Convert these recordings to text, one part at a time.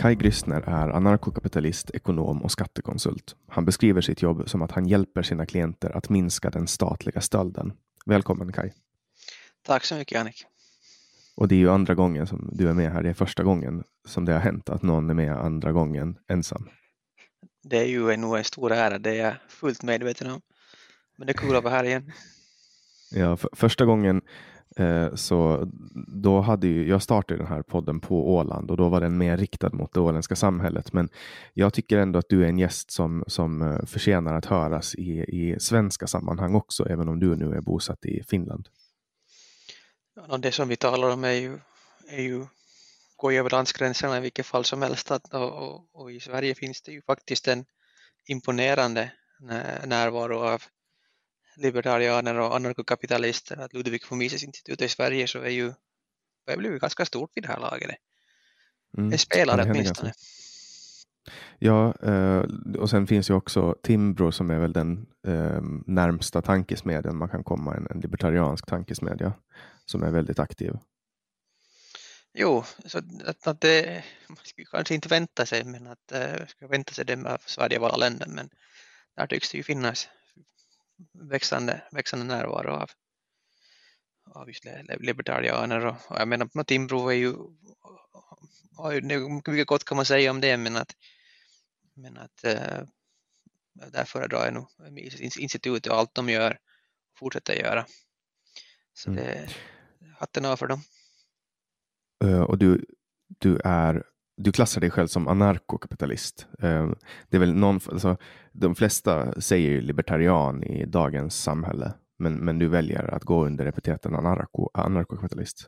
Kai Grissner är anarkokapitalist, ekonom och skattekonsult. Han beskriver sitt jobb som att han hjälper sina klienter att minska den statliga stölden. Välkommen Kai. Tack så mycket Annik. Och det är ju andra gången som du är med här. Det är första gången som det har hänt att någon är med andra gången ensam. Det är ju nog en stor ära, det är jag fullt medveten om. Men det är kul att vara här igen. Ja, för, första gången Eh, så då hade ju, jag startade den här podden på Åland och då var den mer riktad mot det åländska samhället. Men jag tycker ändå att du är en gäst som, som eh, förtjänar att höras i, i svenska sammanhang också, även om du nu är bosatt i Finland. Ja, det som vi talar om är ju, är ju går över landsgränserna i vilket fall som helst. Att, och, och, och, i Sverige finns det ju faktiskt en imponerande närvaro av libertarianer och anarkokapitalister att Ludwig von Mises institut i Sverige så är ju det blivit ganska stort vid det här laget. Mm. Det spelar åtminstone. Ja, eh, och sen finns ju också Timbro som är väl den eh, närmsta tankesmedjan man kan komma, en, libertariansk tankesmedja som är väldigt aktiv. Jo, så att, att det, man skulle kanske inte vänta sig, men att äh, ska vänta sig det av Sverige av alla länder, men där tycks det ju finnas växande, växande närvaro av, av just libertarianer och, och jag menar Timbro är ju, har ju mycket gott kan man säga om det men att, men att äh, där föredrar jag nog institutet och allt de gör och fortsätter göra. Så mm. det, hatten av för dem. Uh, och du, du är du klassar dig själv som anarkokapitalist. Eh, det är väl någon, alltså, de flesta säger ju libertarian i dagens samhälle, men, men du väljer att gå under epiteten anarko, anarkokapitalist.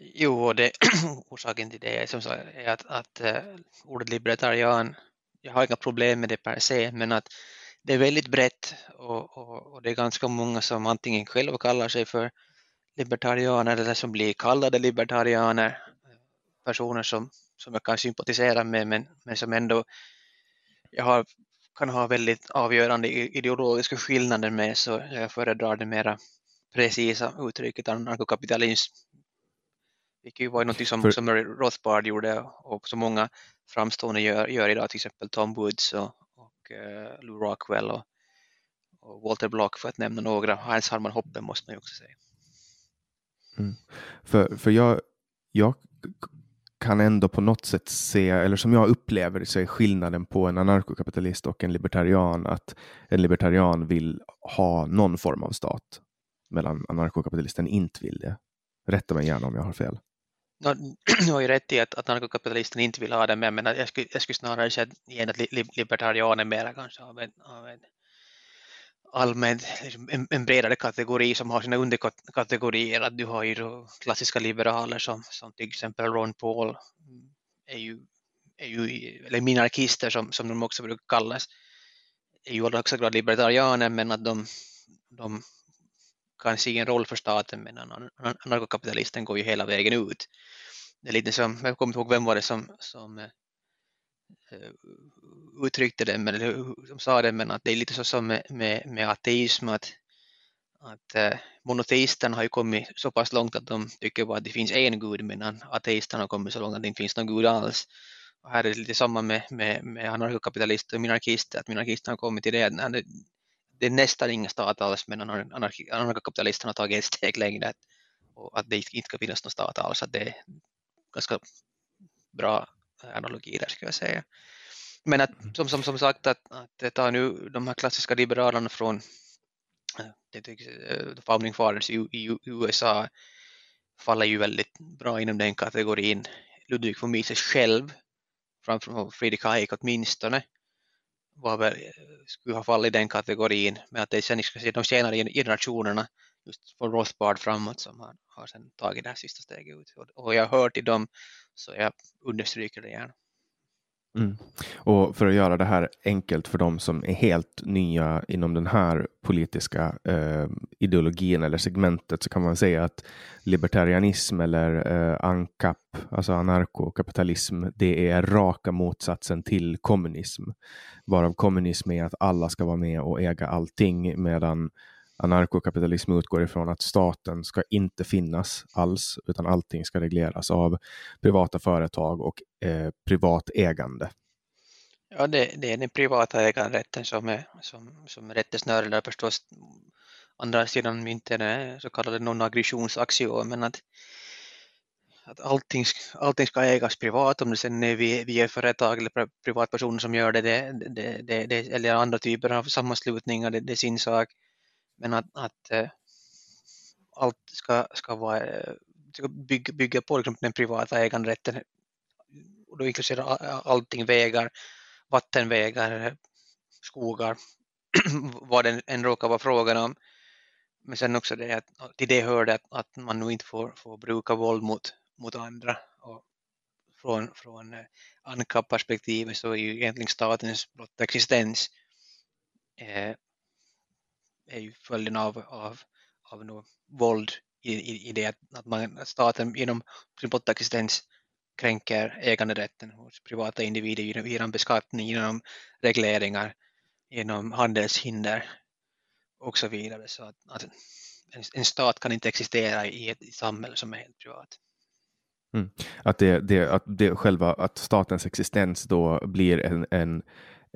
Jo, och det, orsaken till det är, som sagt, är att, att uh, ordet libertarian, jag har inga problem med det per se, men att det är väldigt brett och, och, och det är ganska många som antingen själva kallar sig för libertarianer eller som blir kallade libertarianer personer som, som jag kan sympatisera med men, men som ändå jag har, kan ha väldigt avgörande ideologiska skillnader med så jag föredrar det mera precisa uttrycket anarkokapitalism. Vilket var något som, För... som Rothbard gjorde och som många framstående gör, gör idag, till exempel Tom Woods och, och uh, Lou Rockwell och, och, Walter Block för att nämna några. Hans Harman Hoppe måste man ju också säga. Mm. För, för jag, jag kan ändå på något sätt se, eller som jag upplever så är skillnaden på en anarkokapitalist och en libertarian att en libertarian vill ha någon form av stat medan anarkokapitalisten inte vill det. Rätta mig gärna om jag har fel. No, du har ju rätt i att, att anarkokapitalisten inte vill ha det, men jag skulle, jag skulle snarare säga igen att libertarianen mera kanske av en, av en allmänt en, en, bredare kategori som har sina underkategorier. Att du har ju klassiska liberaler som, som till exempel Ron Paul är ju, är ju eller minarkister som, som de också brukar kallas, är ju i allra högsta grad libertarianer men att de, de kan se en roll för staten men anarkokapitalisten går ju hela vägen ut. Det är lite som, jag kommer inte ihåg vem var det som, som Eh, uttryckte det, eller de sa det, men att det är lite så som med, med, med ateism att, att eh, monoteisterna har ju kommit så pass långt att de tycker bara att det finns en gud medan ateisterna har kommit så långt att det inte finns någon gud alls. Och här är det lite samma med, med, med anarkokapitalister och minarkister, att minarkisterna har kommit till det, att det, det är nästan ingen stat alls medan anarkokapitalisterna har tagit ett steg längre och att det inte ska finnas någon stat alls, att det är ganska bra analogi där ska jag säga. Men att, mm. som, som, som sagt att, att ta nu de här klassiska liberalerna från the eh, Founding Fathers i, i, USA faller ju väldigt bra inom den kategorin. Ludwig von Mises själv, framför Friedrich Hayek åtminstone, var väl, skulle ha fallit i den kategorin, men att det sen ska se de senare generationerna, just för Rothbard framåt, som har, har sen tagit det här sista steget ut. Och, och jag har hört i dem, så jag understryker det gärna. Mm. Och för att göra det här enkelt för dem som är helt nya inom den här politiska eh, ideologin eller segmentet så kan man säga att libertarianism eller eh, ANCAP, alltså anarkokapitalism, det är raka motsatsen till kommunism. Varav kommunism är att alla ska vara med och äga allting medan anarkokapitalism utgår ifrån att staten ska inte finnas alls, utan allting ska regleras av privata företag och eh, privat ägande. Ja, det, det, är den privata äganderätten som är, som, som är rättesnöret där förstås. Andra sidan myntet är så kallade non-aggressionsaxiomen, att, att allting, allting ska ägas privat, om det sen är via företag eller privatpersoner som gör det, det, det, det, det eller andra typer av sammanslutningar, det, det är sin sak. Men att, att äh, allt ska, ska, vara, äh, ska bygga, bygga på liksom, den privata äganderätten och då inkluderar allting vägar, vattenvägar, skogar, vad den än råkar vara frågan om. Men sen också det att till det hör det att, att man nu inte får, får bruka våld mot, mot andra. Och från från eh, ANCAP-perspektivet så är ju egentligen statens blotta existens eh, är ju följden av, av, av något våld i, i, i det att, man, staten genom sin existens kränker äganderätten hos privata individer genom beskattning, genom regleringar, genom handelshinder och så vidare. Så att, att en, en, stat kan inte existera i ett samhälle som är helt privat. Mm. Att, det, det, att det själva, att statens existens då blir en, en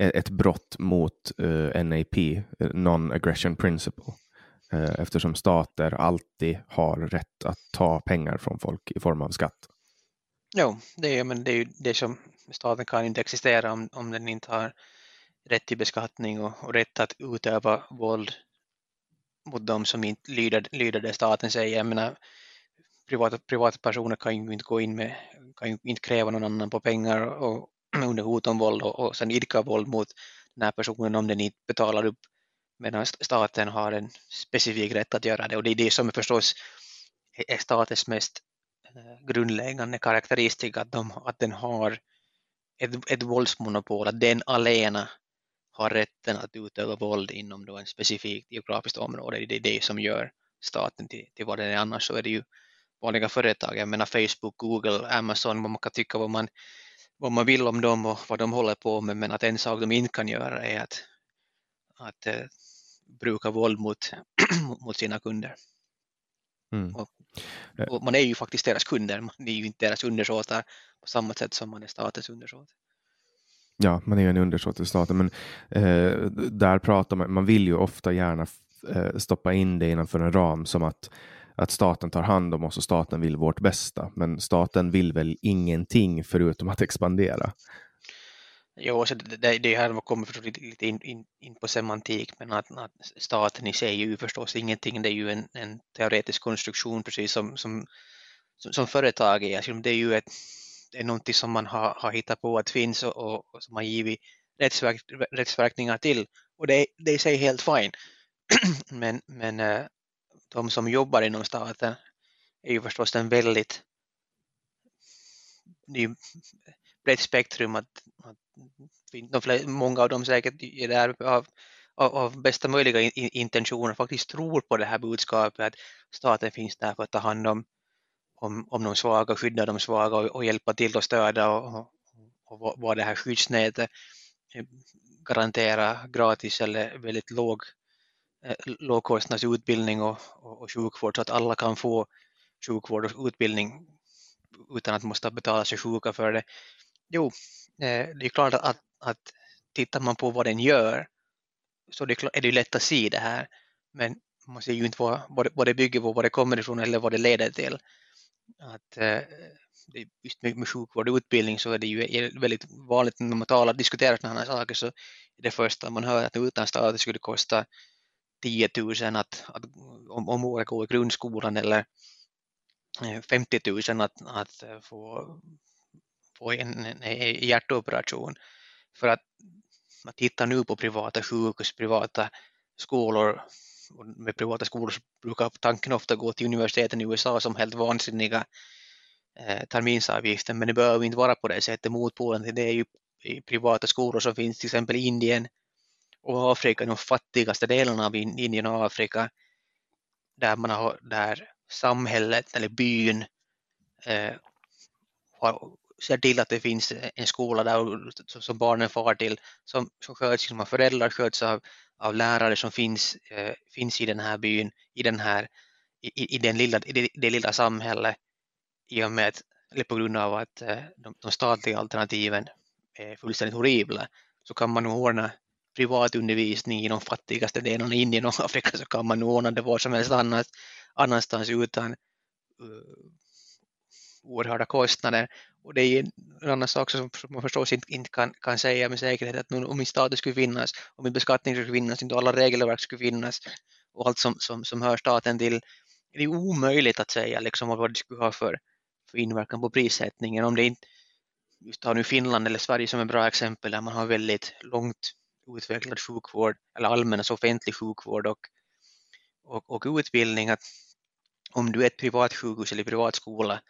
Eh, ett brott mot uh, eh, NAP, eh, Non-Aggression Principle, uh, eftersom stater alltid har rätt att ta pengar från folk i form av skatt. Jo, det är, men det är ju det som staten kan inte existera om, om den inte har rätt till beskattning och, och rätt att utöva våld mot de som inte lyder, lyder det staten säger. Jag menar, privata, privata personer kan ju inte gå in med, kan ju inte kräva någon annan på pengar och, under hot om våld och, och sen idka våld mot den här personen om den inte betalar upp medan staten har en specifik rätt att göra det. Och det är det som är förstås är statens mest eh, grundläggande karaktäristik att, de, att den har ett, ett våldsmonopol, att den alena har rätten att utöva våld inom då en specifikt geografiskt område. Det är det som gör staten till, till vad den är. Annars så är det ju vanliga företag, jag menar Facebook, Google, Amazon, vad man kan tycka vad man, vad man vill om dem och vad de håller på med, men att en sak de inte kan göra är att, att eh, bruka våld mot, mot sina kunder. Mm. Och, och, man är ju faktiskt deras kunder, man är ju inte deras undersåtar på samma sätt som man är statens undersåt. Ja, man är ju en undersåt till staten, men eh, där pratar man, man vill ju ofta gärna eh, stoppa in det innanför en ram som att att staten tar hand om oss och staten vill vårt bästa. Men staten vill väl ingenting förutom att expandera? Jo, så det, det här kommer förstås lite, in, in, in, på semantik, men att, att, staten i sig är ju förstås ingenting. Det är ju en, en teoretisk konstruktion, precis som, som, som, som företag är. Alltså, det är ju ett, det är någonting som man har, har hittat på att finns och, och, och som har givit rättsverk, rättsverkningar till. Och det, det är i sig helt fine. men, men eh, de som jobbar inom staten är ju förstås en väldigt det är brett spektrum att, att de flera, många av dem säkert är där av, av, av bästa möjliga in, intentioner faktiskt tror på det här budskapet att staten finns där för att ta hand om, om, om de svaga, skydda de svaga och, och hjälpa till och stödja och, och, och vara det här skyddsnätet eh, garantera gratis eller väldigt låg Eh, lågkostnadsutbildning och, och, och sjukvård så att alla kan få sjukvård och utbildning utan att måste betala sig sjuka för det. Jo, eh, det är klart att, att tittar man på vad den gör så det är det lätt att se det här. Men man ser ju inte vad, vad, det, bygger på, vad det kommer ifrån eller vad det leder till. Att, eh, just med, med sjukvård och utbildning så är det ju väldigt vanligt när man talar, diskuterar sådana här saker så är det första man hör att utan staten skulle kosta 10 000 att, att om, om året går i grundskolan eller 50 000 att, att få, få en, en hjärtoperation. För att man tittar nu på privata sjukhus, privata skolor. Med privata skolor så brukar tanken ofta gå till universiteten i USA som helt vansinniga eh, terminsavgifter, men det behöver inte vara på det sättet. Motpolen till det är ju privata skolor som finns till exempel i Indien, och Afrika, de fattigaste delarna av Indien och Afrika, där, man har, där samhället eller byn eh, har, ser till att det finns en skola där som barnen far till, som, som sköts som föräldrar, sköts av, av lärare som finns, eh, finns i den här byn, i, den här, i, i, den lilla, i det, det lilla samhället, i och med att, eller på grund av att eh, de, de statliga alternativen är fullständigt horribla, så kan man nog ordna privatundervisning i de fattigaste delarna i Indien och Afrika så kan man ordna det var som helst annars, annanstans utan uh, oerhörda kostnader. Och det är en annan sak som man förstås inte, inte kan, kan säga med säkerhet att om min status skulle finnas, om min beskattning skulle finnas, inte alla regelverk skulle finnas och allt som, som, som hör staten till. Det är omöjligt att säga liksom vad det skulle ha för, för inverkan på prissättningen. Om det inte, just tar nu Finland eller Sverige som ett bra exempel där man har väldigt långt utvecklad sjukvård eller allmän alltså offentlig sjukvård och, och, och utbildning att om du är ett privat sjukhus eller privat skola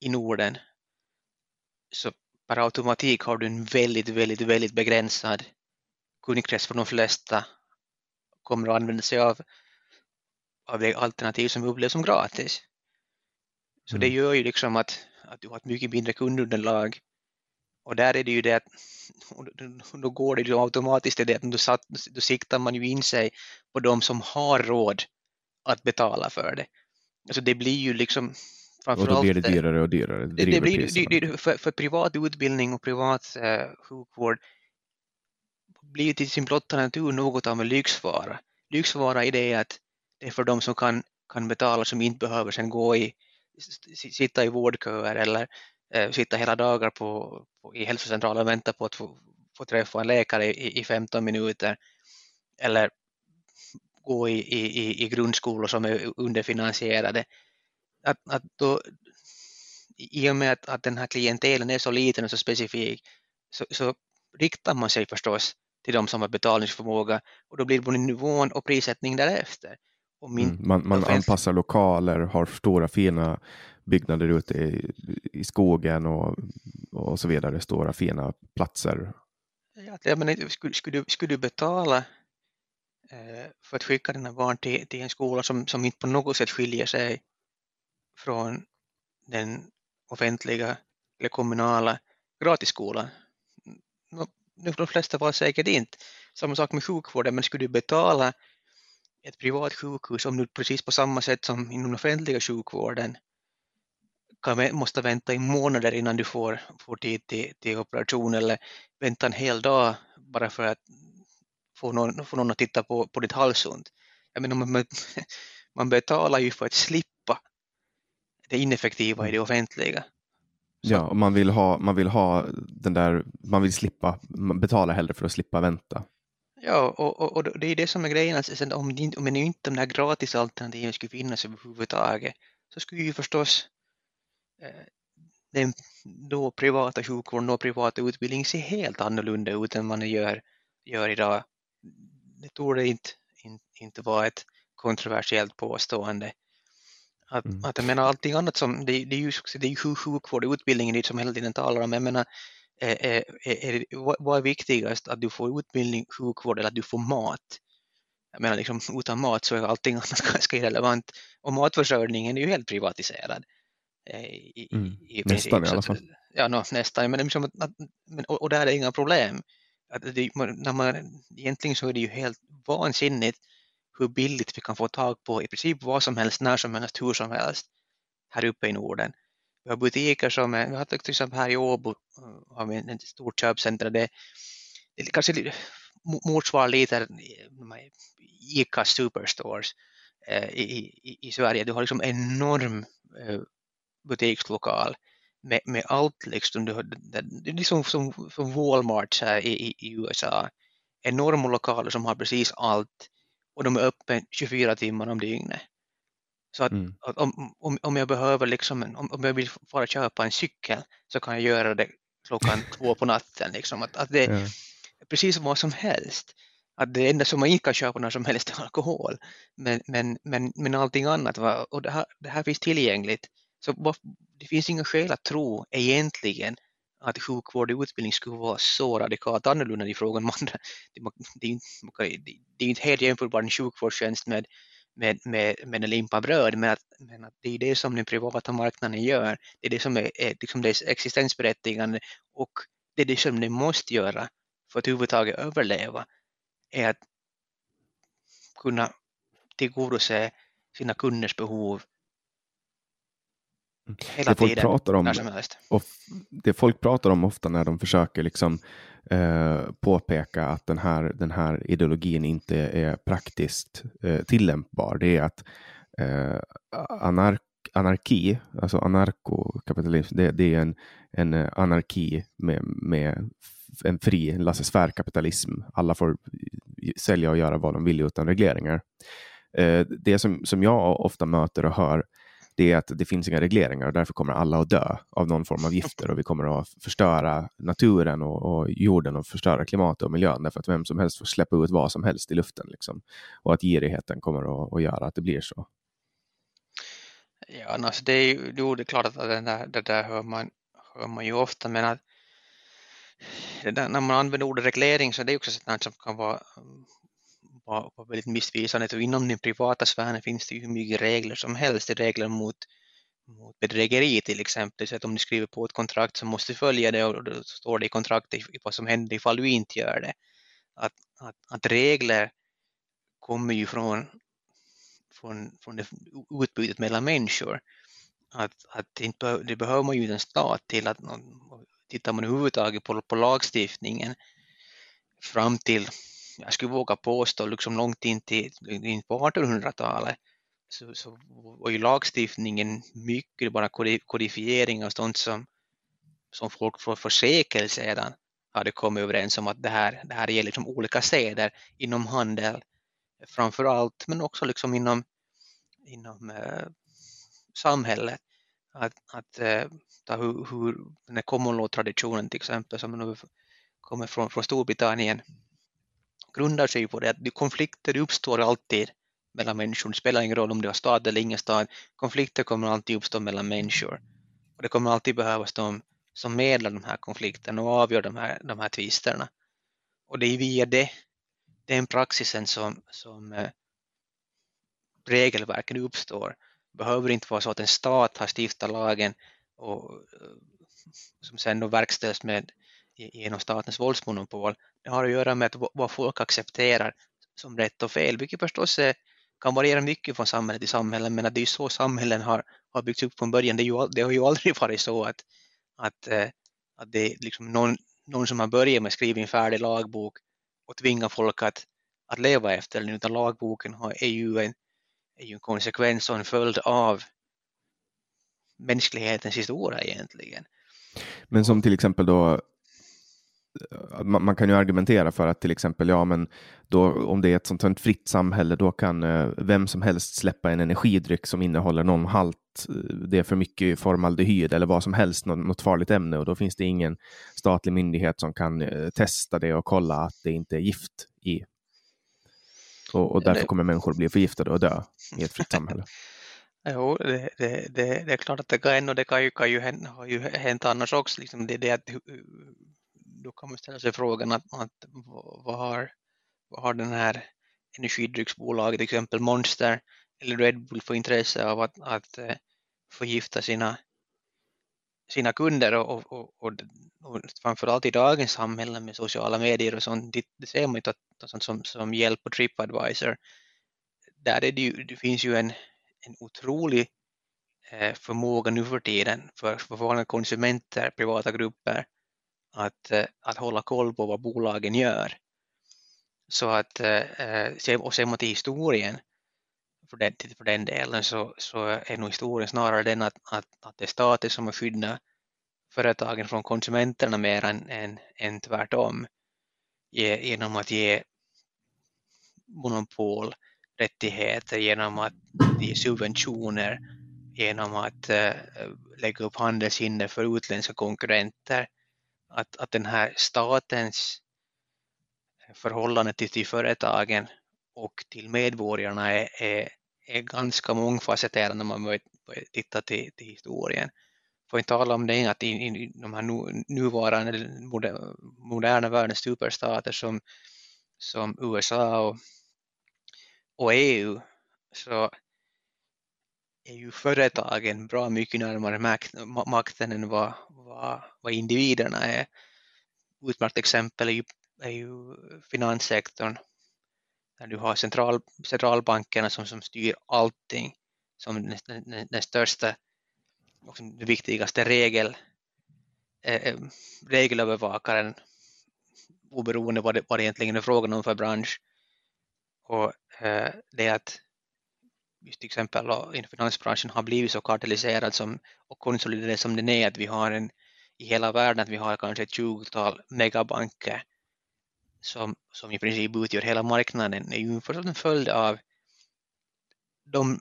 i Norden så per automatik har du en väldigt, väldigt, väldigt begränsad kundkrets för de flesta kommer att använda sig av, av det alternativ som upplevs som gratis. Så mm. det gör ju liksom att, att du har ett mycket mindre kundunderlag och där är det ju det att då går det ju automatiskt till det att då, siktar man ju in sig på de som har råd att betala för det. Alltså det blir ju liksom och då blir det dyrare och dyrare. Det, det blir, det, för, för, privat utbildning och privat eh, sjukvård blir ju till sin blotta natur något av en lyxvara. Lyxvara är det att det är för de som kan, kan betala som inte behöver sen gå i, sitta i vårdköer eller eh, sitta hela dagar på, på, i hälsocentralen och vänta på att få, få träffa en läkare i, i 15 minuter eller gå i, i, i grundskolor som är underfinansierade. Att, att då, I och med att, att den här klientelen är så liten och så specifik så, så riktar man sig förstås till de som har betalningsförmåga och då blir både nivån och prissättning därefter. Min, mm, man man anpassar lokaler, har stora fina byggnader ute i, i skogen och, och så vidare, stora fina platser. Ja, men, skulle, skulle, du, skulle du betala eh, för att skicka dina barn till, till en skola som, som inte på något sätt skiljer sig från den offentliga eller kommunala gratisskolan? No, de flesta var säkert inte. Samma sak med sjukvården, men skulle du betala ett privat sjukhus om du precis på samma sätt som inom den offentliga sjukvården kan, måste vänta i månader innan du får, får tid till, till operation eller vänta en hel dag bara för att få någon, få någon att titta på, på ditt halsont. Jag menar, man, man betalar ju för att slippa det ineffektiva i det offentliga. Så. Ja, och man vill, ha, man vill ha den där, man vill slippa, man betalar hellre för att slippa vänta. Ja, och, och, och det är det som är grejen, alltså, om, om inte de där gratisalternativen skulle finnas överhuvudtaget så skulle ju förstås den då privata sjukvården och privata utbildning se helt annorlunda ut än vad den gör, gör idag. Det torde inte, inte, inte vara ett kontroversiellt påstående. Att, mm. att jag menar allting annat som, det, det är ju, det är ju sjukvård och utbildning det som hela tiden talar om. Jag menar, är, är, är, vad är viktigast, att du får utbildning, sjukvård eller att du får mat? Jag menar liksom utan mat så är allting annat ganska irrelevant. Och matförsörjningen är ju helt privatiserad. Eh, I, mm. i nästan i alla fall. Ja, no, nästan. Men liksom, att, men, och, och där är det inga problem. Att det, när man, egentligen så är det ju helt vansinnigt hur billigt vi kan få tag på i princip vad som helst, när som helst, hur som helst här uppe i Norden. Vi har butiker som, är, vi har till exempel här i Åbo eh, har vi ett stort köpcenter det, det kanske motsvarar lite ICA Superstores eh, i, i, i Sverige. Du har liksom enorm eh, butikslokal med, med allt liksom, det är liksom som, som Walmart i, i, USA. Enorma lokaler som har precis allt och de är öppna 24 timmar om dygnet. Så att, mm. att om, om, om jag behöver liksom, om, om jag vill bara köpa en cykel så kan jag göra det klockan två på natten. Liksom. Att, att det är precis vad som helst. Att det enda som man inte kan köpa när som helst är alkohol. Men, men, men, men allting annat, va? och det här, det här finns tillgängligt. Så det finns inga skäl att tro egentligen att sjukvård och utbildning skulle vara så radikalt annorlunda i frågan om andra. Det, är, det är inte helt jämförbart en sjukvårdstjänst med, med, med, med en limpa bröd, men, att, men att det är det som den privata marknaden gör. Det är det som är, är liksom dess existensberättigande och det är det som den måste göra för att överhuvudtaget överleva är att kunna tillgodose sina kunders behov Hela det folk tiden, pratar om, och det folk pratar om ofta när de försöker liksom, eh, påpeka att den här, den här ideologin inte är praktiskt eh, tillämpbar, det är att eh, anark, anarki, alltså anarkokapitalism, det, det, är en, en anarki med, med en fri laissez-faire-kapitalism. Alla får sälja och göra vad de vill utan regleringar. Eh, det som, som jag ofta möter och hör det är att det finns inga regleringar och därför kommer alla att dö av någon form av gifter och vi kommer att förstöra naturen och, och jorden och förstöra klimatet och miljön därför att vem som helst får släppa ut vad som helst i luften. Liksom. Och att girigheten kommer att, att göra att det blir så. Ja, alltså det är ju jo, det är klart att det där, det där hör, man, hör man ju ofta, men att där, när man använder ordet reglering så det är också sånt som kan vara var, var väldigt missvisande. Och inom den privata sfären finns det ju hur mycket regler som helst. Det är regler mot, mot bedrägeri till exempel. Så att om du skriver på ett kontrakt så måste du följa det och då står det i kontraktet vad som händer ifall du inte gör det. Att, att, att regler kommer ju från, från, från det utbytet mellan människor. Att, att inte, det behöver man ju en stat till. att Tittar man överhuvudtaget på, på lagstiftningen fram till jag skulle våga påstå liksom långt in, till, in på 1800-talet så, så var ju lagstiftningen mycket bara kodifiering och sånt som, som folk för, för sekel sedan hade kommit överens om att det här, det här gäller liksom olika städer inom handel framför allt men också liksom inom, inom eh, samhället. Att, att eh, ta hur, hur den här common law-traditionen till exempel som nu kommer från, från Storbritannien grundar sig på det att konflikter uppstår alltid mellan människor. Det spelar ingen roll om det är stad eller ingen stad. Konflikter kommer alltid uppstå mellan människor. Och det kommer alltid behövas de som medlar de här konflikterna och avgör de här, de här tvisterna. Och det är via det, den praxisen som, som eh, regelverken uppstår. Det behöver inte vara så att en stat har stiftat lagen och eh, som sen då verkställs med genom statens våldsmonopol. Det har att göra med att vad folk accepterar som rätt och fel, vilket förstås är, kan variera mycket från samhälle till samhälle, men att det är ju så samhällen har, har byggts upp från början. Det, ju, det, har ju aldrig varit så att, att, eh, att det är liksom någon, någon som har börjat med att skriva en färdig lagbok och tvinga folk att, att leva efter den, utan lagboken har, är, ju en, är ju en konsekvens och en följd av mänsklighetens historia egentligen. Men som till exempel då man, man, kan ju argumentera för att till exempel, ja men då, om det är ett sånt här fritt samhälle, då kan eh, vem som helst släppa en energidryck som innehåller någon halt, eh, det är för mycket formaldehyd eller vad som helst, något, något farligt ämne och då finns det ingen statlig myndighet som kan eh, testa det och kolla att det inte är gift i. Och, och därför kommer människor bli förgiftade och dö i ett fritt samhälle. Jo, det, det, det, det, är klart att det kan och det kan ju, kan ju hända, har ju hänt annars också. Liksom det, det att då kan man ställa sig frågan att, att vad, har, vad har den här energidrycksbolaget, till exempel Monster eller Red Bull för intresse av att, att eh, förgifta sina, sina kunder? Och, och, och, och framförallt i dagens samhälle med sociala medier och sånt, det, det ser man ju att, sånt som, som hjälp och Tripadvisor, där är det, ju, det finns ju en, en otrolig eh, förmåga nu för tiden för, för vanliga konsumenter, privata grupper att, eh, att hålla koll på vad bolagen gör. Så att, eh, och ser man till historien för den, för den delen så, så är nog historien snarare den att, att, att det är staten som har skyddat företagen från konsumenterna mer än, än, än tvärtom genom att ge monopolrättigheter, genom att ge subventioner, genom att äh, lägga upp handelshinder för utländska konkurrenter att, att den här statens förhållande till, till företagen och till medborgarna är, är, är ganska mångfacetterad när man tittar till, till historien. Får inte tala om det att i, i de här nuvarande moderna världens superstater som, som USA och, och EU så är ju företagen bra mycket närmare makten än vad, vad, vad individerna är. Utmärkt exempel är ju, är ju finanssektorn där du har central, centralbankerna som, som styr allting som den, den, den största och den viktigaste regel, eh, eh, regelövervakaren oberoende vad det, vad det egentligen är frågan om för bransch. Och eh, det är att till exempel inom finansbranschen har blivit så kartelliserad som, och konsoliderad som den är, att vi har en i hela världen att vi har kanske ett tjugotal megabanker som, som i princip utgör hela marknaden är ju en följd av de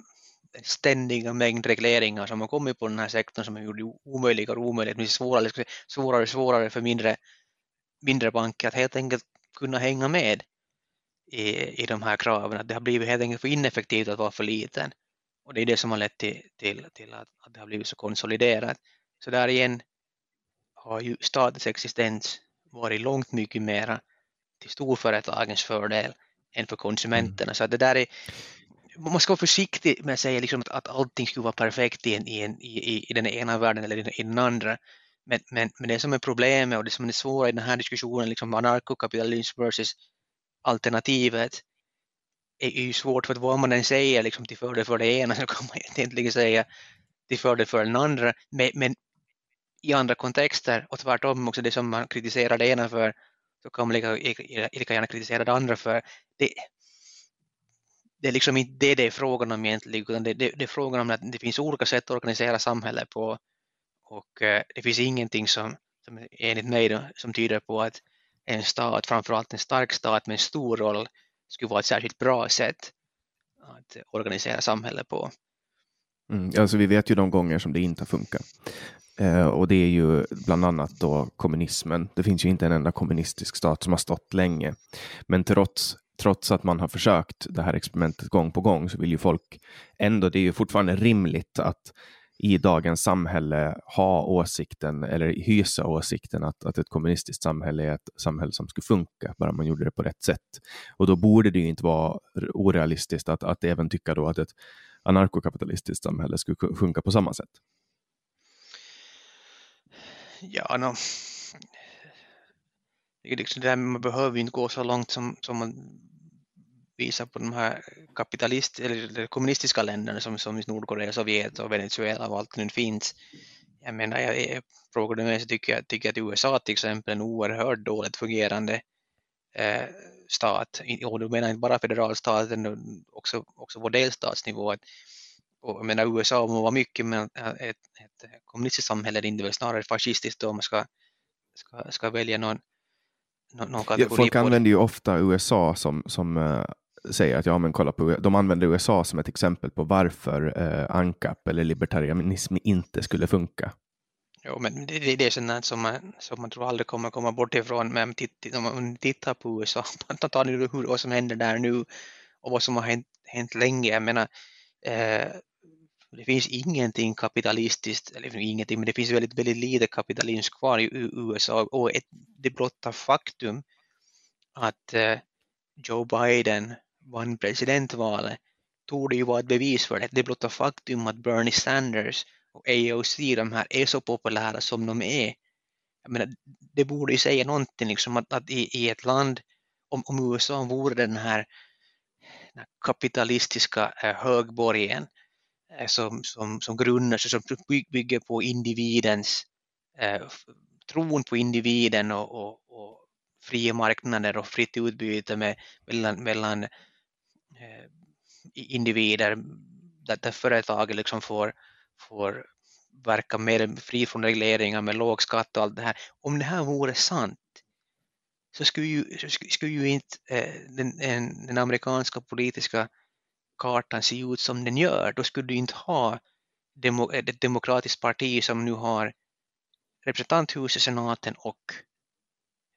ständiga mängd regleringar som har kommit på den här sektorn som har gjort det omöjligt och omöjligt, svårare, svårare och svårare för mindre, mindre banker att helt enkelt kunna hänga med i, i de här kraven. Att det har blivit helt enkelt för ineffektivt att vara för liten. Och det är det som har lett till, till, till att, att det har blivit så konsoliderat. Så där igen har ju statens existens varit långt mycket mera till storföretagens fördel än för konsumenterna. Mm. Så det där är, man ska vara försiktig med att säga liksom att, att allting skulle vara perfekt i, en, i, en, i, i den ena världen eller i, den andra. Men, men, men det som är problemet och det som är svårt i den här diskussionen, liksom anarkokapitalism versus alternativet är ju svårt för att vad man än säger liksom till fördel för det ena så kan man egentligen säga till fördel för den andra. Men, men i andra kontexter och tvärtom också det som man kritiserar det ena för så kan man lika, lika gärna kritisera det andra för. Det, det är liksom inte det det är frågan om egentligen utan det, det, det är frågan om att det finns olika sätt att organisera samhället på och eh, det finns ingenting som, som enligt mig då, som tyder på att en stat, framförallt en stark stat med en stor roll, skulle vara ett särskilt bra sätt att organisera samhället på. Mm, alltså vi vet ju de gånger som det inte har funkat. Eh, och det är ju bland annat då kommunismen. Det finns ju inte en enda kommunistisk stat som har stått länge. Men trots, trots att man har försökt det här experimentet gång på gång så vill ju folk ändå, det är ju fortfarande rimligt att i dagens samhälle ha åsikten eller hysa åsikten att, att ett kommunistiskt samhälle är ett samhälle som skulle funka, bara man gjorde det på rätt sätt. Och då borde det ju inte vara orealistiskt att, att även tycka då att ett anarkokapitalistiskt samhälle skulle funka på samma sätt. Ja, no. det är liksom det där, man behöver inte gå så långt som, som man visar på de här kapitalist eller kommunistiska länderna som, som Nordkorea, Sovjet och Venezuela och allt nu finns. Jag menar, jag, jag frågar mig så tycker jag, tycker att USA till exempel är en oerhört dåligt fungerande eh, stat. Och du menar inte bara federalstaten, också, också på delstatsnivå. Att, och jag menar USA må vara mycket, men ett, ett kommunistiskt samhälle är väl snarare fascistiskt om man ska, ska, ska välja någon, någon kategori. Ja, folk använder ju ofta USA som, som uh, säger att ja, men kolla på, de använder USA som ett exempel på varför eh, ANCAP eller libertarianism inte skulle funka. Jo, men det, det, det är sånt som man, som man tror aldrig kommer komma bort ifrån. Men om man tittar på USA, man tar hur, vad som händer där nu och vad som har hänt, hänt länge. Jag menar, eh, det finns ingenting kapitalistiskt, eller ingenting, men det finns väldigt, väldigt lite kapitalism kvar i USA och ett, det blotta faktum att eh, Joe Biden vann presidentvalet tog det ju vara ett bevis för det. Det blotta faktum att Bernie Sanders och AOC, de här, är så populära som de är. Jag menar, det borde ju säga någonting liksom att, att i, i, ett land, om, om USA vore den här, den här kapitalistiska eh, högborgen Eh, som, som, som grundar sig, som bygger på individens eh, tron på individen och, och, och fria marknader och fritt utbyte med, mellan, mellan eh, Eh, individer där, där företaget liksom får, får verka mer fri från regleringar med låg skatt och allt det här. Om det här vore sant så skulle ju, skulle ju inte eh, den, den, amerikanska politiska kartan se ut som den gör, då skulle du inte ha demo, eh, ett demokratiskt parti som nu har representanthuset, senaten och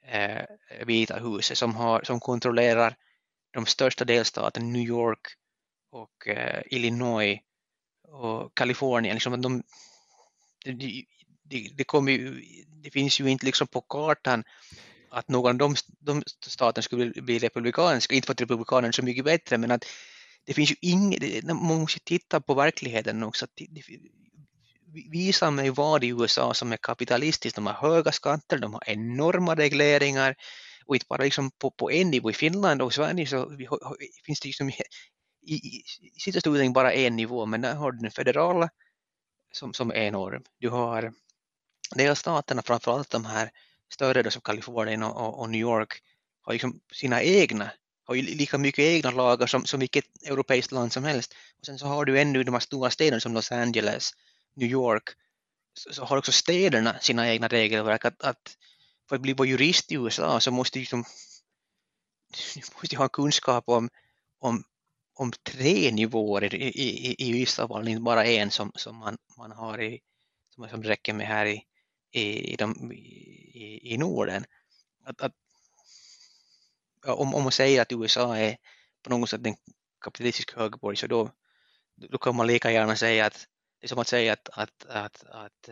eh, Vita huset som, har, som kontrollerar de största delstaterna, New York och eh, Illinois och Kalifornien. Liksom de, det, de, de kommer ju, det finns ju inte liksom på kartan att någon av de, de staterna skulle bli republikanska, inte för att republikanerna är så mycket bättre, men att det finns ju inget, man måste titta på verkligheten också. Visa mig vad i USA som är kapitalistiskt, de har höga skatter, de har enorma regleringar och inte bara liksom på, på en nivå. I Finland och Sverige så vi, finns det liksom i, i, i sista studien bara en nivå, men där har du den federala som, som är enorm. Du har delstaterna, framförallt de här större som Kalifornien och, och, och New York, har liksom sina egna har ju lika mycket egna lagar som, som vilket europeiskt land som helst. Och sen så har du ännu de här stora städerna som Los Angeles, New York, så, så har också städerna sina egna regelverk. Att, att för att bli jurist i USA så måste du, liksom, måste ha kunskap om, om, om tre nivåer i, i, i vissa fall, inte bara en som, som man, man har i, som, som räcker med här i, i, de, i, i Norden. Att, att om, om man säger att USA är på något sätt en kapitalistisk högborg så då, då kan man lika gärna säga att det är som att säga att, att, att, att att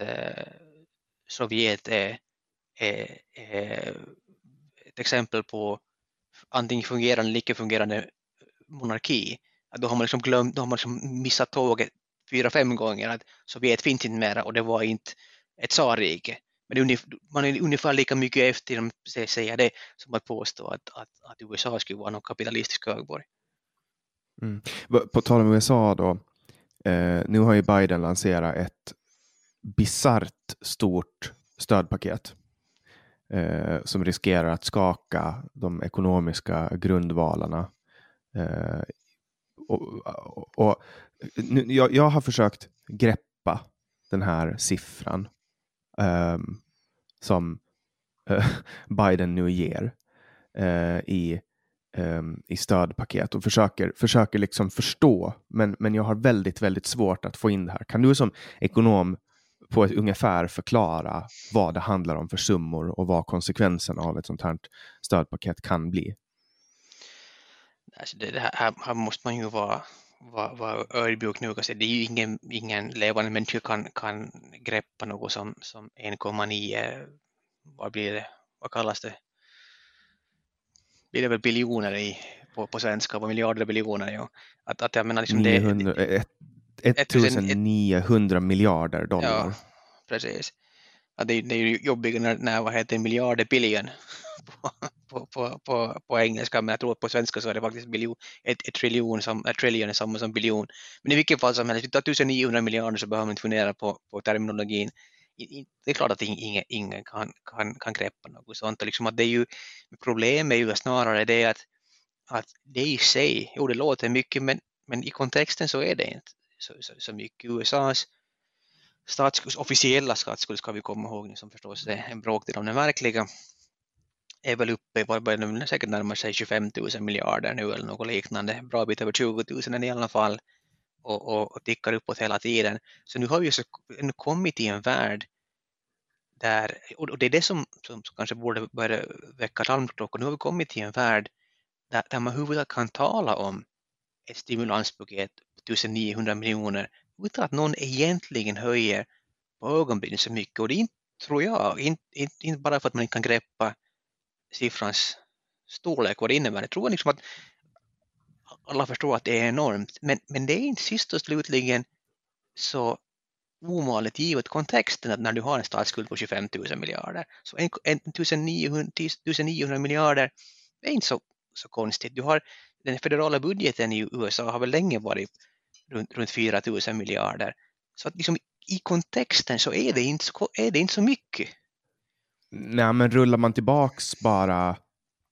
Sovjet är, är, är, ett exempel på antingen fungerande eller icke fungerande monarki. Att då har man liksom glömt, då har man liksom missat tåget fyra, fem gånger att Sovjet finns inte mera och det var inte ett tsarrike. Men man är ungefär lika mycket efter om säga det som att påstå att, att, att USA skulle vara någon kapitalistisk högborg. Mm. På tal om USA då. Eh, nu har ju Biden lanserat ett bisarrt stort stödpaket eh, som riskerar att skaka de ekonomiska grundvalarna. Eh, och, och, och nu, jag, jag, har försökt greppa den här siffran ehm, eh, som Biden nu ger eh, i, ehm, i stödpaket och försöker, försöker liksom förstå. Men, men jag har väldigt, väldigt svårt att få in det här. Kan du som ekonom på ett ungefär förklara vad det handlar om för summor och vad konsekvenserna av ett sånt här stödpaket kan bli? Alltså det, här, här måste man ju vara vara var ödmjuk nu och säga det är ju ingen, ingen levande människa kan, kan greppa något som, som 1,9, vad blir det, vad kallas det? Blir det väl biljoner i, på, på svenska, vad miljarder biljoner, ja. Att, att jag menar liksom 900, det, ett, 1900 miljarder dollar. Ja, precis. Ja, det, det är ju jobbigt när, när vad heter miljarder billion på, på, på, på, engelska, men jag tror på svenska så är det faktiskt biljon, ett, ett triljon, som, ett trillion är samma som biljon. Men i vilket fall som helst, vi tar 1900 miljarder så behöver man inte fundera på, på terminologin. Det är klart att ingen, ingen kan, kan, kan greppa något sånt. Och liksom att det är ju, problemet är ju snarare det att, att det i sig, jo det låter mycket, men, men i kontexten så är det inte så, så, så mycket. USAs statsskuld, officiella statsskuld ska vi komma ihåg, som förstås är en bråkdel av den verkliga, är väl uppe, vad börjar säkert närma sig 25 000 miljarder nu eller något liknande, bra bit över 20 000 i alla fall och, och, och tickar uppåt hela tiden. Så nu har vi så kommit i en värld där, och det är det som, som kanske borde börja väcka larmklockor, nu har vi kommit till en värld där, där man överhuvudtaget kan tala om ett stimulanspaket 1900 miljoner utan att någon egentligen höjer på ögonbrynen så mycket. Och det är inte, tror jag, inte, inte, bara för att man inte kan greppa siffrans storlek, vad det innebär. Jag tror liksom att alla förstår att det är enormt, men, men det är inte sist och slutligen så ovanligt givet kontexten att när du har en statsskuld på 25 000 miljarder, så 1900, 1900 miljarder är inte så, så konstigt. Du har den federala budgeten i USA har väl länge varit runt, runt 4 000 miljarder. Så att liksom i kontexten så är det inte så, är det inte så mycket. Nej, men rullar man tillbaks bara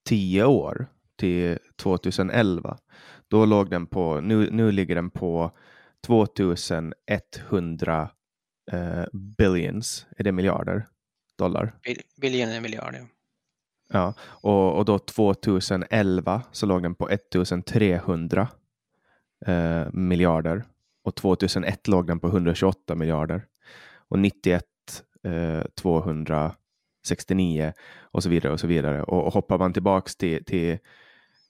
tio år till 2011, då låg den på, nu, nu ligger den på 2100 eh, billions, är det miljarder dollar? Billion är miljarder. Ja, och, och då 2011 så låg den på 1300 eh, miljarder och 2001 låg den på 128 miljarder och 91 eh, 269 och så vidare och så vidare. Och, och hoppar man tillbaks till, till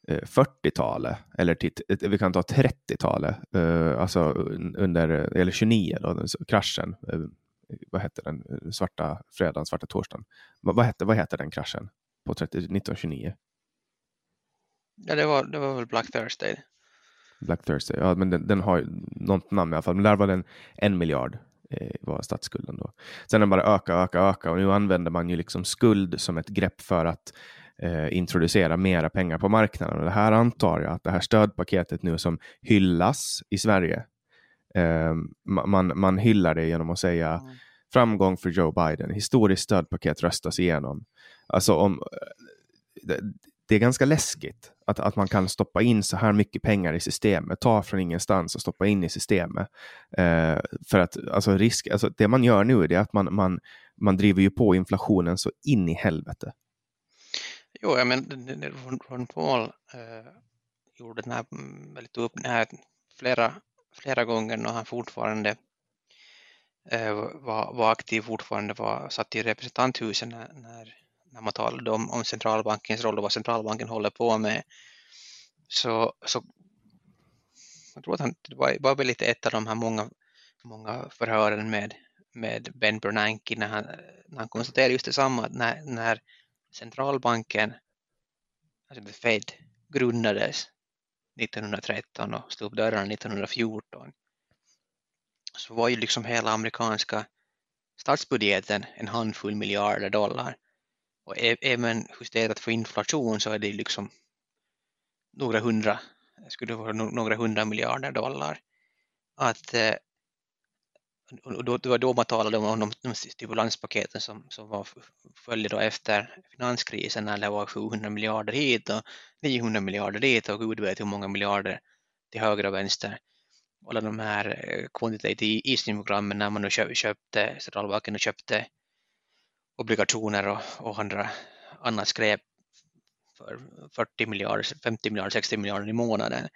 eh, 40-talet eller till, eh, vi kan ta 30-talet, eh, alltså under, eller 29 då, kraschen, eh, vad hette den, eh, svarta fredagen, svarta torsdagen. Vad, vad, hette, vad hette den kraschen på 30, 1929? Ja, det var, det var väl Black Thursday. Black Thursday, ja men den, den har något namn i alla fall, men där var den en miljard eh, var statsskulden då. Sen den bara öka, öka, öka och nu använder man ju liksom skuld som ett grepp för att eh, introducera mera pengar på marknaden. Och det här antar jag att det här stödpaketet nu som hyllas i Sverige, eh, man, man hyllar det genom att säga mm. framgång för Joe Biden, historiskt stödpaket röstas igenom. Alltså om, eh, det är ganska läskigt att, att man kan stoppa in så här mycket pengar i systemet, ta från ingenstans och stoppa in i systemet. Eh, för att alltså, risk, alltså, det man gör nu är att man, man, man driver ju på inflationen så in i helvete. Jo, ja, men Ron Paul eh, gjorde den här, mm, väldigt upp den här flera, flera gånger och han fortfarande eh, var, var aktiv fortfarande, var satt i representanthuset när, när när man talade om, om centralbankens roll och vad centralbanken håller på med. Så, så jag tror att han det var, var väl lite ett av de här många, många förhören med, med Ben Bernanke när han, när han konstaterade just detsamma att när, när centralbanken, alltså the Fed, grundades 1913 och slog upp dörrarna 1914 så var ju liksom hela amerikanska statsbudgeten en handfull miljarder dollar och även justerat för inflation så är det liksom några hundra, skulle vara några hundra miljarder dollar. Att, och då, det var då man talade om de, de stimulanspaketen som, som var följde då efter finanskrisen när det var 700 miljarder hit och 900 miljarder dit och gud vet hur många miljarder till höger och vänster. Alla de här quantitative easing-programmen när man då köpte, centralbanken och köpte obligationer och, och andra, annat skräp för 40 miljarder, 50 miljarder, 60 miljarder i månaden.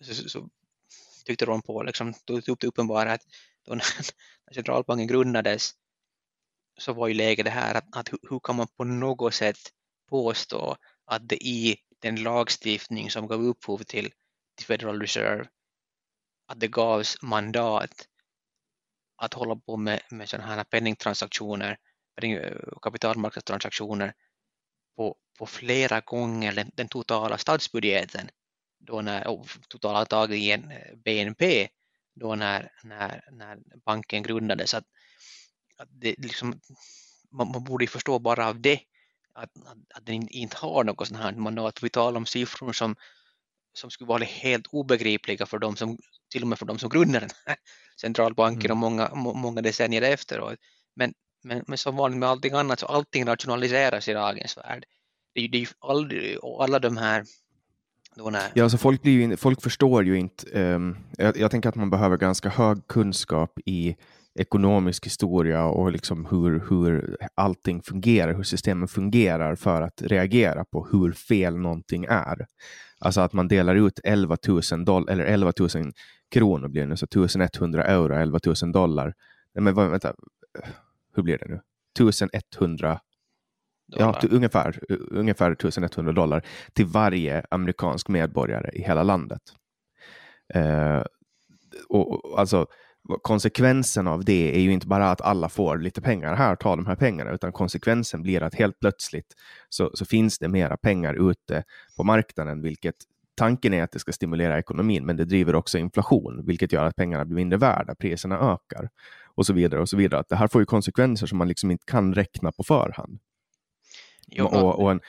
Så, så, så tyckte Ron Paul liksom, tog upp det uppenbara att då när centralbanken grundades så var ju läget det här att, att hur kan man på något sätt påstå att det i den lagstiftning som gav upphov till, till Federal Reserve att det gavs mandat att hålla på med, med sådana här penningtransaktioner, kapitalmarknadstransaktioner på, på flera gånger den, den totala statsbudgeten, då när, totala antagligen BNP, då när, när, när banken grundades. Att, att det liksom, man, man borde förstå bara av det att, att, att den inte har något sånt här mandat. Vi talar om siffror som, som skulle vara helt obegripliga för dem som, till och med för de som grundade den här centralbanken mm. och många, många decennier efteråt. Men, men, men som vanligt med allting annat så allting rationaliseras i dagens värld. Det, det är ju aldrig, och alla de här Ja, alltså folk, blir ju, folk förstår ju inte. Um, jag, jag, tänker att man behöver ganska hög kunskap i ekonomisk historia och liksom hur, hur allting fungerar, hur systemen fungerar för att reagera på hur fel någonting är. Alltså att man delar ut 11 000 dollar, eller 11 000 kronor blir det nu, så 1100 euro, 11 000 dollar. Nej, men vänta, hur blir det nu? 1100 Ja, ungefär, ungefär 1100 dollar till varje amerikansk medborgare i hela landet. Eh, och, alltså, konsekvensen av det är ju inte bara att alla får lite pengar, här, ta de här pengarna, utan konsekvensen blir att helt plötsligt så, så finns det mera pengar ute på marknaden, vilket tanken är att det ska stimulera ekonomin, men det driver också inflation, vilket gör att pengarna blir mindre värda, priserna ökar och så vidare. och så vidare. Att det här får ju konsekvenser som man liksom inte kan räkna på förhand. Jo, och, och en,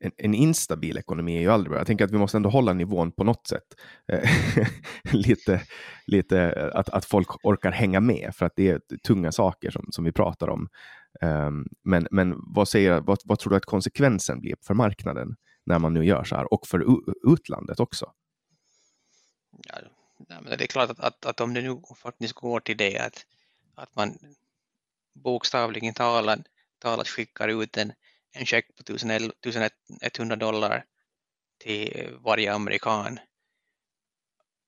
en, en, instabil ekonomi är ju aldrig bra. Jag tänker att vi måste ändå hålla nivån på något sätt. Eh, lite, lite att, att folk orkar hänga med för att det är tunga saker som, som vi pratar om. Um, men men vad, säger, vad, vad tror du att konsekvensen blir för marknaden när man nu gör så här och för utlandet också? Ja, men det är klart att, att, att om det nu faktiskt går till det att, att man bokstavligen talat, talat skickar ut en en check på 1100 dollar till varje amerikan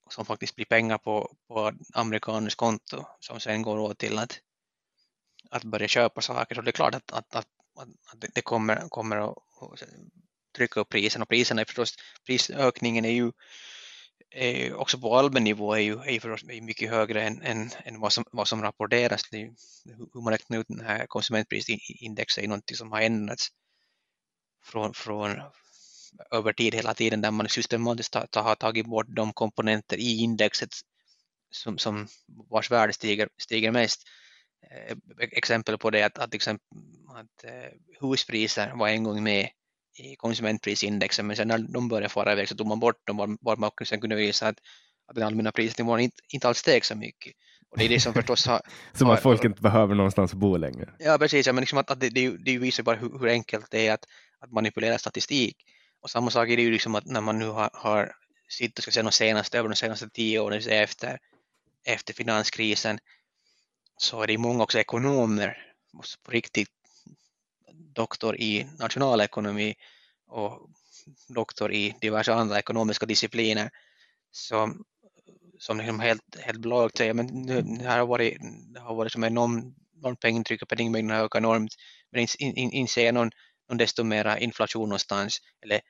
som faktiskt blir pengar på, på amerikaners konto som sen går åt till att, att börja köpa saker. Så det är klart att, att, att, att det kommer, kommer att trycka upp priserna och priserna är förstås, prisökningen är ju är också på allmän nivå är ju, är förstås mycket högre än, än, än vad, som, vad som rapporteras. Hur man räknar ut den här konsumentprisindex är något som har ändrats från, från över tid hela tiden där man systematiskt har, har tagit bort de komponenter i indexet som, som vars värde stiger, stiger mest. Eh, exempel på det är att, att, att eh, huspriser var en gång med i konsumentprisindexen men sen när de började fara iväg så tog man bort dem var, var man sen kunde visa att, att den allmänna prisnivån inte, inte alls steg så mycket. Och det är det som förstås har... som att folk inte behöver någonstans att bo längre. Ja precis, ja, men liksom att, att det, det, det visar bara hur, hur, enkelt det är att, att manipulera statistik. Och samma sak är det ju liksom att när man nu har, har sitt ska säga, de senaste, över de senaste tio åren efter, efter finanskrisen så är det många också ekonomer på riktigt doktor i nationalekonomi och doktor i diverse andra ekonomiska discipliner som, som liksom helt, helt blåögt säger men nu, det här har varit, det har varit som enormt, enormt pengatryck och penningmängden har ökat enormt men inte in, in, in ser någon, någon desto mera inflation någonstans eller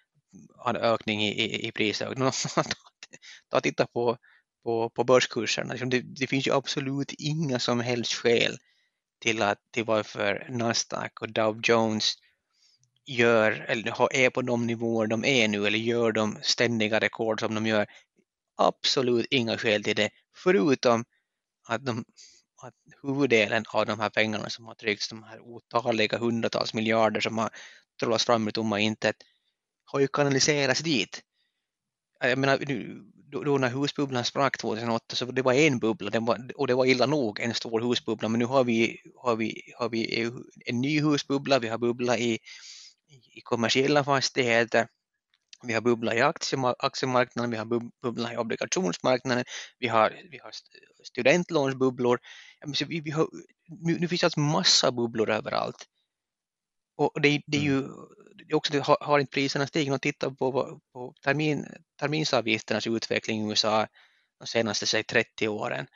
en ökning i, i, i priser. Ta titta på, på, på börskurserna. Liksom det, det finns ju absolut inga som helst skäl till, att, till varför Nasdaq och Dow Jones gör eller är på de nivåer de är nu eller gör de ständiga rekord som de gör. Absolut inga skäl till det förutom att, de, att huvuddelen av de här pengarna som har tryckts, de här otaliga hundratals miljarder som har trollats fram ur tomma intet har ju kanaliserats dit. Jag menar, då när husbubblan sprack 2008 så det var en bubbla den var, och det var illa nog en stor husbubbla men nu har vi, har vi, har vi en ny husbubbla, vi har bubbla i, i kommersiella fastigheter, vi har bubbla i aktiemarknaden, vi har bubbla i obligationsmarknaden, vi har, vi har studentlånsbubblor. Vi, vi har, nu, nu finns det alltså massa bubblor överallt. Och det, det är ju mm också, har, har inte priserna stigit? Och titta på, på termin, terminsavgifternas utveckling i USA de senaste säg, 30 åren.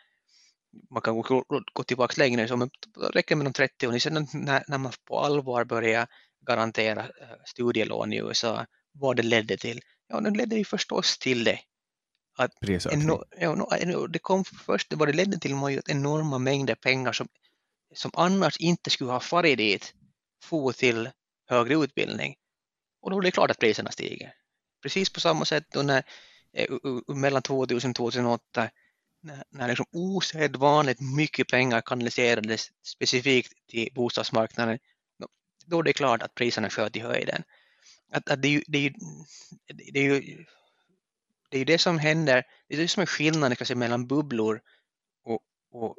Man kan gå, gå tillbaka längre, så men räcker med de 30 åren. Sen när, när man på allvar börjar garantera eh, studielån i USA, vad det ledde till? Ja, det ledde ju förstås till det att eno, ja, det kom först, var det ledde till att enorma mängder pengar som, som annars inte skulle ha farit dit, få till högre utbildning. Och då är det klart att priserna stiger. Precis på samma sätt då när eh, mellan 2000 och 2008 när, när liksom osedvanligt mycket pengar kanaliserades specifikt till bostadsmarknaden, då är det klart att priserna sköt i höjden. Att, att det, är ju, det, är ju, det, är ju, det är ju det som händer, det är det som är skillnaden mellan bubblor och, och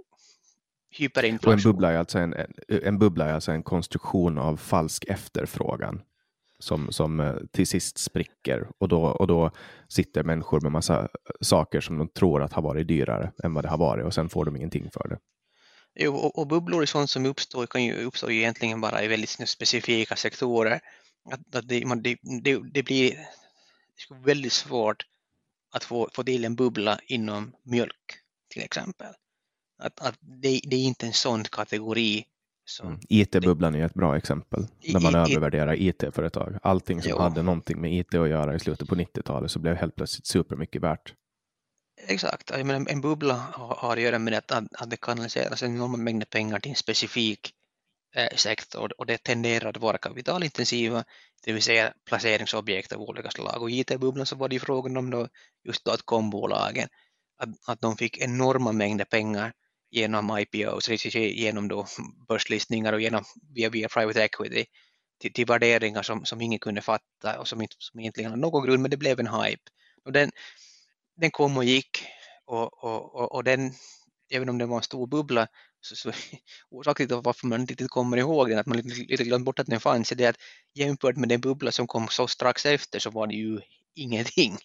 hyperinflation. Och en bubbla, är alltså en, en bubbla är alltså en konstruktion av falsk efterfrågan som, som eh, till sist spricker och då, och då sitter människor med massa saker som de tror att har varit dyrare än vad det har varit och sen får de ingenting för det. Jo, och, och bubblor är sånt som uppstår, kan ju uppstå egentligen bara i väldigt specifika sektorer. Att, att det, man, det, det, det, blir det väldigt svårt att få, få till en bubbla inom mjölk till exempel. Att, att det, det är inte en sån kategori Mm. IT-bubblan är ett bra exempel. När man I, övervärderar IT-företag. Allting som jo. hade någonting med IT att göra i slutet på 90-talet så blev helt plötsligt supermycket värt. Exakt, jag menar, en bubbla har att göra med att, att det kanaliseras enorma mängder pengar till en specifik eh, sektor och det tenderar att vara kapitalintensiva, det vill säga placeringsobjekt av olika slag. Och IT-bubblan så var det ju frågan om då just då att kombolagen, att, att de fick enorma mängder pengar genom IPOs, genom då börslistningar och genom via, via private equity till, till värderingar som, som ingen kunde fatta och som, inte, som egentligen hade någon grund, men det blev en hype. Och den, den kom och gick och, och, och, och den, även om det var en stor bubbla, så, så orsaken till varför man inte riktigt kommer ihåg den, att man lite, lite glömt bort att den fanns, är det att jämfört med den bubbla som kom så strax efter så var det ju ingenting.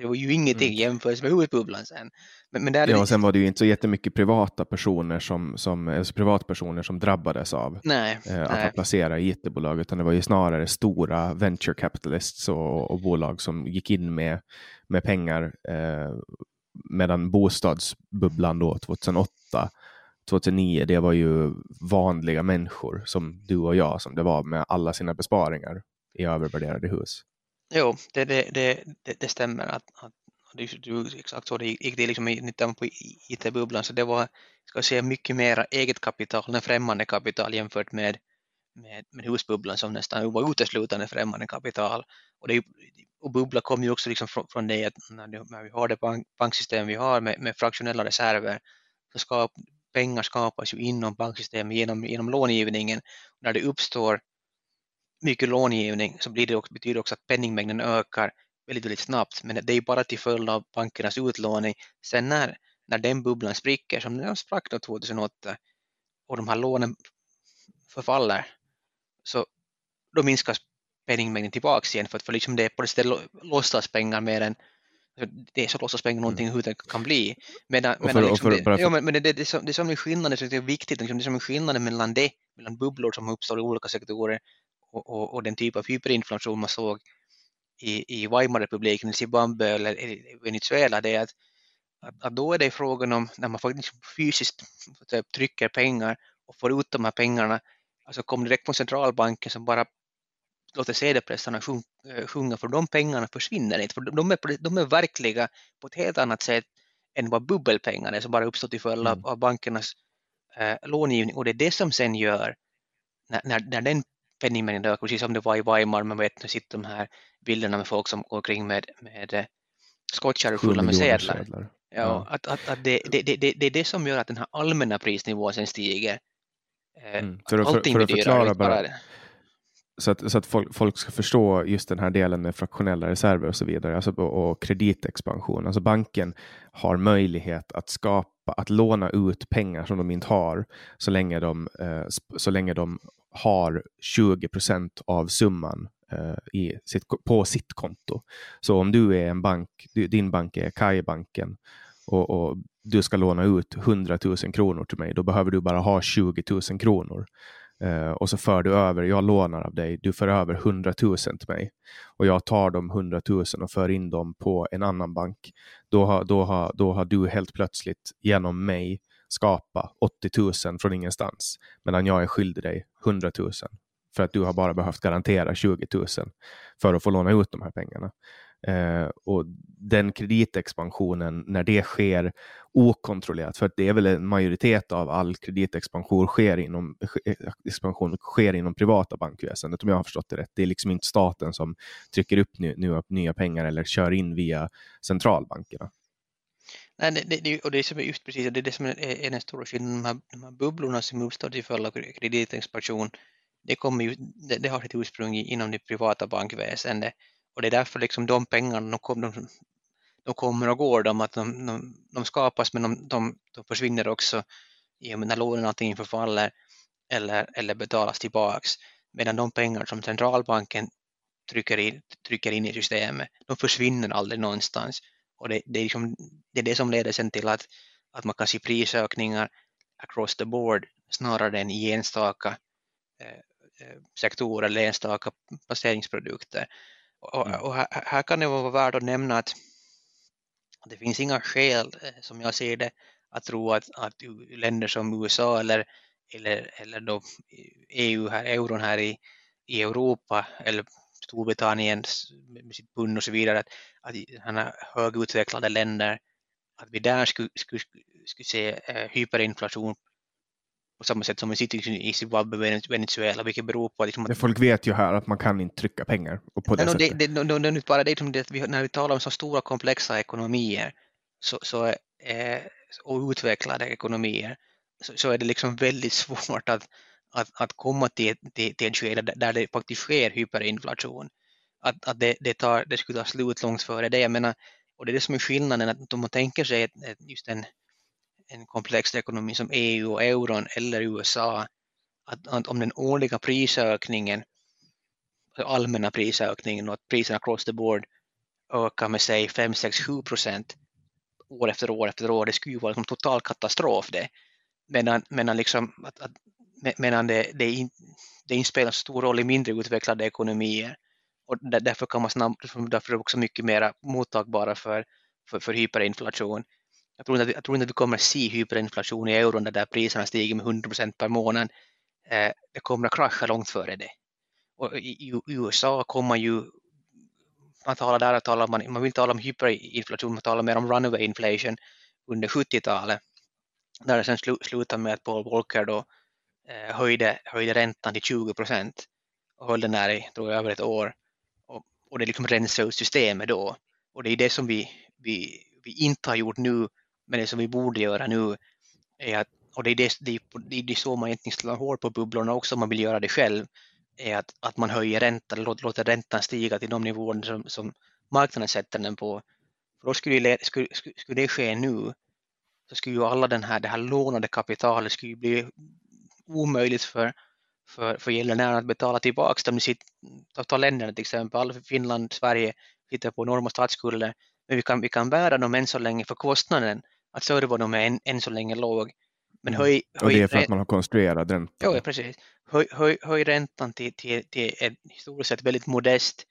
Det var ju ingenting mm. jämfört med huvudbubblan sen. Men, men där ja, och sen var det ju inte så jättemycket privata personer som, som, alltså privatpersoner som drabbades av nej, eh, att nej. placera i it-bolag, utan det var ju snarare stora venture capitalists och, och bolag som gick in med, med pengar eh, medan bostadsbubblan då 2008 2009, det var ju vanliga människor som du och jag som det var med alla sina besparingar i övervärderade hus. Jo, det, det, det, det stämmer att, att det är exakt så det gick det liksom i, på IT-bubblan så det var ska säga, mycket mer eget kapital än främmande kapital jämfört med, med, med husbubblan som nästan var uteslutande främmande kapital. Och, det, och bubbla kom ju också liksom från, från det att när, vi har det bank, banksystem vi har med, med fraktionella reserver så ska pengar skapas ju inom banksystemet genom, genom långivningen. Och när det uppstår mycket långivning så blir det också, betyder också att penningmängden ökar väldigt, väldigt snabbt. Men det är bara till följd av bankernas utlåning. Sen när, när den bubblan spricker, som den sprack 2008, och de här lånen förfaller, så då minskas penningmängden tillbaks igen för att för liksom det är på det stället låtsas pengar mer än det är så låtsas pengar någonting hur det kan bli. Medan, för, liksom för, det, ja, men, men det, det, det, som, det som är skillnaden, det är viktigt, liksom, det som är skillnaden mellan det, mellan bubblor som uppstår i olika sektorer och, och, och, den typ av hyperinflation man såg i, i Weimarrepubliken, Zimbabwe eller Venezuela, det är att, att, att, då är det frågan om när man faktiskt fysiskt trycker pengar och får ut de här pengarna, alltså kommer direkt från centralbanken som bara låter sedelpressarna eh, sjunga för de pengarna försvinner inte, för de är, de är verkliga på ett helt annat sätt än vad bubbelpengar är som bara uppstår till följd av, mm. av bankernas eh, långivning och det är det som sen gör när, när, när den penningmängden ökar, precis som det var i Weimar, man vet nu sitter de här bilderna med folk som går omkring med, med eh, skottkärror fulla med sedlar. sedlar. Ja, ja. Att, att, att det, det, det, det är det som gör att den här allmänna prisnivån sen stiger. Eh, mm. För, för, för, att förklara bara, så att, så att folk, folk, ska förstå just den här delen med fraktionella reserver och så vidare, alltså, och, och kreditexpansion. Alltså banken har möjlighet att skapa, att låna ut pengar som de inte har så länge de, eh, så länge de har 20 procent av summan eh, i sitt, på sitt konto. Så om du är en bank, din bank är Kajbanken och, och, du ska låna ut 100 000 kronor till mig, då behöver du bara ha 20 000 kronor. Uh, och så för du över, jag lånar av dig, du för över 100 000 till mig och jag tar de 100 000 och för in dem på en annan bank. Då har, då har, då har du helt plötsligt genom mig skapa 80 000 från ingenstans medan jag är skyldig dig 100 000 för att du har bara behövt garantera 20 000 för att få låna ut de här pengarna. Eh, och den kreditexpansionen, när det sker okontrollerat, för det är väl en majoritet av all kreditexpansion sker inom, expansion sker inom privata bankväsendet om jag har förstått det rätt. Det är liksom inte staten som trycker upp nya pengar eller kör in via centralbankerna. Nej, det, det, och det är som just precis det är det som är, är den stora skillnaden. De här, de här bubblorna som uppstår till följd av kreditexpansion, det, kommer ju, det, det har sitt ursprung inom det privata bankväsendet och det är därför liksom de pengarna de, kom, de, de kommer och går, de, att de, de, de skapas men de, de, de försvinner också i och med när lånen antingen förfaller eller, eller betalas tillbaks. Medan de pengar som centralbanken trycker in, trycker in i systemet, de försvinner aldrig någonstans. Och det, det, är liksom, det är det som leder sen till att, att man kan se prisökningar across the board snarare än i enstaka eh, eh sektorer eller enstaka placeringsprodukter. Och, mm. och här, här, kan det vara värt att nämna att det finns inga skäl, eh, som jag ser det, att tro att, att länder som USA eller, eller, eller då EU, här, euron här i, i Europa eller Storbritannien med sitt pund och så vidare, att, att här högutvecklade länder, att vi där skulle, skulle, skulle se eh, hyperinflation på samma sätt som vi sitter i Zimbabwe och Venezuela, vilket beror på liksom att... Folk vet ju här att man kan inte trycka pengar. Och på det, no, det, det, no, no, inte bara det, som det vi, när vi talar om så stora komplexa ekonomier så, så, eh, och utvecklade ekonomier så, så, är det liksom väldigt svårt att, att, att komma till, till, till en skede där det faktiskt sker hyperinflation. Att, att det, det, tar, det skulle ta slut långt före det. Jag menar, och det är det som är skillnaden, att om man tänker sig just en en komplex ekonomi som EU och euron eller USA, att, att om den årliga prisökningen, allmänna prisökningen och att priserna across the board ökar med säg 5, 6, 7 procent år efter år efter år, det skulle ju vara en total katastrof det. Medan, medan, liksom, att, att, medan det, det, in, det inte spelar så stor roll i mindre utvecklade ekonomier och därför kan man snabbt, därför är det också mycket mer mottagbara för, för, för hyperinflation. Jag tror, inte, jag tror inte att vi kommer att se hyperinflation i euron där priserna stiger med 100 procent per månad. Eh, det kommer att krascha långt före det. Och i, i USA kommer ju man talar där talar man, man vill tala om hyperinflation, man talar mer om runaway inflation under 70-talet. Där det sen slu, slutar med att Paul Volcker då Eh, höjde, höjde räntan till 20 procent och höll den där i tror jag, över ett år. Och, och det liksom rensade ut systemet då. Och det är det som vi, vi, vi inte har gjort nu men det som vi borde göra nu är att, och det är, det, det, är, det är så man egentligen slår hål på bubblorna också om man vill göra det själv, är att, att man höjer räntan, låter, låter räntan stiga till de nivåer som, som marknaden sätter den på. För då skulle, det, skulle, skulle det ske nu så skulle ju alla den här, det här lånade kapitalet skulle bli omöjligt för, för, för gäldenärerna att betala tillbaka. De sitter, ta länderna till exempel, Finland, Sverige sitter på enorma statsskulder, men vi kan, vi kan bära dem än så länge för kostnaden att servern är än, än så länge låg. Men mm. höj, höj, och det är för att man har konstruerat den. Ja, precis. Höj, höj, höj räntan till, till, till en historiskt sett väldigt modest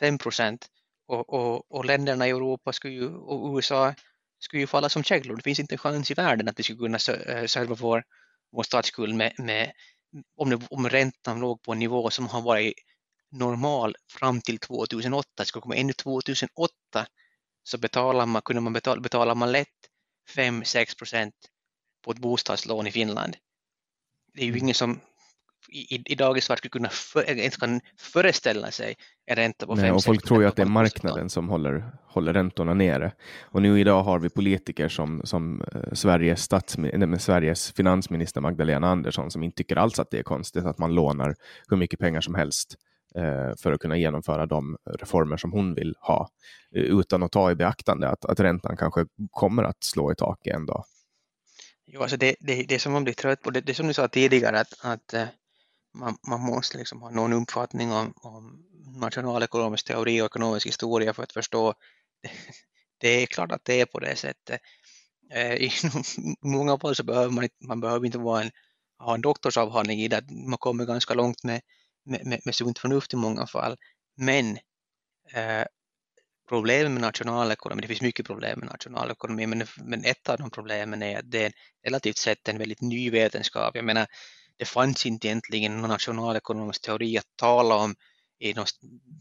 5 procent och, och, och länderna i Europa skulle ju, och USA skulle ju falla som käglor. Det finns inte en chans i världen att vi skulle kunna eh, serva vår, vår statsskuld med, med om, det, om räntan låg på en nivå som har varit normal fram till 2008. Skulle komma ännu 2008 så betalar man, kunde man betala, betalar man lätt 5-6 procent på ett bostadslån i Finland. Det är ju mm. ingen som i, i dagens värld skulle kunna för, ens kan föreställa sig en ränta på 5 Och folk tror ju att det är marknaden som håller, håller räntorna nere. Och nu idag har vi politiker som, som uh, Sveriges, stats, nej, Sveriges finansminister Magdalena Andersson som inte tycker alls att det är konstigt att man lånar hur mycket pengar som helst uh, för att kunna genomföra de reformer som hon vill ha utan att ta i beaktande att, att räntan kanske kommer att slå i taket en dag. Jo, alltså det, det, det som man blir trött på, det, det som du sa tidigare, att, att eh, man, man måste liksom ha någon uppfattning om, om nationalekonomisk teori och ekonomisk historia för att förstå. Det, är klart att det är på det sättet. Eh, I många fall så behöver man, man behöver inte vara en, ha en doktorsavhandling i det, man kommer ganska långt med, med, med, med sunt förnuft i många fall. Men eh, problemet med nationalekonomi, det finns mycket problem med nationalekonomi, men, men ett av de problemen är att det är relativt sett en väldigt ny vetenskap. Jag menar, det fanns inte egentligen någon nationalekonomisk teori att tala om i någon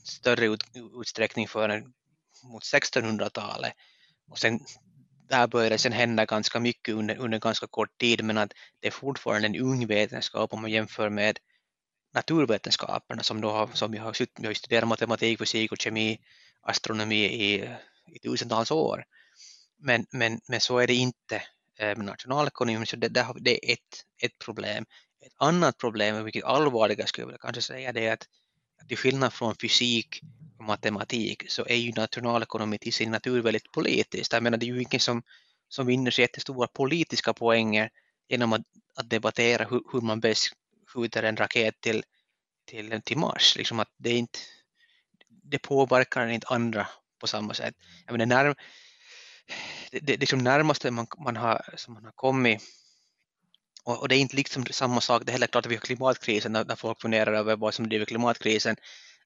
större ut, utsträckning förrän mot 1600-talet och sen där började sen hända ganska mycket under, under ganska kort tid men att det är fortfarande en ung vetenskap om man jämför med naturvetenskaperna som, då har, som jag har, jag har studerat matematik, fysik och kemi, astronomi i, i tusentals år. Men, men, men så är det inte eh, med nationalekonomi, så det, det är ett, ett problem. Ett annat problem, vilket allvarligare skulle jag vilja kanske säga, det är att, att till skillnad från fysik och matematik så är ju nationalekonomi till sin natur väldigt politiskt. Jag menar, det är ju ingen som, som vinner sig jättestora politiska poänger genom att, att debattera hur, hur man bäst skjuter en raket till, till, till Mars. Liksom att det, inte, det påverkar inte andra på samma sätt. Jag menar, när, det, det, liksom närmaste man, man, har, som man har kommit och, det är inte liksom samma sak, det är heller klart att vi har klimatkrisen när, folk funderar över vad som driver klimatkrisen.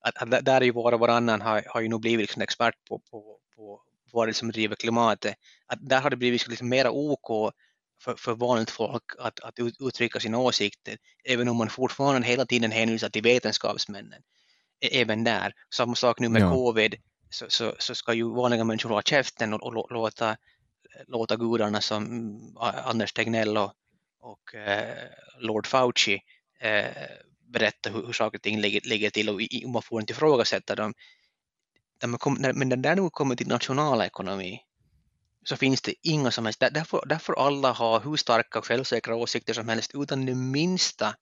Att, att där är ju var och varannan har, har ju nog blivit liksom expert på, på, på vad det som driver klimatet. Att där har det blivit liksom mera OK för, för vanligt folk att, att uttrycka sina åsikter, även om man fortfarande hela tiden hänvisar till vetenskapsmännen. Även där, samma sak nu med ja. covid, så, så, så, ska ju vanliga människor hålla käften och, och låta, låta gudarna som Anders Tegnell och, och eh, Lord Fauci eh, berätta hur, hur saker och ting ligger, ligger till och, och man får inte ifrågasätta dem. Men när det nu kommer till nationalekonomi så finns det inga som helst, där får, där får alla ha hur starka och självsäkra åsikter som helst utan det minsta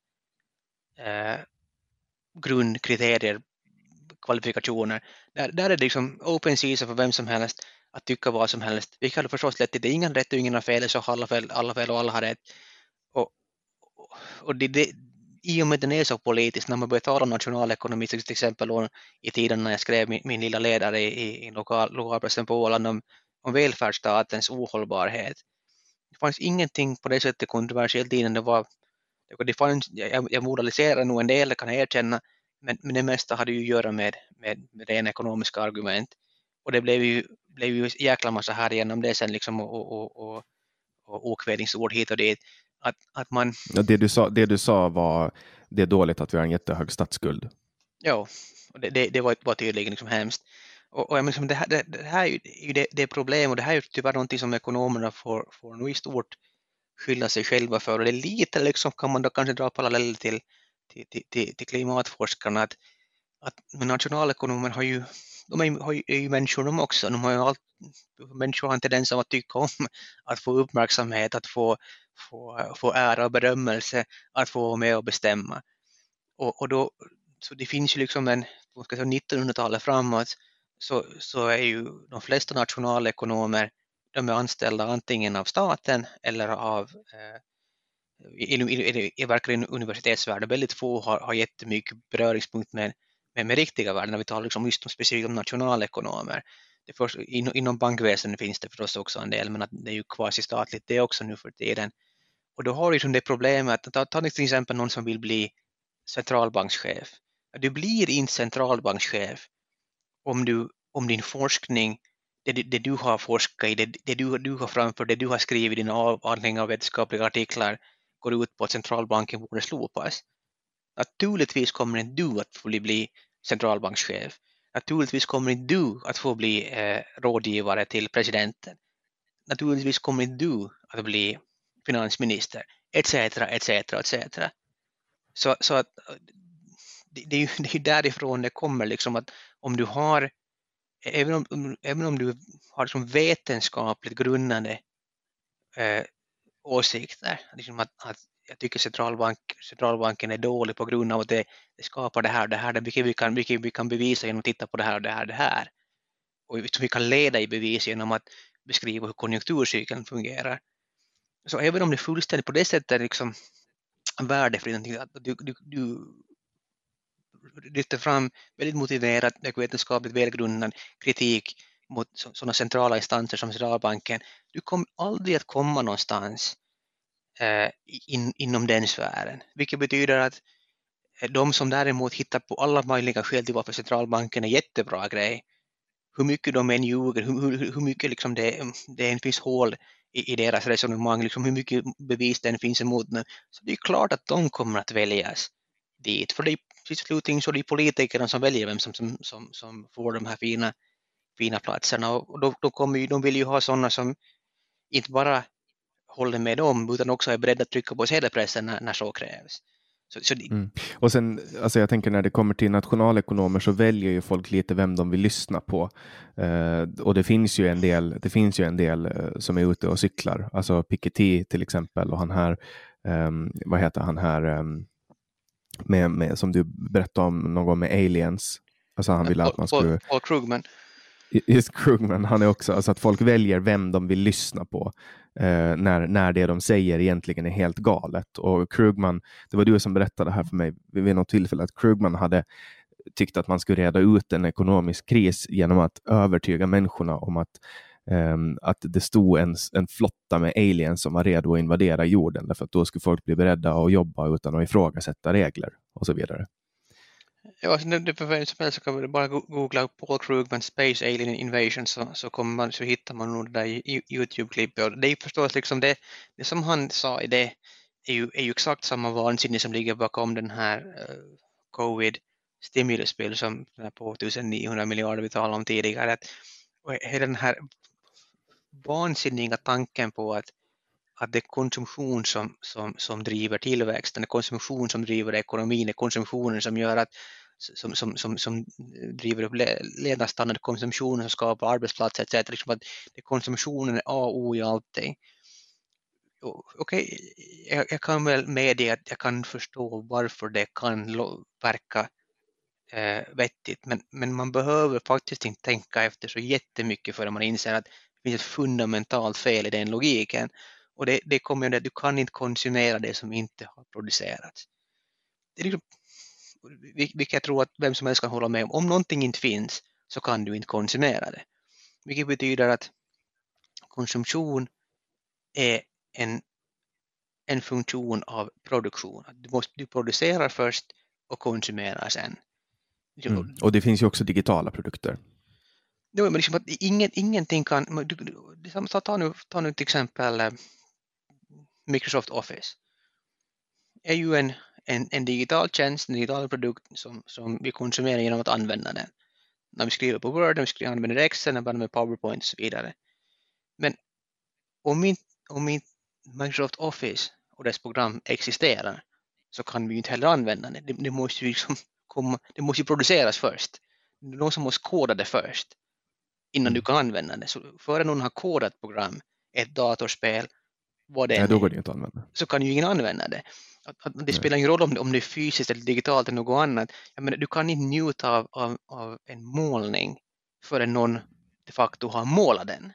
eh, grundkriterier, kvalifikationer. Där, där är det liksom open season för vem som helst att tycka vad som helst. Vi kan förstås lätt det är ingen rätt och ingen har fel, så har alla fel, alla fel och alla har rätt. Och, det, det, i och med att den är så politisk, när man börjar tala om nationalekonomi, till exempel i tiden när jag skrev min, min lilla ledare i, i, i lokal, lokalpressen på Åland om om välfärdsstatens ohållbarhet. Det fanns ingenting på det sättet kontroversiellt innan det var det fanns, jag, jag moraliserar nog en del, det kan jag erkänna, men, men det mesta hade ju att göra med, med, med rena ekonomiska argument. Och det blev ju, blev ju jäkla massa här genom det sen liksom och, och, och, och okvädingsord hit och dit. Att, att man... Ja, det, du sa, det du sa var det är dåligt att vi har en jättehög statsskuld. Ja, det, det, det var, var tydligen liksom hemskt. Och, och liksom det, här, det, det, här är ju det, det problem och det här är ju tyvärr någonting som ekonomerna får, får nog i stort skylla sig själva för. Och det är lite liksom kan man då kanske dra paralleller till, till, till, till klimatforskarna att, att nationalekonomer har ju, de är ju, har ju, är ju människor de också. De har ju allt, människor har en tendens att tycka om att få uppmärksamhet, att få, få, få ära och berömmelse, att få vara med och bestämma. Och, och då, så det finns ju liksom en, 1900-talet framåt så, så är ju de flesta nationalekonomer de är anställda antingen av staten eller av eh, i, i, i, verkligen universitetsvärlden. Väldigt få har, har jättemycket beröringspunkt med, med, med riktiga världen när vi talar liksom just om specifikt om nationalekonomer. Det först, in, inom bankväsendet finns det förstås också en del, men att det är ju quasi-statligt det också nu för tiden. Och då har du liksom det problemet att ta, ta till exempel någon som vill bli centralbankschef. Du blir inte centralbankschef om du om din forskning, det, det du har forskat i, det, det du, du har framfört, det du har skrivit i dina avhandlingar och vetenskapliga artiklar går ut på att centralbanken borde slopas. Naturligtvis kommer inte du att bli centralbankschef. Naturligtvis kommer inte du att få bli eh, rådgivare till presidenten. Naturligtvis kommer inte du att bli finansminister, etc. etc. etc. Så, så att det, det, är ju, det är därifrån det kommer, liksom att om du har även om, även om du har liksom vetenskapligt grundade eh, åsikter, liksom att, att jag tycker centralbank, centralbanken är dålig på grund av att det, det skapar det här och det här, vilket vi kan, mycket vi kan bevisa genom att titta på det här och det här och det här. Och vi kan leda i bevis genom att beskriva hur konjunkturcykeln fungerar. Så även om det fullständigt på det sättet liksom värdefritt, att du, du, du lyfter fram väldigt motiverad och vetenskapligt välgrundad kritik mot sådana centrala instanser som centralbanken. Du kommer aldrig att komma någonstans Eh, in, inom den sfären, vilket betyder att eh, de som däremot hittar på alla möjliga skäl till varför centralbanken är jättebra grej, hur mycket de än ljuger, hur, hur, hur mycket liksom det, det än finns hål i, i deras resonemang, liksom hur mycket bevis det än finns emot dem, så det är klart att de kommer att väljas dit, för det är sist och så det är politikerna som väljer vem som, som, som, som får de här fina, fina platserna. Och då, då kommer ju, de vill ju ha sådana som inte bara håller med dem utan också är beredda att trycka på sedelpressen när, när så krävs. Så, så mm. Och sen, alltså jag tänker när det kommer till nationalekonomer så väljer ju folk lite vem de vill lyssna på. Eh, och det finns ju en del, det finns ju en del eh, som är ute och cyklar, alltså Piketty till exempel och han här, eh, vad heter han här, ehm, med, med, som du berättade om någon gång med aliens. Alltså han ville att man skulle... Paul Krugman. Just Krugman, han är också, alltså att folk väljer vem de vill lyssna på eh, när, när det de säger egentligen är helt galet. Och Krugman, det var du som berättade här för mig vid något tillfälle att Krugman hade tyckt att man skulle reda ut en ekonomisk kris genom att övertyga människorna om att, Um, att det stod en, en flotta med aliens som var redo att invadera jorden, därför att då skulle folk bli beredda att jobba utan att ifrågasätta regler och så vidare. Ja, alltså, det, för vem som helst så kan man bara googla Paul Krugman Space Alien Invasion så, så, kommer man, så hittar man nog det där Youtube-klippet. det är förstås liksom det, det som han sa i det är ju, är ju exakt samma vansinne som ligger bakom den här eh, uh, covid stimulusbild som den här på 1900 miljarder vi talade om tidigare. Att, och hela den här vansinniga tanken på att, att det är konsumtion som, som, som driver tillväxten, det är konsumtion som driver ekonomin, det är konsumtionen som gör att som, som, som, som driver upp levnadsstandard, konsumtionen som skapar arbetsplatser etc. Liksom att det konsumtionen är A och O i allting. Okej, okay, jag, jag, kan väl medge att jag kan förstå varför det kan verka eh, vettigt, men, men man behöver faktiskt inte tänka efter så jättemycket förrän man inser att det finns ett fundamentalt fel i den logiken. Och det, det kommer ju att du kan inte konsumera det som inte har producerats. Det är liksom, vilket jag tror att vem som helst kan hålla med om. Om någonting inte finns så kan du inte konsumera det. Vilket betyder att konsumtion är en, en funktion av produktion. Du, måste, du producerar först och konsumerar sen. Mm. Och det finns ju också digitala produkter. Ja, men liksom att ingen, ingenting kan... Du, du, ta, nu, ta nu till exempel eh, Microsoft Office. är ju en en, en digital tjänst, en digital produkt som, som vi konsumerar genom att använda den. När vi skriver på Word, när vi skriver, använder Excel, när vi använder PowerPoint och så vidare. Men om inte, om inte Microsoft Office och dess program existerar så kan vi inte heller använda det. Det, det måste ju liksom komma, det måste ju produceras först. Det är någon som måste koda det först innan du mm. kan använda det. Så före någon har kodat program, ett datorspel, vad det Nej, då går det inte att använda. så kan ju ingen använda det. Att, att det spelar ingen roll om det, om det är fysiskt eller digitalt eller något annat. Jag menar, du kan inte njuta av, av, av en målning förrän någon de facto har målat den.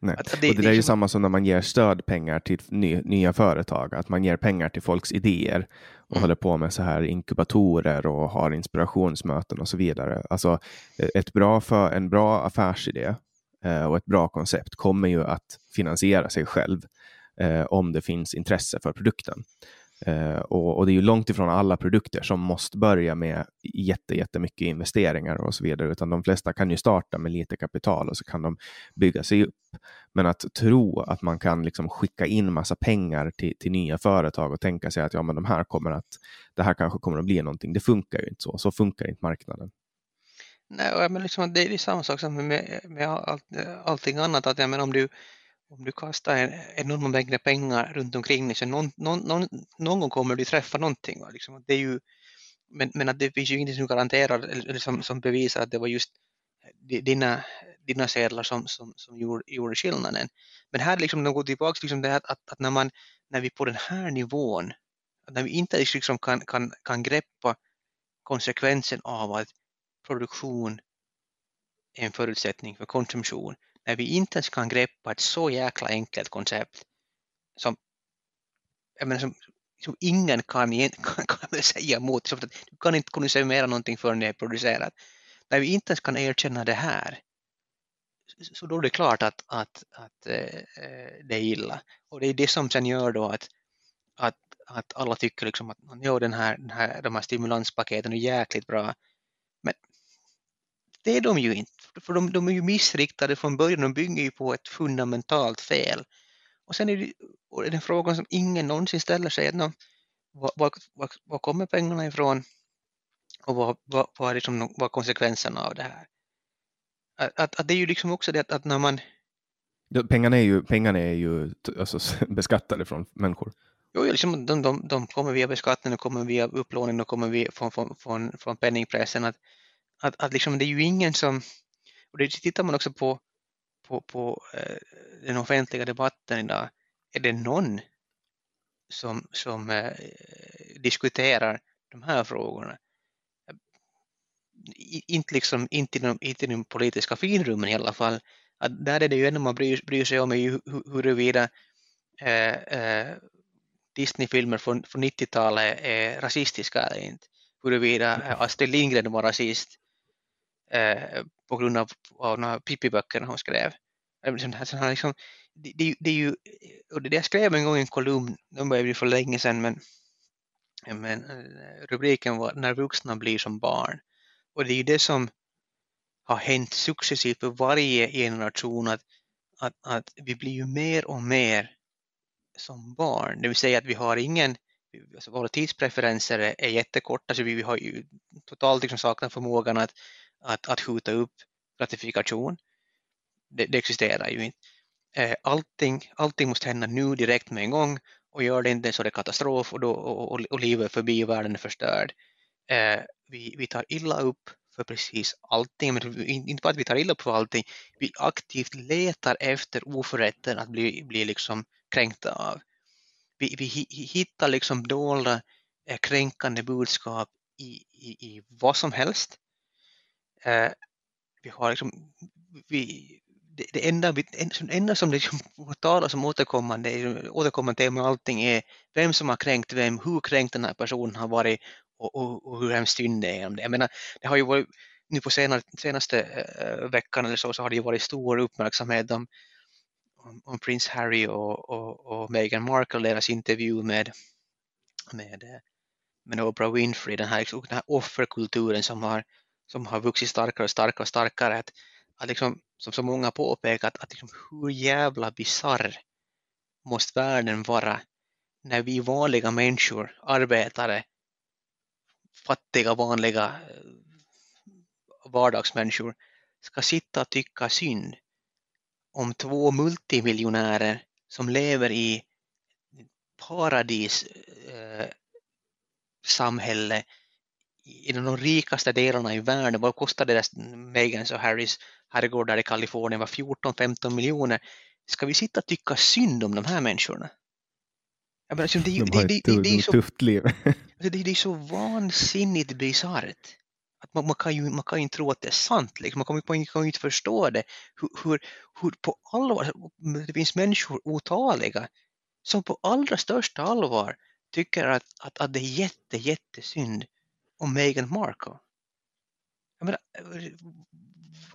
Nej. Att, att det, och det, det är ju samma som när man ger stödpengar till ny, nya företag, att man ger pengar till folks idéer och mm. håller på med så här inkubatorer och har inspirationsmöten och så vidare. Alltså ett bra för, en bra affärsidé eh, och ett bra koncept kommer ju att finansiera sig själv eh, om det finns intresse för produkten. Eh, och, och, det är ju långt ifrån alla produkter som måste börja med jätte, jättemycket investeringar och så vidare, utan de flesta kan ju starta med lite kapital och så kan de bygga sig upp. Men att tro att man kan liksom skicka in massa pengar till, till nya företag och tänka sig att ja, men de här kommer att, det här kanske kommer att bli någonting, det funkar ju inte så. Så funkar inte marknaden. Nej, men liksom, det är samma sak som med, med all, allting annat. Att, ja, men om du om du kastar en enorma mängder pengar runt omkring dig så någon, någon, någon, någon gång kommer du träffa någonting. Va? Liksom, det är ju, men, men att det finns ju ingenting som garanterar eller som, som bevisar att det var just dina, dina sedlar som, som, som gjorde, gjorde skillnaden. Men här liksom, de går tillbaka liksom det att, att, när, man, när vi på den här nivån, när vi inte liksom, liksom kan, kan, kan greppa konsekvensen av att produktion är en förutsättning för konsumtion, när vi inte ens kan greppa ett så jäkla enkelt koncept som, jag menar, som, som ingen kan, kan, kan säga emot. Som att du kan inte konsumera någonting förrän det är producerat. När vi inte ens kan erkänna det här så då är det klart att, att, att äh, det är illa. Och det är det som sen gör då att, att, att alla tycker liksom att ja, den här, den här, de här stimulanspaketen är jäkligt bra. Det är de ju inte, för de, de är ju missriktade från början, de bygger ju på ett fundamentalt fel. Och sen är det, och är det en fråga som ingen någonsin ställer sig, att, var, var, var, var kommer pengarna ifrån och vad, vad, vad, är, liksom, vad är konsekvenserna av det här? att, att, att det är ju liksom också det att, att när man... Pengarna är ju, pengarna är ju alltså, beskattade från människor. Jo, liksom, de, de, de kommer via beskattning, de kommer via upplåning, de kommer via, från, från, från, från penningpressen. Att, att, att liksom, det är ju ingen som... Och det tittar man också på, på, på eh, den offentliga debatten idag. Är det någon som, som eh, diskuterar de här frågorna? inte, liksom, inte, inom, inte i de politiska finrummen i alla fall. Att där är det ju enda man bryr, bryr sig om är ju huruvida eh, eh, Disney-filmer från, från 90-talet är rasistiska eller inte. Huruvida eh, Astrid Lindgren var rasist eh, på grund av, av några Pippi-böckerna hon skrev. Liksom, liksom, det, det, det, är ju, och det jag skrev en gång i en kolumn, den började bli för länge sedan, men, men eh, rubriken var När vuxna blir som barn. Och det är ju det som har hänt successivt för varje generation att, att, att vi blir ju mer och mer som barn. Det vill säga att vi har ingen, alltså våra tidspreferenser är, är jättekorta så vi, vi har ju totalt liksom saknat förmågan att, att, att skjuta upp ratifikation. Det, det existerar ju inte. Eh, allting, allting måste hända nu direkt med en gång och gör det inte så är det katastrof och, då, och, och, och livet förbi och världen är förstörd. Eh, vi, vi tar illa upp för precis allting, men inte bara att vi tar illa upp för allting, vi aktivt letar efter oförrätten att bli, bli liksom kränkta av. Vi, vi hittar liksom dolda eh, kränkande budskap i, i, i vad som helst. Eh, vi har liksom, vi, det, det enda, det enda som liksom talas om återkommande, återkommande tema allting är vem som har kränkt vem, hur kränkt den här personen har varit och, och, och hur hemskt synd det är om det. Jag menar, det har ju varit, nu på senare, senaste äh, veckan eller så, så har det ju varit stor uppmärksamhet om, om, om prins Harry och, och, och Meghan Markle, deras intervju med, med, eh, med Oprah Winfrey, den här, den här offerkulturen som har, som har vuxit starkare och starkare och starkare. Att, att liksom, som så många påpekat, att liksom, hur jävla bizarr måste världen vara när vi vanliga människor, arbetare, fattiga vanliga eh, vardagsmänniskor ska sitta och tycka synd om två multimiljonärer som lever i paradissamhälle eh, i de rikaste delarna i världen. Vad kostar deras Megans och Harrys herrgårdar i Kalifornien? var 14-15 miljoner. Ska vi sitta och tycka synd om de här människorna? Jag menar, det, de har det, det, det, är så, tufft liv. det, det är så vansinnigt bisarrt. Att man, man, kan ju, man kan ju inte tro att det är sant. Liksom. Man kan, ju, kan ju inte förstå det. Hur, hur, hur på allvar, det finns människor otaliga som på allra största allvar tycker att, att, att det är jätte, jättesynd om Meghan Markle. Jag menar,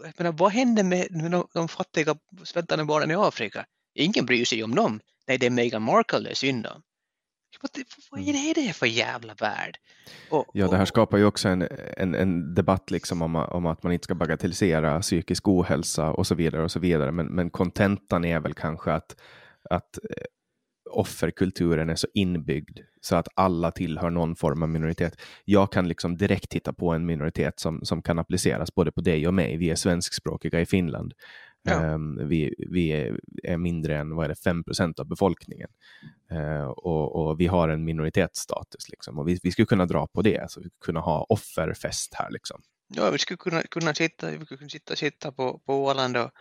jag menar, vad händer med, med de, de fattiga svältande barnen i Afrika? Ingen bryr sig om dem. Nej, det är Meghan Markle det är synd om. Vad är det för jävla värld? Och, ja, det här skapar ju också en, en, en debatt liksom om, om, att man inte ska bagatellisera psykisk ohälsa och så vidare och så vidare. Men, men kontentan är väl kanske att, att offerkulturen är så inbyggd så att alla tillhör någon form av minoritet. Jag kan liksom direkt titta på en minoritet som, som kan appliceras både på dig och mig. Vi är svenskspråkiga i Finland. Ja. Um, vi, vi är, är, mindre än vad är det, 5 av befolkningen. Uh, och, och, vi har en minoritetsstatus. Liksom. Och vi, vi skulle kunna dra på det, så vi skulle kunna ha offerfest här. Liksom. Ja, vi skulle kunna, kunna sitta, vi skulle kunna sitta, sitta på, på Åland och,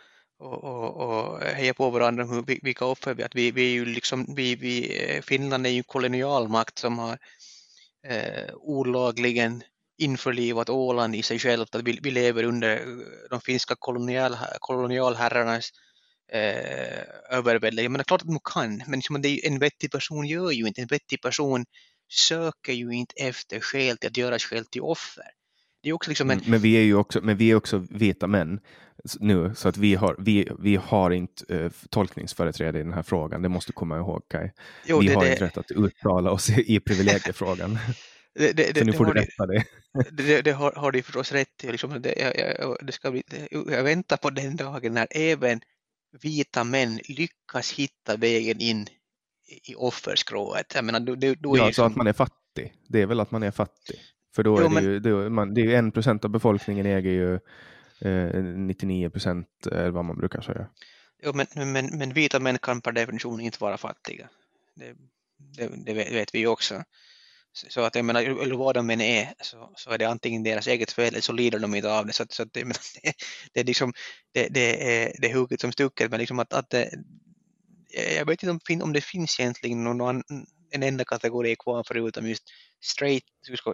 och, och, och heja på varandra hur, vilka offer vi att vi, vi är ju liksom, vi, vi, eh, Finland är ju kolonialmakt som har eh, olagligen införlivat Åland i sig självt, att vi, vi lever under eh, de finska kolonial, kolonialherrarnas eh, övervälde. Jag menar klart att man kan, men liksom, det, en vettig person gör ju inte, en vettig person söker ju inte efter skäl till att göra sig själv till offer. Det är också liksom en... men, vi är ju också, men vi är också vita män nu, så att vi har, vi, vi har inte uh, tolkningsföreträde i den här frågan. Det måste du komma ihåg Kaj. Jo, vi det, har det... inte rätt att uttala oss i, i privilegiefrågan. Det, det, så nu får du rätta det. Det, det har, har du förstås rätt till. Liksom, det, jag, det ska bli, jag väntar på den dagen när även vita män lyckas hitta vägen in i offerskrået. Jag menar, då, då ja, så liksom... att man är fattig. Det är väl att man är fattig. För då jo, är det, men... ju, då, man, det är ju en procent av befolkningen äger ju eh, 99 procent eller vad man brukar säga. Jo, men, men, men vita män kan per definition inte vara fattiga. Det, det, det vet vi ju också. Så att jag menar, eller vad de än är, så, så är det antingen deras eget fel eller så lider de inte av det. Så, så det, det, det, är liksom, det, det är det hugget som stucket, men liksom att, att det, jag vet inte om, om det finns egentligen någon, en enda kategori kvar förutom just straight,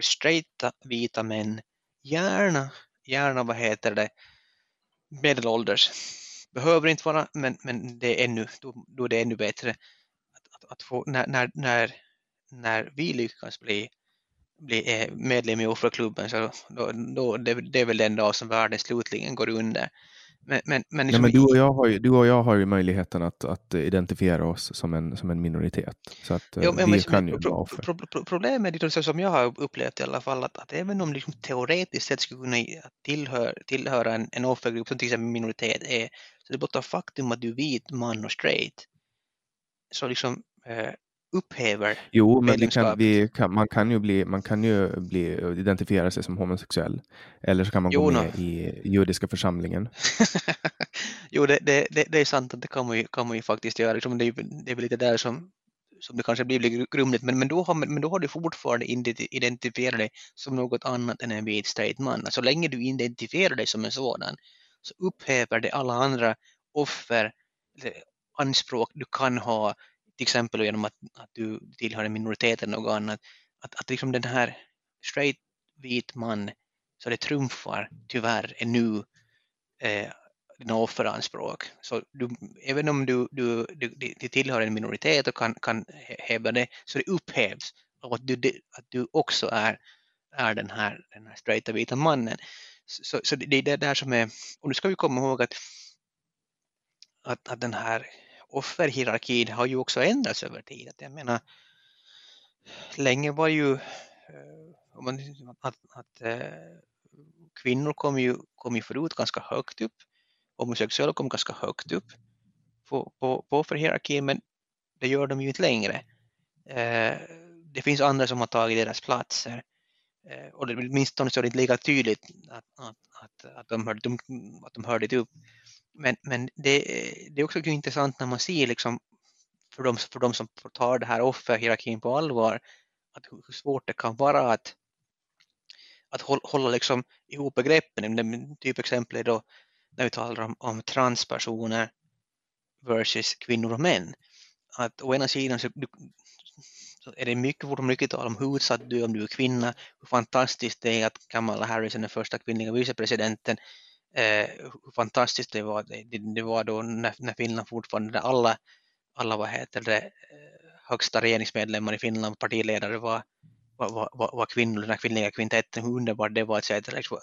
straighta vita män, gärna, gärna vad heter det, medelålders. Behöver inte vara, men, men det är ännu, då, då är det ännu bättre att, att, att få, när, när, när när vi lyckas bli, bli eh, medlem i offerklubben så då, då, det, det är väl den dag som världen slutligen går under. Men, men, men, liksom, ja, men du, och jag har ju, du och jag har ju möjligheten att, att identifiera oss som en, som en minoritet. Så att jo, vi men, kan ju pro, pro, pro, Problemet är som jag har upplevt i alla fall att, att även om liksom teoretiskt sett skulle kunna tillhöra, tillhöra en, en offergrupp som till exempel minoritet är så det blotta faktum att du är vit, man och straight så liksom eh, upphäver Jo, men kan, vi kan, man, kan ju bli, man kan ju bli, identifiera sig som homosexuell. Eller så kan man jo, gå med no. i judiska församlingen. jo, det, det, det, det, är sant att det kan man ju, kan man ju faktiskt göra. Liksom det, är, det är väl lite där som, som det kanske blir lite grumligt, men, men, då har, men då har du fortfarande identifierat dig som något annat än en vit straight man. Så alltså, länge du identifierar dig som en sådan så upphäver det alla andra offer, anspråk du kan ha till exempel genom att, att du tillhör en minoritet eller något annat, att, att liksom den här straight vit man så det trumfar tyvärr ännu eh, dina offeranspråk. Så du, även om du, du, du, du tillhör en minoritet och kan, kan hävda det så det upphävs av att du, att du också är, är den, här, den här straighta vita mannen. Så, så det är det där som är, och nu ska vi komma ihåg att, att, att den här offerhierarkin har ju också ändrats över tid. jag menar, länge var ju eh, att, att eh, kvinnor kom ju, kom ju förut ganska högt upp, homosexuella kom ganska högt upp på, på, på offerhierarkin, men det gör de ju inte längre. Eh, det finns andra som har tagit deras platser och åtminstone så är det inte lika tydligt att, att, att, att, de, hör, de, att de hörde upp men, men det, det är också intressant när man ser liksom för de, för de som tar det här offerhierarkin på allvar att hur svårt det kan vara att, att hålla liksom ihop begreppen. Typ exempel är då när vi talar om, om transpersoner versus kvinnor och män. Att å ena sidan så, så är det mycket, mycket tal om hur utsatt du är om du är kvinna, hur fantastiskt det är att Kamala Harris är den första kvinnliga vicepresidenten eh, hur fantastiskt det var. Det, det var då när, när Finland fortfarande, alla, alla vad heter det, eh, högsta regeringsmedlemmar i Finland, partiledare var, var, var, var kvinnor, den här kvinnliga kvintetten, hur underbart det var, etc.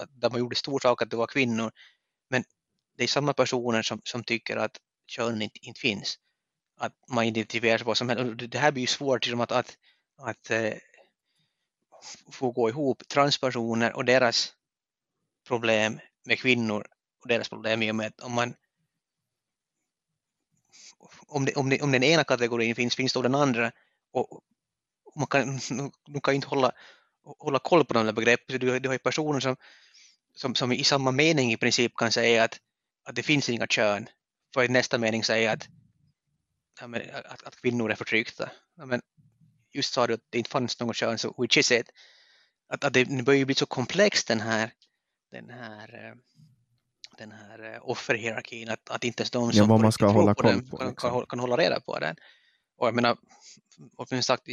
Där man gjorde stor sak att det var kvinnor. Men det är samma personer som, som tycker att kön inte, inte finns. Att man identifierar sig på som Det här blir ju svårt liksom att, att, att äh, få gå ihop transpersoner och deras problem med kvinnor och deras problem i och med att om man om, det, om, det, om den ena kategorin finns, finns då den andra och man kan, man kan inte hålla, hålla koll på de där begreppen. Du, du har ju personer som, som, som i samma mening i princip kan säga att, att det finns inga kön för i nästa mening säga att, att, att kvinnor är förtryckta. Men just sa du att det inte fanns något kön, så which is it? Att, att det börjar bli så komplext den här den här eh, den här eh, offerhierarkin, att, att inte ens de som ja, man ska hålla på den på, kan, kan, kan, hålla reda på den. Och jag menar, och sagt,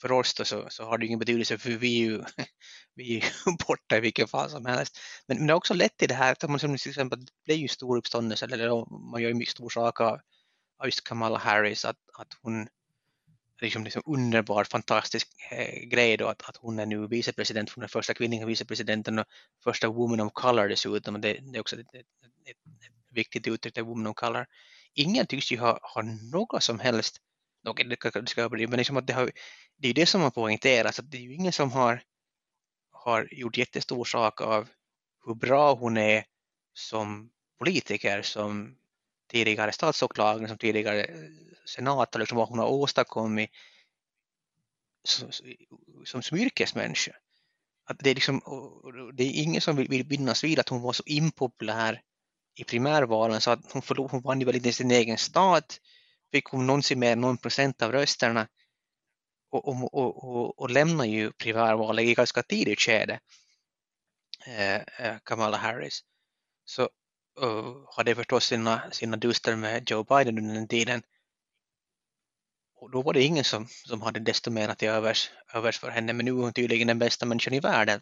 för oss då, så, så har det ingen betydelse för vi är ju, vi är borta i vilken fall som helst. Men, men det har också lett till det här att man som till exempel, det är ju stor uppståndelse, eller man gör ju mycket stor sak av, av just Kamala Harris, att, att hon liksom, liksom underbar, fantastisk eh, grej då att, att hon är nu vicepresident, hon är första kvinnliga vicepresidenten och första woman of color dessutom. Det, det är också ett, ett, ett, ett viktigt uttryck, det woman of color. Ingen tycks ju ha, ha något som helst, okay, det ska bli, men liksom att det, har, det är det som har poängterats, att det är ju ingen som har, har gjort jättestor sak av hur bra hon är som politiker, som tidigare statsåklagaren, som tidigare eh, senator, liksom vad hon har åstadkommit som, som yrkesmänniska. att det, är liksom, det är ingen som vill, vill minnas vid att hon var så impopulär i primärvalen så att hon, förlor, hon vann ju väl inte sin egen stat, fick hon någonsin mer än någon procent av rösterna och, och, och, och, och lämnar ju primärvalet i ganska tidigt skede, eh, eh Kamala Harris. Så hade förstås sina, sina duster med Joe Biden under den tiden. Och då var det ingen som, som hade desto mer till övers, övers för henne, men nu är hon tydligen den bästa människan i världen.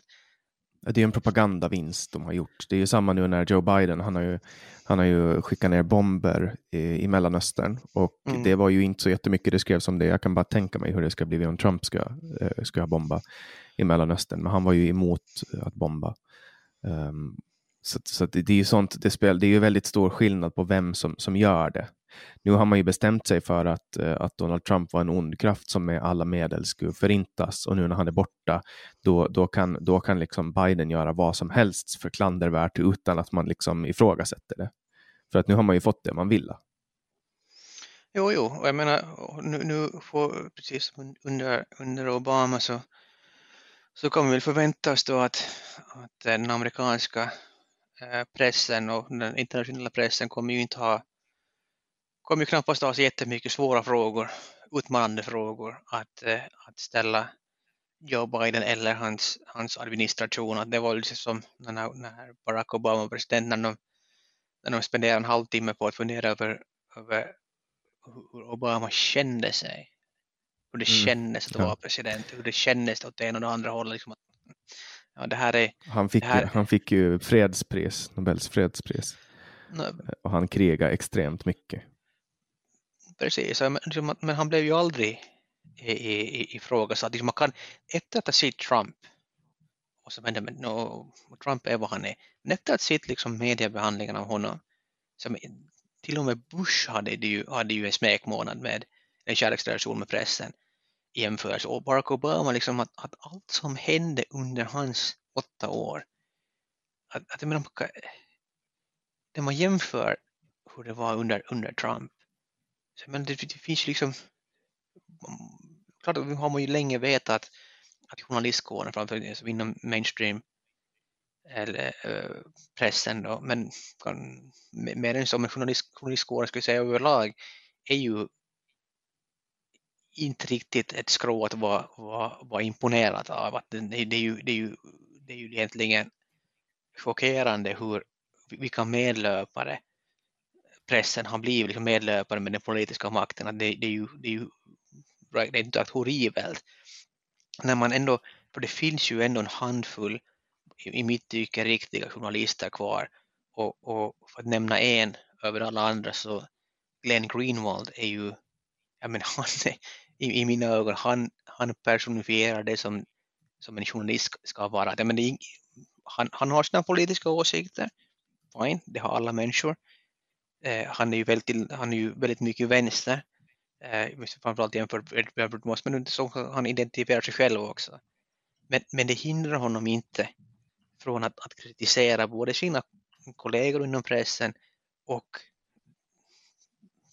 Det är en propagandavinst de har gjort. Det är ju samma nu när Joe Biden, han har ju, han har ju skickat ner bomber i, i Mellanöstern och mm. det var ju inte så jättemycket det skrevs om det. Jag kan bara tänka mig hur det ska bli om Trump ska, eh, ska bomba i Mellanöstern, men han var ju emot att bomba. Um, så, så det, det, är ju sånt, det, spel, det är ju väldigt stor skillnad på vem som, som gör det. Nu har man ju bestämt sig för att, eh, att Donald Trump var en ond kraft som med alla medel skulle förintas och nu när han är borta då, då kan, då kan liksom Biden göra vad som helst för klandervärt utan att man liksom ifrågasätter det. För att nu har man ju fått det man vill. Jo, jo, och jag menar nu, nu får, precis som under, under Obama så, så kan vi väl förvänta oss då att, att den amerikanska pressen och den internationella pressen kommer ju inte ha kommer ju knappast ha så jättemycket svåra frågor, utmanande frågor att, eh, att ställa Joe Biden eller hans, hans administration. Att det var liksom som när, när Barack Obama var president, när de, när de spenderade en halvtimme på att fundera över, över hur Obama kände sig. Hur det mm. kändes att vara president, hur det kändes åt det ena och det andra hållet. Liksom ja, det här är, han, fick, här... han fick ju fredspris, Nobels fredspris. No. Och han krigade extremt mycket. Precis, liksom men han blev ju aldrig ifrågasatt. Liksom man kan, efter att ha sett Trump, och som hände med no, Trump är vad han är, men efter att ha sett liksom mediebehandlingen av honom, som till och med Bush hade ju, hade ju en smekmånad med en kärleksrelation med pressen jämförelse. Och Barack Obama, liksom att, att allt som hände under hans åtta år, att, att menar, när man jämför hur det var under, under Trump men det, det finns ju liksom mm, klart har man ju länge vetat att, journalistkåren framförallt alltså inom mainstream eller äh, pressen då, men kan, mer än så, men journalist, journalistkåren skulle jag säga överlag är ju inte riktigt ett skrå att vara, vara, vara imponerad av. Att det, det, är ju, det, är ju, det är ju egentligen chockerande hur vilka medlöpare pressen har blivit liksom medlöpare med den politiska makten. Att det, det, är ju, det är ju det är inte horribelt. När man ändå, för det finns ju ändå en handfull i mitt tycke riktiga journalister kvar och, och för att nämna en över alla andra så Glenn Greenwald är ju, jag menar, han är, i, i mina ögon, han, han personifierar det som, som en journalist ska vara. Men det han, han har sina politiska åsikter, fine, det har alla människor, Eh, han, är ju väldigt, han är ju väldigt mycket vänster, eh, framförallt jämfört med Edward Moss, men så han identifierar sig själv också. Men, men det hindrar honom inte från att, att kritisera både sina kollegor inom pressen och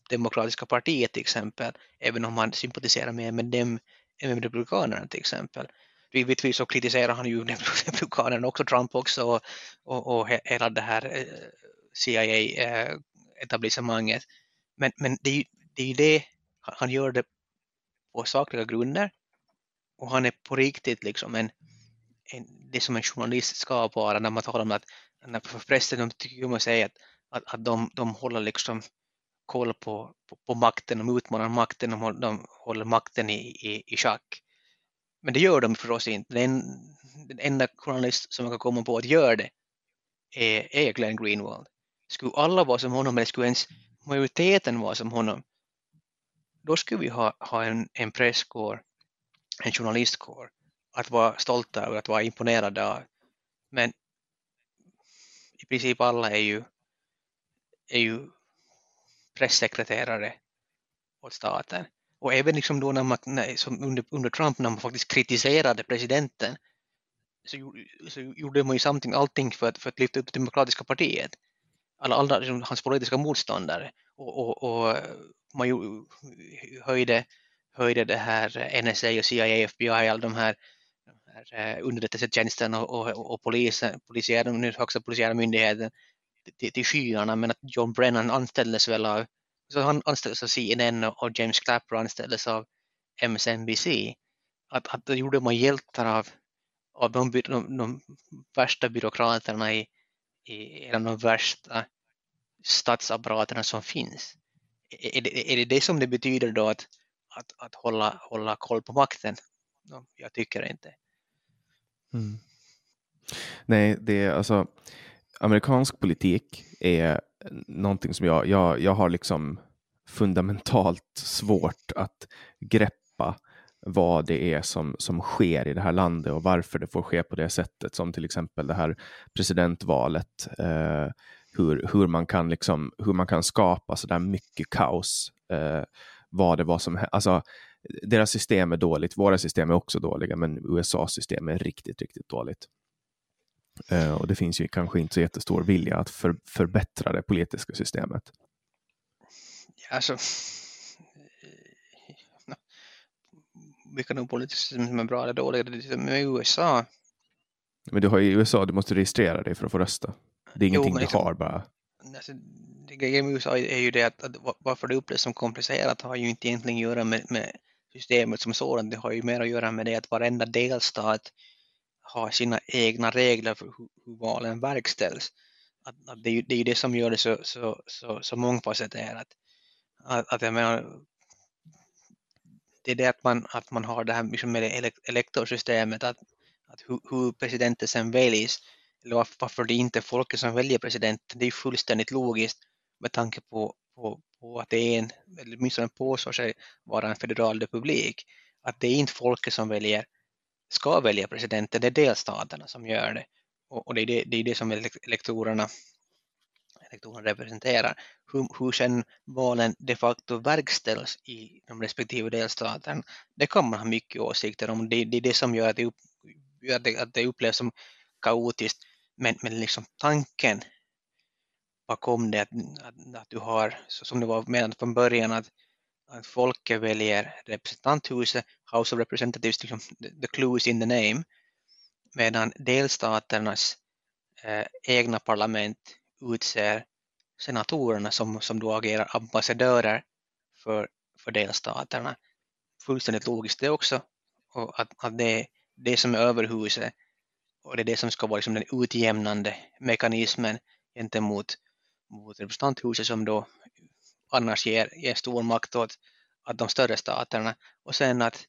Demokratiska partiet till exempel, även om han sympatiserar mer med dem än med Republikanerna till exempel. Givetvis så kritiserar han ju Republikanerna också, Trump också och, och, och hela det här eh, CIA eh, etablissemanget. Men, men det, är ju, det är ju det, han gör det på sakliga grunder och han är på riktigt liksom en, en, det som en journalist ska vara när man talar om att när pressen de tycker om att säga att, att, att de, de håller liksom koll på, på, på makten, de utmanar makten, de de håller makten i, i, i schack. Men det gör de förstås inte. Den, den enda journalist som man kan komma på att göra det är, är Glenn Greenwald skulle alla vara som honom eller skulle ens majoriteten vara som honom, då skulle vi ha, ha en, en presskår, en journalistkår att vara stolta över, att vara imponerade av. Men i princip alla är ju, är ju pressekreterare åt staten. Och även liksom då när man, nej, som under, under Trump när man faktiskt kritiserade presidenten så, så gjorde man ju samting, allting för att, för att lyfta upp det demokratiska partiet alla, alla liksom, hans politiska motståndare och, och, och man ju höjde, höjde det här NSA och CIA, FBI, alla de här här, eh, underrättelsetjänsten och, och, och polisen, polisiär, den högsta polisiära myndigheten till, till skyarna men att John Brennan anställdes väl av så han anställdes av CNN och James Clapper anställdes av MSNBC. Att, att då gjorde man hjältar av, av de, de, de värsta byråkraterna i, i en av de värsta statsapparaterna som finns. Är det, är det det som det betyder då att, att, att hålla, hålla koll på makten? Jag tycker inte. Mm. Nej, det är alltså amerikansk politik är någonting som jag, jag, jag har liksom fundamentalt svårt att greppa vad det är som, som sker i det här landet och varför det får ske på det sättet som till exempel det här presidentvalet. Eh, hur, hur, man kan liksom, hur man kan skapa så där mycket kaos. Eh, vad det var som alltså, Deras system är dåligt, våra system är också dåliga, men USAs system är riktigt, riktigt dåligt. Eh, och det finns ju kanske inte så jättestor vilja att för, förbättra det politiska systemet. Alltså, eh, vilka nog politiska system som är bra eller dåliga, med USA. Men du har ju i USA, du måste registrera dig för att få rösta. Det är ingenting jo, liksom, du har bara. Alltså, grejen med USA är ju det att, att varför det upplevs som komplicerat har ju inte egentligen att göra med, med systemet som sådant. Det har ju mer att göra med det att varenda delstat har sina egna regler för hur, hur valen verkställs. Att, att det, är ju, det är ju det som gör det så, så, så, så mångfacetterat. Att, att jag menar, det är det att man, att man har det här liksom med det elektorsystemet, att, att hur, hur presidenten sen väljs, eller varför det inte är folket som väljer presidenten, det är fullständigt logiskt med tanke på, på, på att det är en, eller åtminstone påstår sig vara en federal republik, att det är inte folket som väljer ska välja presidenten, det är delstaterna som gör det. Och, och det, är det, det är det som elektorerna, elektorerna representerar. Hur, hur sen valen de facto verkställs i de respektive delstaterna, det kan man ha mycket åsikter om. Det, det är det som gör att det, upp, gör det, att det upplevs som kaotiskt. Men, men liksom tanken bakom det, att, att, att du har, så som det var menat från början, att att folket väljer representanthuset, House of Representatives, liksom, the clue is in the name, medan delstaternas eh, egna parlament utser senatorerna som, som då agerar ambassadörer för, för delstaterna. Fullständigt logiskt det också. Och att, att det är det som är överhuset och det är det som ska vara liksom den utjämnande mekanismen gentemot mot representanthuset som då annars ger, ger stor makt åt att de större staterna och sen att,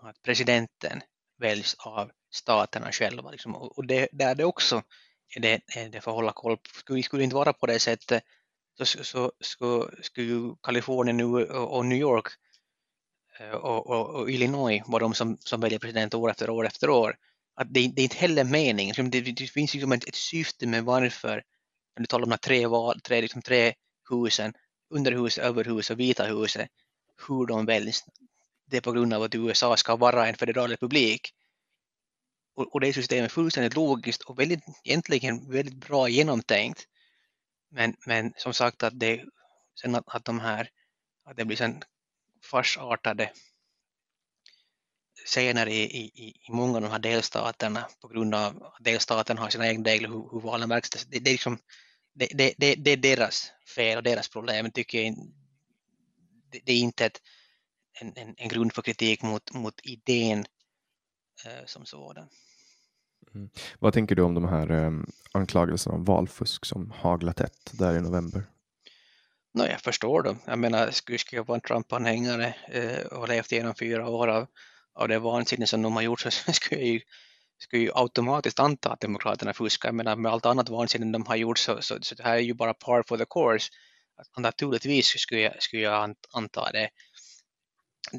att presidenten väljs av staterna själva. Liksom. Och det, där det också är det, är det för att hålla koll på. Skulle, skulle det inte vara på det sättet så, så, så skulle skulle Kalifornien och New York eh, och, och, och, Illinois vara de som, som väljer president år efter år efter år. Att det, det är inte heller meningen. Liksom, det, det finns liksom ett, ett syfte med varför, när du talar om de tre, val, tre, liksom tre husen, underhuset, överhuset och vita huset, hur de väljs. Det är på grund av att USA ska vara en federal republik. Och, och det systemet är fullständigt logiskt och väldigt, egentligen väldigt bra genomtänkt. Men, men som sagt att det, sen att, att de här, att det blir sen farsartade scener i, i, i många av de här delstaterna på grund av att delstaten har sina egna regler hur, hur valen verkställs. Det, det, är liksom, det, det, det, det, är deras fel och deras problem. Tycker jag, det, det är inte ett, en, en, en, grund för kritik mot, mot idén eh, som sådan. Mm. Vad tänker du om de här eh, anklagelserna om valfusk som haglat tätt där i november? No, jag förstår dem. Jag menar, skulle jag vara en Trump-anhängare eh, och levt igenom fyra år av, av det vansinne som de har gjort så skulle jag ju skulle ju automatiskt anta att Demokraterna fuskar, men med allt annat vansinne de har gjort så, så, så det här är ju bara par for the course. Naturligtvis skulle jag, skulle jag anta det.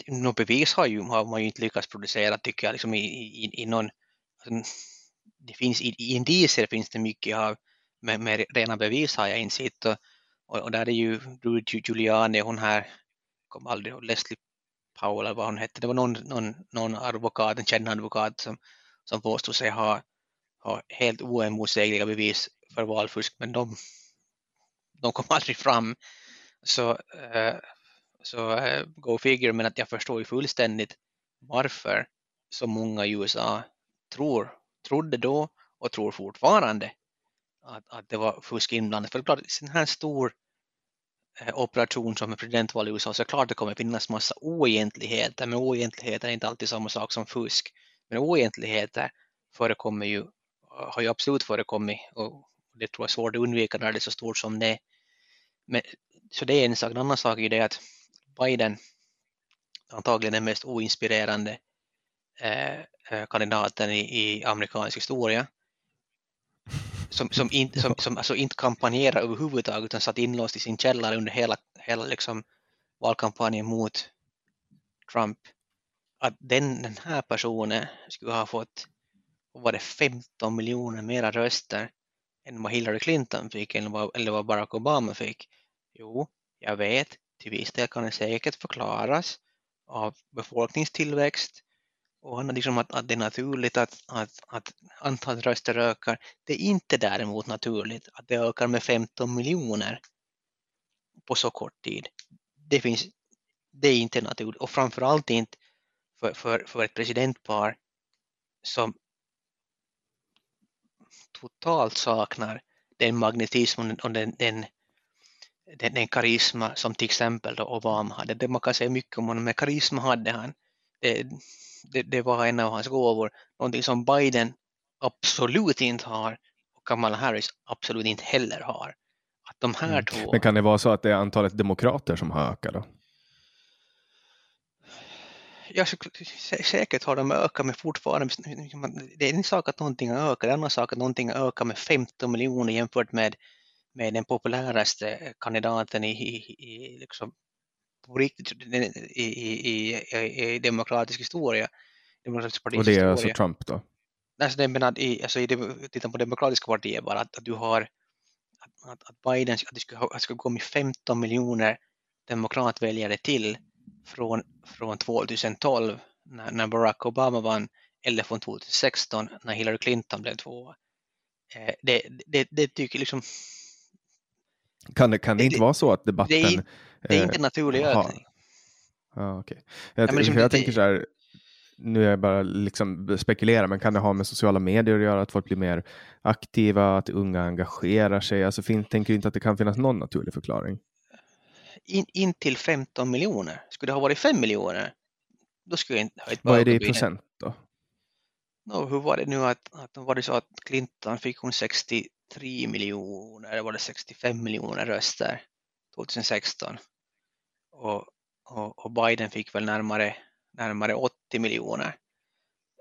Något bevis har, ju, har man ju inte lyckats producera tycker jag, liksom i, i, i någon... Alltså, det finns, I, i indicier finns det mycket av, men med rena bevis har jag inte Och, och, och där är ju Rudy Giuliani, hon här, kom aldrig Leslie Powell eller vad hon hette, det var någon, någon, någon advokat, en känd advokat som som påstår sig ha, ha helt oemotsägliga bevis för valfusk, men de, de kom aldrig fram. Så, eh, så eh, go figure, men att jag förstår ju fullständigt varför så många i USA tror, trodde då och tror fortfarande att, att det var fusk inblandat. För det är klart, en här stor eh, operation som är presidentval i USA så är det klart det kommer finnas massa oegentligheter, men oegentligheter är inte alltid samma sak som fusk. Men oegentligheter förekommer ju, har ju absolut förekommit och det tror jag är svårt att undvika när det är så stort som det men, Så det är en sak. En annan sak är det att Biden antagligen den mest oinspirerande eh, eh, kandidaten i, i amerikansk historia som, som, in, som, som alltså inte kampanjerar överhuvudtaget utan satt inlåst i sin källare under hela, hela liksom valkampanjen mot Trump. Att den, den här personen skulle ha fått var det 15 miljoner mera röster än vad Hillary Clinton fick eller vad, eller vad Barack Obama fick. Jo, jag vet, till viss del kan det säkert förklaras av befolkningstillväxt och liksom att, att det är naturligt att, att, att antalet röster ökar. Det är inte däremot naturligt att det ökar med 15 miljoner på så kort tid. Det, finns, det är inte naturligt och framförallt inte för, för, för ett presidentpar som totalt saknar den magnetism och den, den, den, den karisma som till exempel då Obama hade. Det man kan säga mycket om honom, men karisma hade han. Det, det, det var en av hans gåvor. Någonting som Biden absolut inte har och Kamala Harris absolut inte heller har. Att de här mm. två... Men kan det vara så att det är antalet demokrater som har ökat då? Ja, säkert har de ökat med fortfarande. Det är en sak att någonting har ökat, en annan sak att någonting har ökat med 15 miljoner jämfört med, med den populäraste kandidaten i, i, i liksom, på riktigt i, i, i, i demokratisk historia. Demokratisk och det är alltså Trump då? Alltså, det menar, i, alltså, i, titta på demokratiska partiet bara, att, att du har att, att, Biden att det skulle, att det skulle gå med 15 miljoner demokratväljare till från, från 2012 när, när Barack Obama vann eller från 2016 när Hillary Clinton blev tvåa. Eh, det, det, det tycker liksom kan det, kan det, det inte vara så att debatten... Det är, det är inte en naturlig eh, ökning. Ja, okay. Jag, ja, liksom, jag tänker så här, nu är jag bara liksom spekulerar, men kan det ha med sociala medier att göra, att folk blir mer aktiva, att unga engagerar sig? Alltså, fin, tänker du inte att det kan finnas någon naturlig förklaring? In, in till 15 miljoner. Skulle det ha varit 5 miljoner, då skulle jag inte ha Vad är det i procent då? No, hur var det nu att, att var det så att Clinton fick hon 63 miljoner, eller var det 65 miljoner röster 2016? Och, och, och Biden fick väl närmare, närmare 80 miljoner.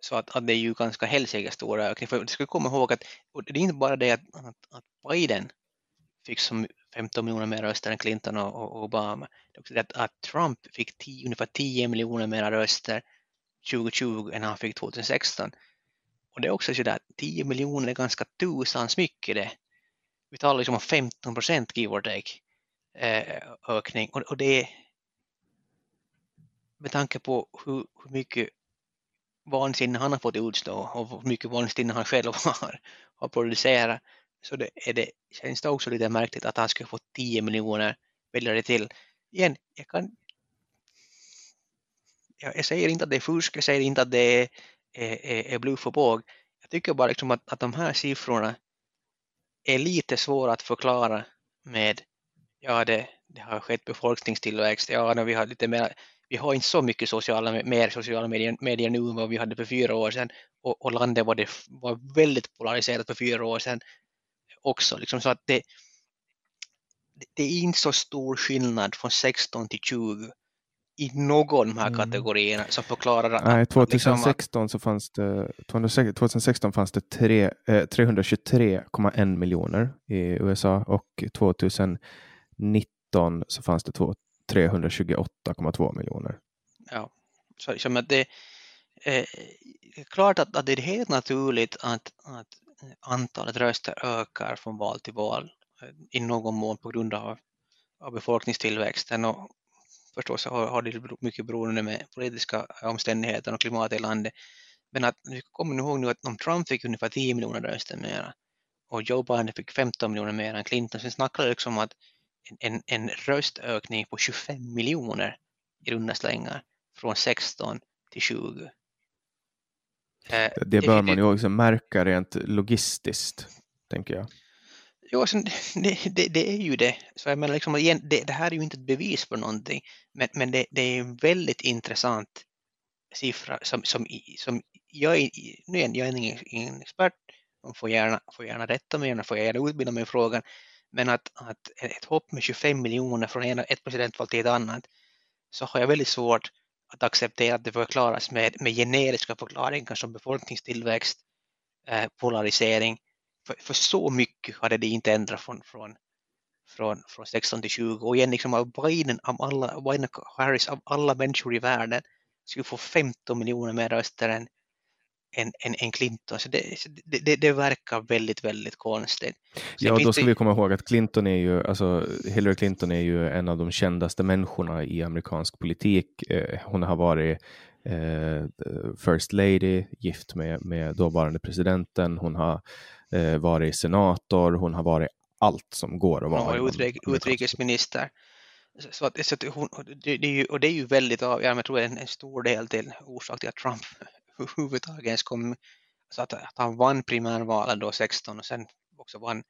Så att, att det är ju ganska helsike stor ökning. För du ska komma ihåg att det är inte bara det att, att, att Biden fick som 15 miljoner mer röster än Clinton och, och Obama. Det är också att, att Trump fick 10, ungefär 10 miljoner mer röster 2020 än han fick 2016. Och det är också så 10 miljoner är ganska tusans mycket det. Vi talar liksom om 15 procent give or take eh, ökning och, och det är med tanke på hur, hur mycket vansinne han har fått utstå och hur mycket vansinne han själv har, har producerat så det, är det, känns det också lite märkligt att han skulle få 10 miljoner väljare till. Igen, jag kan jag, säger inte att det är fusk, jag säger inte att det är, är, är bluff och båg. Jag tycker bara liksom att, att de här siffrorna är lite svåra att förklara med ja, det, det har skett befolkningstillväxt, ja, vi har lite mer vi har inte så mycket sociala, mer sociala medier, medier nu än vad vi hade för fyra år sedan och, och landet var, det, var väldigt polariserat för fyra år sedan också. Liksom så att det, det är inte så stor skillnad från 16 till 20 i någon av de här mm. kategorierna som förklarar att... Nej, 2016 liksom, så fanns det, 2016 fanns det tre, eh, 323,1 miljoner i USA och 2019 så fanns det 328,2 miljoner. Ja, så liksom att det eh, är klart att, att det är helt naturligt att, att antalet röster ökar från val till val eh, i någon mån på grund av, av befolkningstillväxten och förstås har, har det mycket beroende med politiska omständigheter och klimat i landet. Men att vi kommer ihåg nu att om Trump fick ungefär 10 miljoner röster mer och Joe Biden fick 15 miljoner mer än Clinton så snackar det liksom om att en, en röstökning på 25 miljoner i runda slängar från 16 till 20. Eh, det bör man ju också märka rent logistiskt, tänker jag. Jo, alltså, det, det, det, är ju det. Så jag menar, liksom, igen, det, det här är ju inte ett bevis för någonting, men, men det, det är en väldigt intressant siffra som, som, som jag, är, nu är jag ingen, ingen expert, man får gärna, får gärna rätta mig, får gärna utbilda mig i frågan, men att, att ett hopp med 25 miljoner från ett presidentval till ett annat, så har jag väldigt svårt att acceptera att det förklaras med, med generiska förklaringar som befolkningstillväxt, eh, polarisering, för, för, så mycket hade det inte ändrat från, från, från, från 16 till 20 och igen liksom av Biden, av alla, Biden Harris av alla människor i världen skulle få 15 miljoner mer röster än, än, än, än Clinton. Så det, det, det, det, verkar väldigt, väldigt konstigt. Så ja, då ska vi komma ihåg att Clinton är ju, alltså Hillary Clinton är ju en av de kändaste människorna i amerikansk politik. Eh, hon har varit eh, First Lady, gift med, med dåvarande presidenten. Hon har eh, varit senator, hon har varit allt som går att vara. Hon var utrik, utrikesminister. Så att, så att hon, det, det, är ju, och det är ju väldigt avgörande, jag tror en, en stor del till orsak till att Trump överhuvudtaget ens kom, så att, att han vann primärvalet då 16 och sen också vann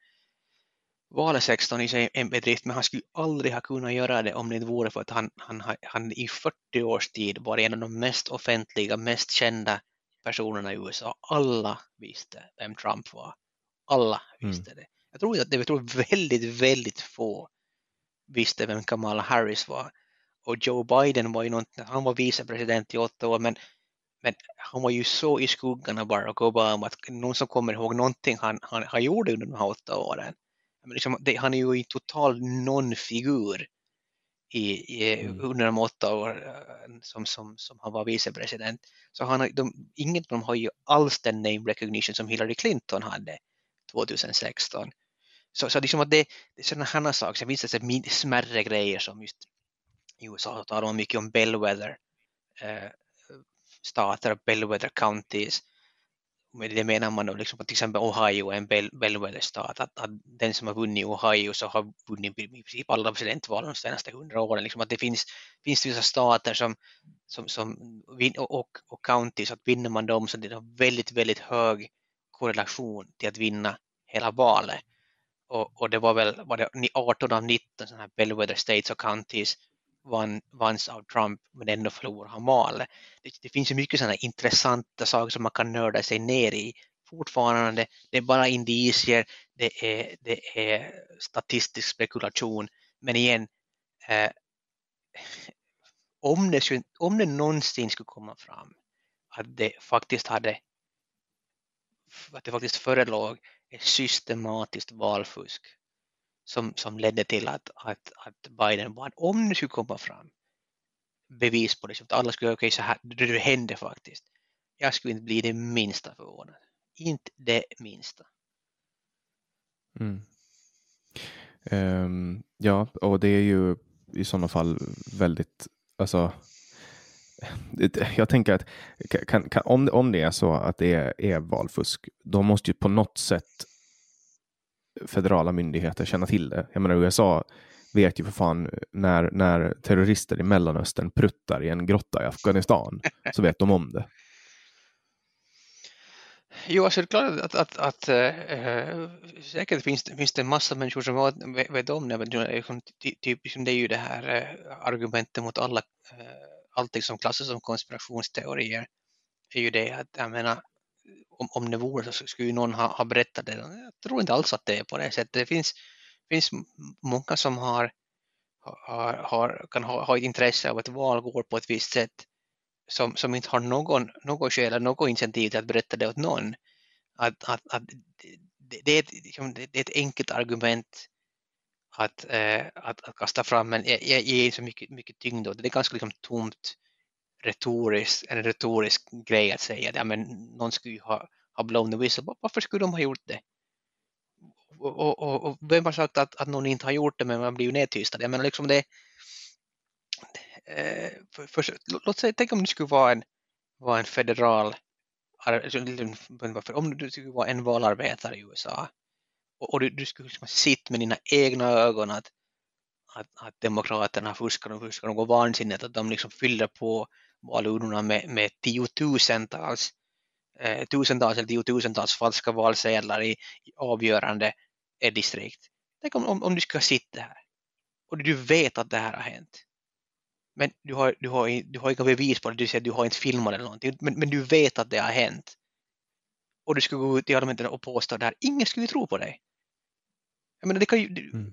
valet 16 i sig en bedrift, men han skulle aldrig ha kunnat göra det om det inte vore för att han, han, han i 40 års tid var en av de mest offentliga, mest kända personerna i USA. Alla visste vem Trump var. Alla mm. visste mm. det. Jag tror att det jag tror väldigt, väldigt få visste vem Kamala Harris var. Och Joe Biden var ju någonting, han var vicepresident i åtta år, men, men han var ju så i skuggan av Barack Obama att någon som kommer ihåg någonting han, han, han gjorde under de här åtta åren. Men liksom, det, han är ju en total non-figur i, i, mm. under de åtta år eh, som, som, som han var vicepresident. Så han, de, ingen av dem har ju alls den name recognition som Hillary Clinton hade 2016. Så, så liksom att det, det är sådana här saker, det finns smärre grejer som just i USA talar man mycket om bellwether eh, stater, bellwether counties med det menar man då liksom till exempel Ohio är en bellwether-stat, att, att, den som har vunnit Ohio så har vunnit i princip alla presidentval de senaste hundra åren. Liksom att det finns, finns vissa stater som, som, som och, och counties, att vinner man dem så det har väldigt, väldigt hög korrelation till att vinna hela valet. Och, och det var väl var det 18 av 19 sådana här bellwether states och counties vann, vanns av Trump men ändå förlorade han valet. Det, det, finns ju mycket sådana intressanta saker som man kan nörda sig ner i fortfarande. Det är bara indicier, det är, det är statistisk spekulation. Men igen, eh, om, det om det någonsin skulle komma fram att det faktiskt hade att det faktiskt förelåg ett systematiskt valfusk som, som ledde till att, att, att Biden vann. Om det skulle komma fram bevis på det, att alla skulle, okej okay, så här, det, det hände faktiskt. Jag skulle inte bli det minsta förvånad. Inte det minsta. Mm. Um, ja, och det är ju i sådana fall väldigt, alltså jag tänker att kan, kan, om, om det är så att det är, är valfusk, då måste ju på något sätt federala myndigheter känna till det. Jag menar USA vet ju för fan när, när terrorister i Mellanöstern pruttar i en grotta i Afghanistan så vet de om det. Jo, alltså det är klart att, att, att äh, säkert finns, finns det en massa människor som vet, vet om det, men liksom, typ, liksom det är ju det här äh, argumentet mot alla, äh, allting som klassas som konspirationsteorier, är ju det att jag menar, om, om det vore så skulle ju någon ha, ha berättat det. Jag tror inte alls att det är på det sättet. Det finns, finns många som har, har, har kan ha, ha ett intresse av att val går på ett visst sätt som, som inte har någon, någon skäl eller något initiativ till att berätta det åt någon. Att, att, att det, det, är ett, liksom, det är ett enkelt argument att, eh, att, att kasta fram, men jag, jag ger så mycket, mycket tyngd åt det. Det är ganska liksom tomt retorisk, en retorisk grej att säga att ja, men någon skulle ju ha, ha blown the whistle. Varför skulle de ha gjort det? Och, och, och, och vem har sagt att, att någon inte har gjort det men man blir ju nedtystad? Jag menar liksom det eh, för, för, låt säga, tänk om det skulle vara en, vara en federal alltså, om du skulle vara en valarbetare i USA och, och du, du skulle liksom sitta med dina egna ögon att, att, att demokraterna fuskar och fuskar och går vansinnigt, att de liksom fyller på valurnorna med, med tiotusentals eh, tusentals eller tiotusentals falska valsedlar i, i avgörande distrikt. Tänk om, om, om du ska sitta här och du vet att det här har hänt. Men du har, du har, du har inga bevis på det, du, säger, du har inte filmat eller någonting, men, men du vet att det har hänt. Och du skulle gå ut i allmänheten och påstå det här, ingen skulle tro på dig. Jag menar, det kan ju, mm.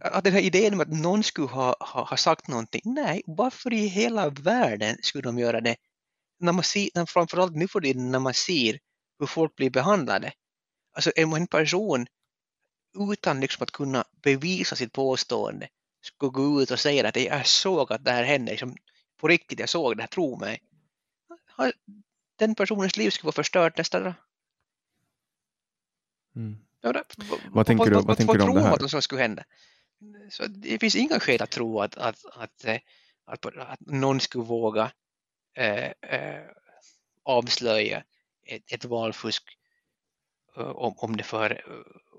att den här idén om att någon skulle ha, ha, ha, sagt någonting, nej, varför i hela världen skulle de göra det? När man ser, framförallt nu för det när man ser hur folk blir behandlade. Alltså en person utan liksom att kunna bevisa sitt påstående skulle gå ut och säga att jag såg att det här hände, liksom, på riktigt, jag såg det här, tro mig. Den personens liv skulle vara förstört nästa dag. Mm. Ja, vad tänker du, vad, vad, tänker vad du om det här? Vad som skulle hända? Så det finns inga skäl att tro att, att, att, eh, att, att någon skulle våga äh, äh, avslöja ett, ett valfusk om, om, det för,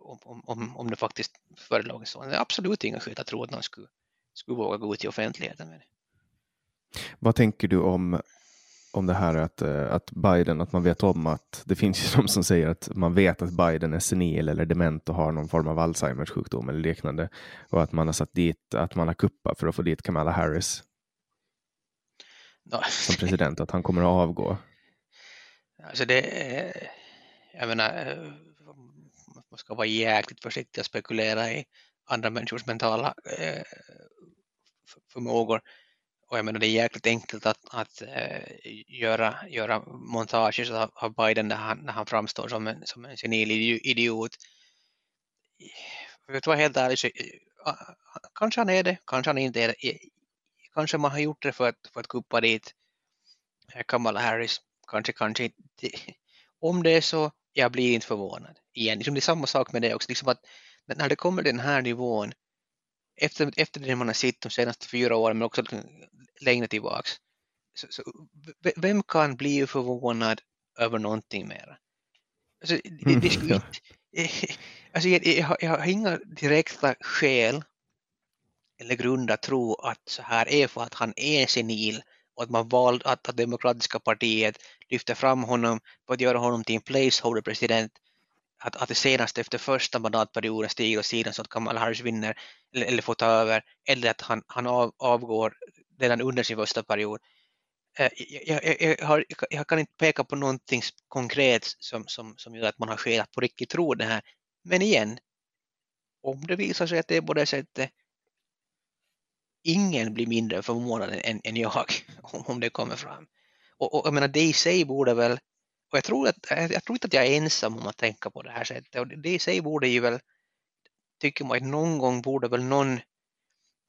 om, om, om det faktiskt förelåg så. Det är absolut inga skäl att tro att någon skulle, skulle våga gå ut i offentligheten med det. Vad tänker du om, om det här att, eh, att Biden, att man vet om att det finns ju de som säger att man vet att Biden är senil eller dement och har någon form av Alzheimers sjukdom eller liknande och att man har satt dit, att man har kuppat för att få dit Kamala Harris som president, att han kommer att avgå. Alltså det, jag menar, eh, man ska vara jäkligt försiktig att spekulera i andra människors mentala eh, förmågor. Och jag menar det är jäkligt enkelt att, att äh, göra, göra montage av, Biden när han, när han framstår som en, som en senil idiot. För att vara helt ärlig så eh, kanske han är det, kanske han inte är det. Kanske man har gjort det för att, för att kuppa dit eh, Kamala Harris. Kanske, kanske inte. Om det är så, jag blir inte förvånad. Igen, liksom det är samma sak med det också. Liksom att när det kommer den här nivån, efter, efter det man har sett de senaste fyra åren, men också längre tillbaks, så, så, vem kan bli förvånad över någonting mer? Alltså, det, det skulle inte, alltså, jag, jag, jag har inga direkta skäl eller grund att tro att så här är för att han är senil och att man valde att, att demokratiska partiet lyfter fram honom för att göra honom till en placeholder president att, att det senast efter första mandatperioden stiger åt sidan så att Kamala Harris vinner eller, eller får ta över eller att han, han av, avgår redan under sin första period. Eh, jag, jag, jag, har, jag, kan inte peka på någonting konkret som, som, som gör att man har skäl att på riktigt tro det här. Men igen, om det visar sig att det är på det sättet, ingen blir mindre förvånad än, än jag om, om det kommer fram. Och, och jag menar, det i sig borde väl, och jag tror, att, eh, jag tror inte att jag är ensam om att tänka på det här sättet, och det i sig borde ju väl, tycker man att någon gång borde väl någon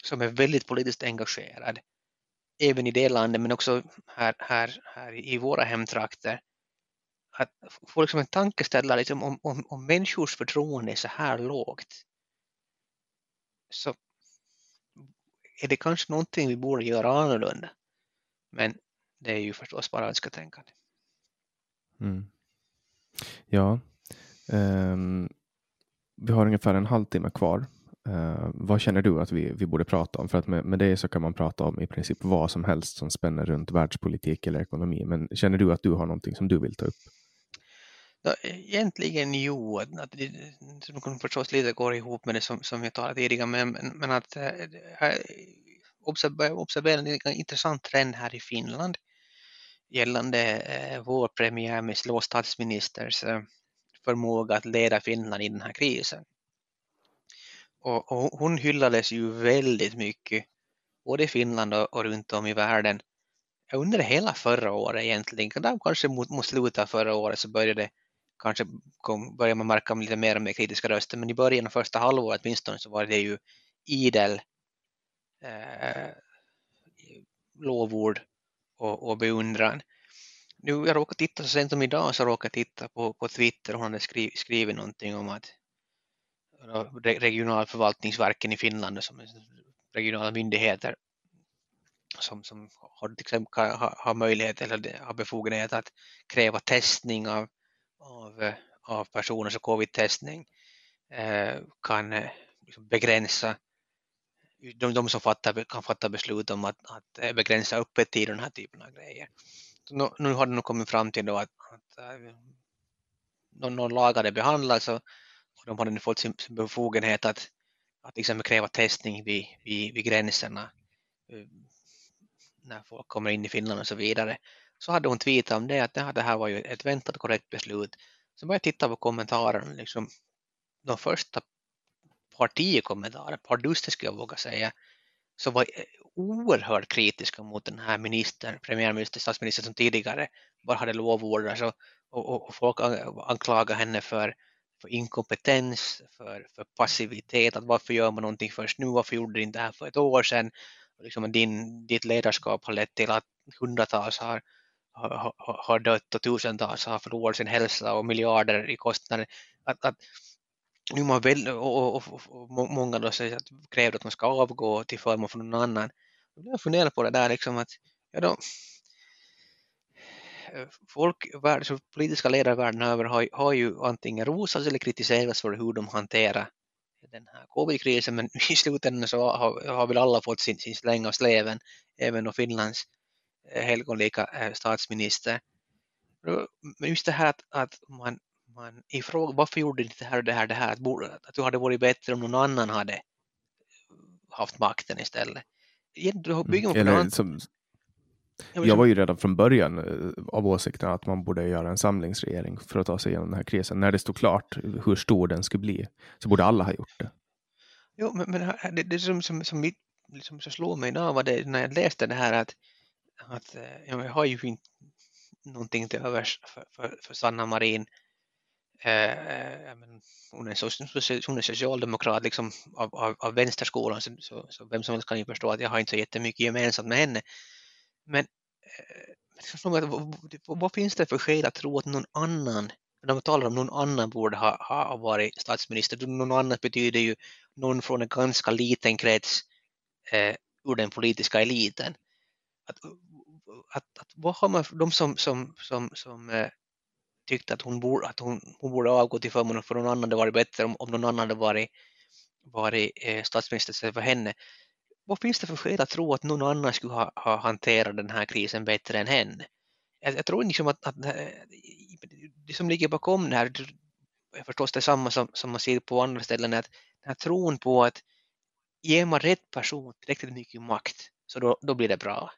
som är väldigt politiskt engagerad, även i det landet men också här, här, här i våra hemtrakter, att få liksom en tankeställare liksom om, om, om människors förtroende är så här lågt så är det kanske någonting vi borde göra annorlunda. Men det är ju förstås bara önsketänkande. Mm. Ja, um, vi har ungefär en halvtimme kvar. Uh, vad känner du att vi, vi borde prata om? För att med, med det så kan man prata om i princip vad som helst som spänner runt världspolitik eller ekonomi. Men känner du att du har någonting som du vill ta upp? Ja, e-, egentligen jo, att det, som förstås lite går ihop med det som, som jag talade tidigare, men, men att eh, observera, observera en intressant trend här i Finland gällande eh, vår premiärminister, och statsministers eh, förmåga att leda Finland i den här krisen. Och, och, hon hyllades ju väldigt mycket, både i Finland och, och runt om i världen, under hela förra året egentligen. Kanske mot, mot slutet av förra året så började kanske kom, började man märka lite mer och mer kritiska röster, men i början av första halvåret åtminstone så var det ju idel eh, lovord och, och beundran. Nu jag råkade titta så sent som idag så råkade jag titta på, på Twitter och hon hade skri, skrivit någonting om att regionalförvaltningsverken i Finland som regionala myndigheter som, som har, till exempel, har, har möjlighet eller har befogenhet att kräva testning av av, av personer så covid-testning eh, kan eh, liksom begränsa de, de som fattar, kan fatta beslut om att, att eh, begränsa öppettid och den här typen av grejer. nu, nu har de nog kommit fram till då att, att eh, någon, någon lag hade behandlats och de hade nu fått sin, sin befogenhet att, att liksom kräva testning vid, vid, vid gränserna ehm, när folk kommer in i Finland och så vidare. Så hade hon tweetat om det, att det här var ju ett väntat korrekt beslut. Så började jag titta på kommentarerna, liksom, de första par tio kommentarer, par dussin skulle jag våga säga, så var oerhört kritiska mot den här ministern, premiärminister, statsministern som tidigare bara hade lovordat alltså, och, och, och folk anklagade henne för, för inkompetens, för, för passivitet, att varför gör man någonting först nu, varför gjorde du inte det här för ett år sedan? Och liksom din, ditt ledarskap har lett till att hundratals har, har, har dött och tusentals har förlorat sin hälsa och miljarder i kostnader. Att, att, nu man väl, och, och, och, och många då säger att kräver att man ska avgå till förmån för någon annan. Jag funderar på det där liksom att ja då, folk, politiska ledare världen över har, har ju antingen rosats eller kritiserats för hur de hanterar den här covid-krisen men i slutändan så har, har väl alla fått sin, sin släng av sleven, även och Finlands eh, helgonlika eh, statsminister. Men just det här att, att man, man ifråga, varför gjorde du inte det här och det här, det här, att, att du hade varit bättre om någon annan hade haft makten istället. Då bygger man på Eller, som, jag var ju redan från början eh, av åsikten att man borde göra en samlingsregering för att ta sig igenom den här krisen. När det stod klart hur stor den skulle bli så borde alla ha gjort det. Jo, men, men det, det som, som, som, mitt, liksom, som slår mig idag var det när jag läste det här att, att eh, jag har ju inte någonting till övers för, för, för Sanna Marin. Eh, men hon, är hon är socialdemokrat liksom av, av, av vänsterskolan så, så, så, vem som helst kan ju förstå att jag har inte så jättemycket gemensamt med henne. Men eh, vad finns det för skäl att tro att någon annan, när man talar om någon annan borde ha, ha varit statsminister, någon annan betyder ju någon från en ganska liten krets eh, ur den politiska eliten. Att, att, att, vad har man, de som, som, som, som eh, tyckte att hon borde, att hon, hon borde avgå till förmån för någon annan, det varit bättre om, om någon annan hade varit, varit eh, statsminister för henne vad finns det för skäl att tro att någon annan skulle ha, ha hanterat den här krisen bättre än henne? Jag, jag tror liksom att, att, eh, det som ligger bakom det här är förstås detsamma som, som man ser på andra ställen, att den här tron på att ger man rätt person tillräckligt mycket makt så då, då blir det bra.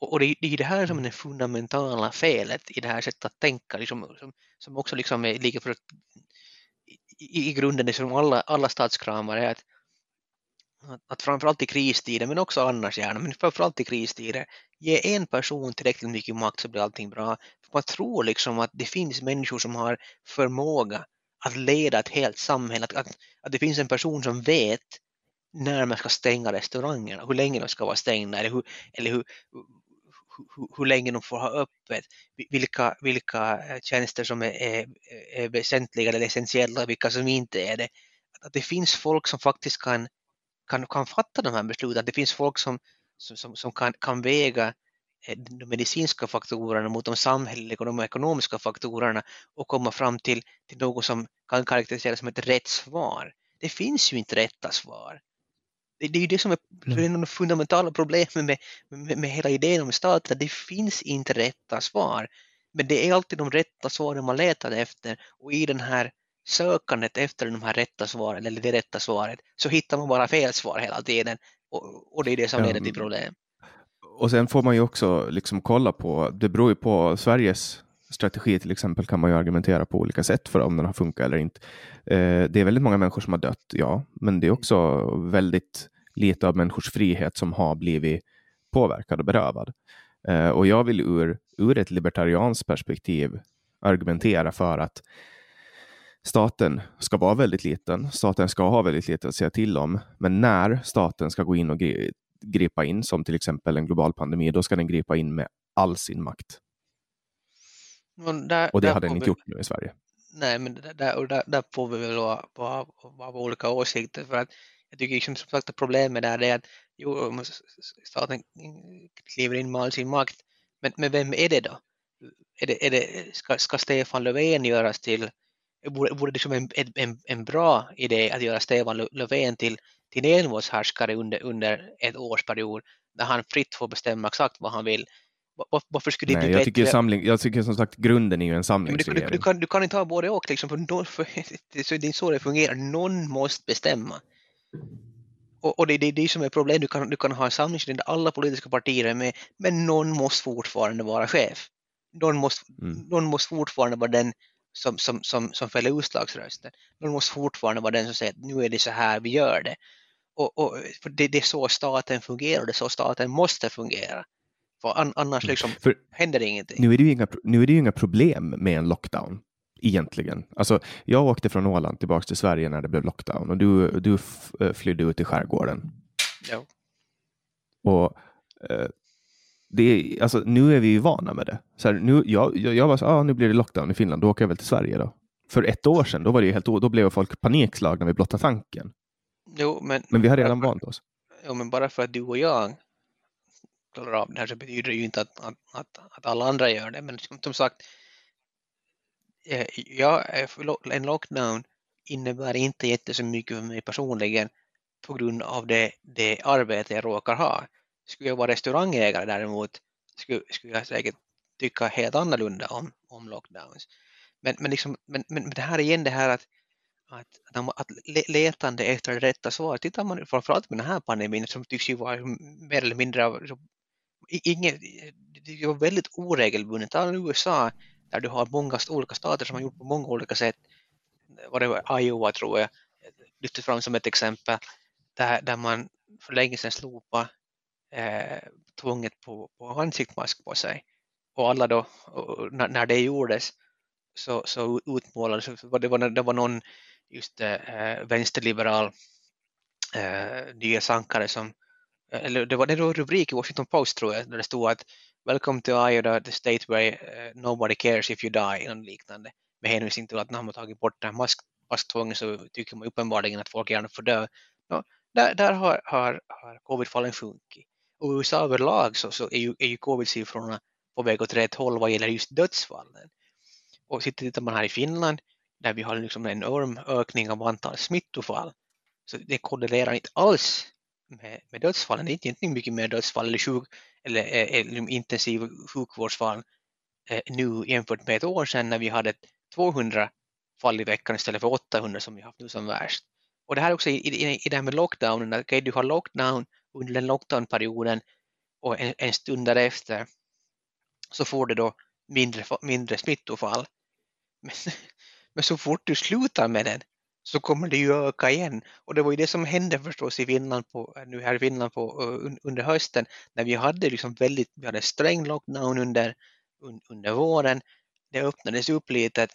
Och, och det, det är det här som är det fundamentala felet i det här sättet att tänka, liksom, som, som också liksom är, ligger för i, i grunden det som alla, alla statskramare är att att framförallt i kristider, men också annars gärna, men framförallt i kristider, ge en person tillräckligt mycket makt så blir allting bra. Man tror liksom att det finns människor som har förmåga att leda ett helt samhälle, att, att, att det finns en person som vet när man ska stänga restaurangerna, hur länge de ska vara stängda eller hur, eller hur, hur, hur länge de får ha öppet, vilka, vilka eh, tjänster som är, är, är väsentliga eller essentiella, vilka som inte är det. Att det finns folk som faktiskt kan kan, kan fatta de här besluten. Det finns folk som, som, som kan, kan väga eh, de medicinska faktorerna mot de samhälleliga och de ekonomiska faktorerna och komma fram till, till något som kan karaktäriseras som ett rätt svar. Det finns ju inte rätta svar. Det, det är ju det som är mm. av de fundamentala problemen med, med, med hela idén om staten, det finns inte rätta svar. Men det är alltid de rätta svaren man letar efter och i den här sökandet efter de här rätta svaren eller det rätta svaret så hittar man bara fel svar hela tiden och, och det är det som leder till problem. Och sen får man ju också liksom kolla på, det beror ju på Sveriges strategi till exempel kan man ju argumentera på olika sätt för om den har funkat eller inte. Eh, det är väldigt många människor som har dött, ja, men det är också väldigt lite av människors frihet som har blivit påverkad och berövad. Eh, och jag vill ur, ur ett libertarianskt perspektiv argumentera för att staten ska vara väldigt liten. Staten ska ha väldigt lite att säga till om. Men när staten ska gå in och gripa in, som till exempel en global pandemi, då ska den gripa in med all sin makt. Där, och det hade den inte vi... gjort nu i Sverige. Nej, men där, och där, där får vi väl vara, vara olika åsikter. För att jag tycker liksom, som sagt att problemet där är att jo, staten kliver in med all sin makt. Men, men vem är det då? Är det, är det, ska, ska Stefan Löfven göras till vore, vore det som en, en, en bra idé att göra Stefan Löfven till, till envåldshärskare under, under ett årsperiod där han fritt får bestämma exakt vad han vill. Var, varför skulle det Nej, bli jag tycker, samling, jag tycker som sagt grunden är ju en Men du, samlingsregering. du, du, kan, du kan inte ha både och, liksom, för, någon, för det, det är så det fungerar. Någon måste bestämma. Och, och det är det, det som är problemet. Du kan, du kan ha en samlingsregering där alla politiska partier är med, men någon måste fortfarande vara chef. Någon måste, Mm. någon måste fortfarande vara den som, som, som, som fäller utslagsrösten. Någon måste fortfarande vara den som säger att nu är det så här vi gör det. Och, och, för det, det är så staten fungerar och det är så staten måste fungera. För an, annars liksom För händer det ingenting. nu är det, ju inga, nu är det ju inga problem med en lockdown. Egentligen. Alltså, jag åkte från Åland tillbaka till Sverige när det blev lockdown och du, du eh, flydde ut i skärgården. Ja. Och eh, det är, alltså, nu är vi ju vana med det. Så här, nu, jag, jag, jag var så ah, nu blir det lockdown i Finland, då åker jag väl till Sverige då. För ett år sedan, då var det ju helt, då blev folk panikslagna vid blotta tanken. Jo, men, Men vi har redan vant oss. Ja, men bara för att du och jag klarar av det här så betyder det ju inte att, att, att, att alla andra gör det. Men som, som sagt, eh, jag, lo- en lockdown innebär inte jättemycket för mig personligen på grund av det, det arbete jag råkar ha. Skulle jag vara restaurangägare däremot skulle, skulle jag säkert tycka helt annorlunda om, om lockdowns. Men, men, liksom, men, men men det här igen det här att, att, att, att letande efter det rätta svaret, tittar man framförallt med den här pandemin som tycks ju vara mer eller mindre av så- inget, det var väldigt oregelbundet. Ta USA där du har många olika stater som har gjort på många olika sätt. var det var, Iowa tror jag lyfte fram som ett exempel där, där man för länge sedan slopade eh, tvånget på, på ansiktsmask på sig. Och alla då, och när, när det gjordes så, så utmålades, det, var, det var någon just eh, vänsterliberal eh, nyhetsankare som, eh, eller det var en rubrik i Washington Post tror jag, där det stod att Welcome to Iowa, the state where eh, nobody cares if you die, eller liknande. Med hänvisning till att när man har tagit bort det här mask, masktvånget så tycker man uppenbarligen att folk gärna får dö. Ja, där där har, har, har covid-fallen sjunkit. Och i USA överlag så, så är ju, är ju covid-siffrorna på väg åt rätt håll vad gäller just dödsfallen. Och tittar man här i Finland där vi har liksom en enorm ökning av antal smittofall. Så det korrelerar inte alls med, med dödsfallen. Det är inte egentligen mycket mer dödsfall eller, sjuk, eller, eller intensiv sjukvårdsfall eh, nu jämfört med ett år sedan när vi hade 200 fall i veckan istället för 800 som vi haft nu som värst. Och det här också i, i, i det här med lockdownen, okej du har lockdown under den lockdownperioden och en, en stund därefter så får du då mindre, mindre smittofall. Men, men så fort du slutar med den så kommer det ju öka igen. Och det var ju det som hände förstås i Finland på, nu här i Finland på, under hösten när vi hade liksom väldigt, vi hade sträng lockdown under, under våren. Det öppnades upp lite,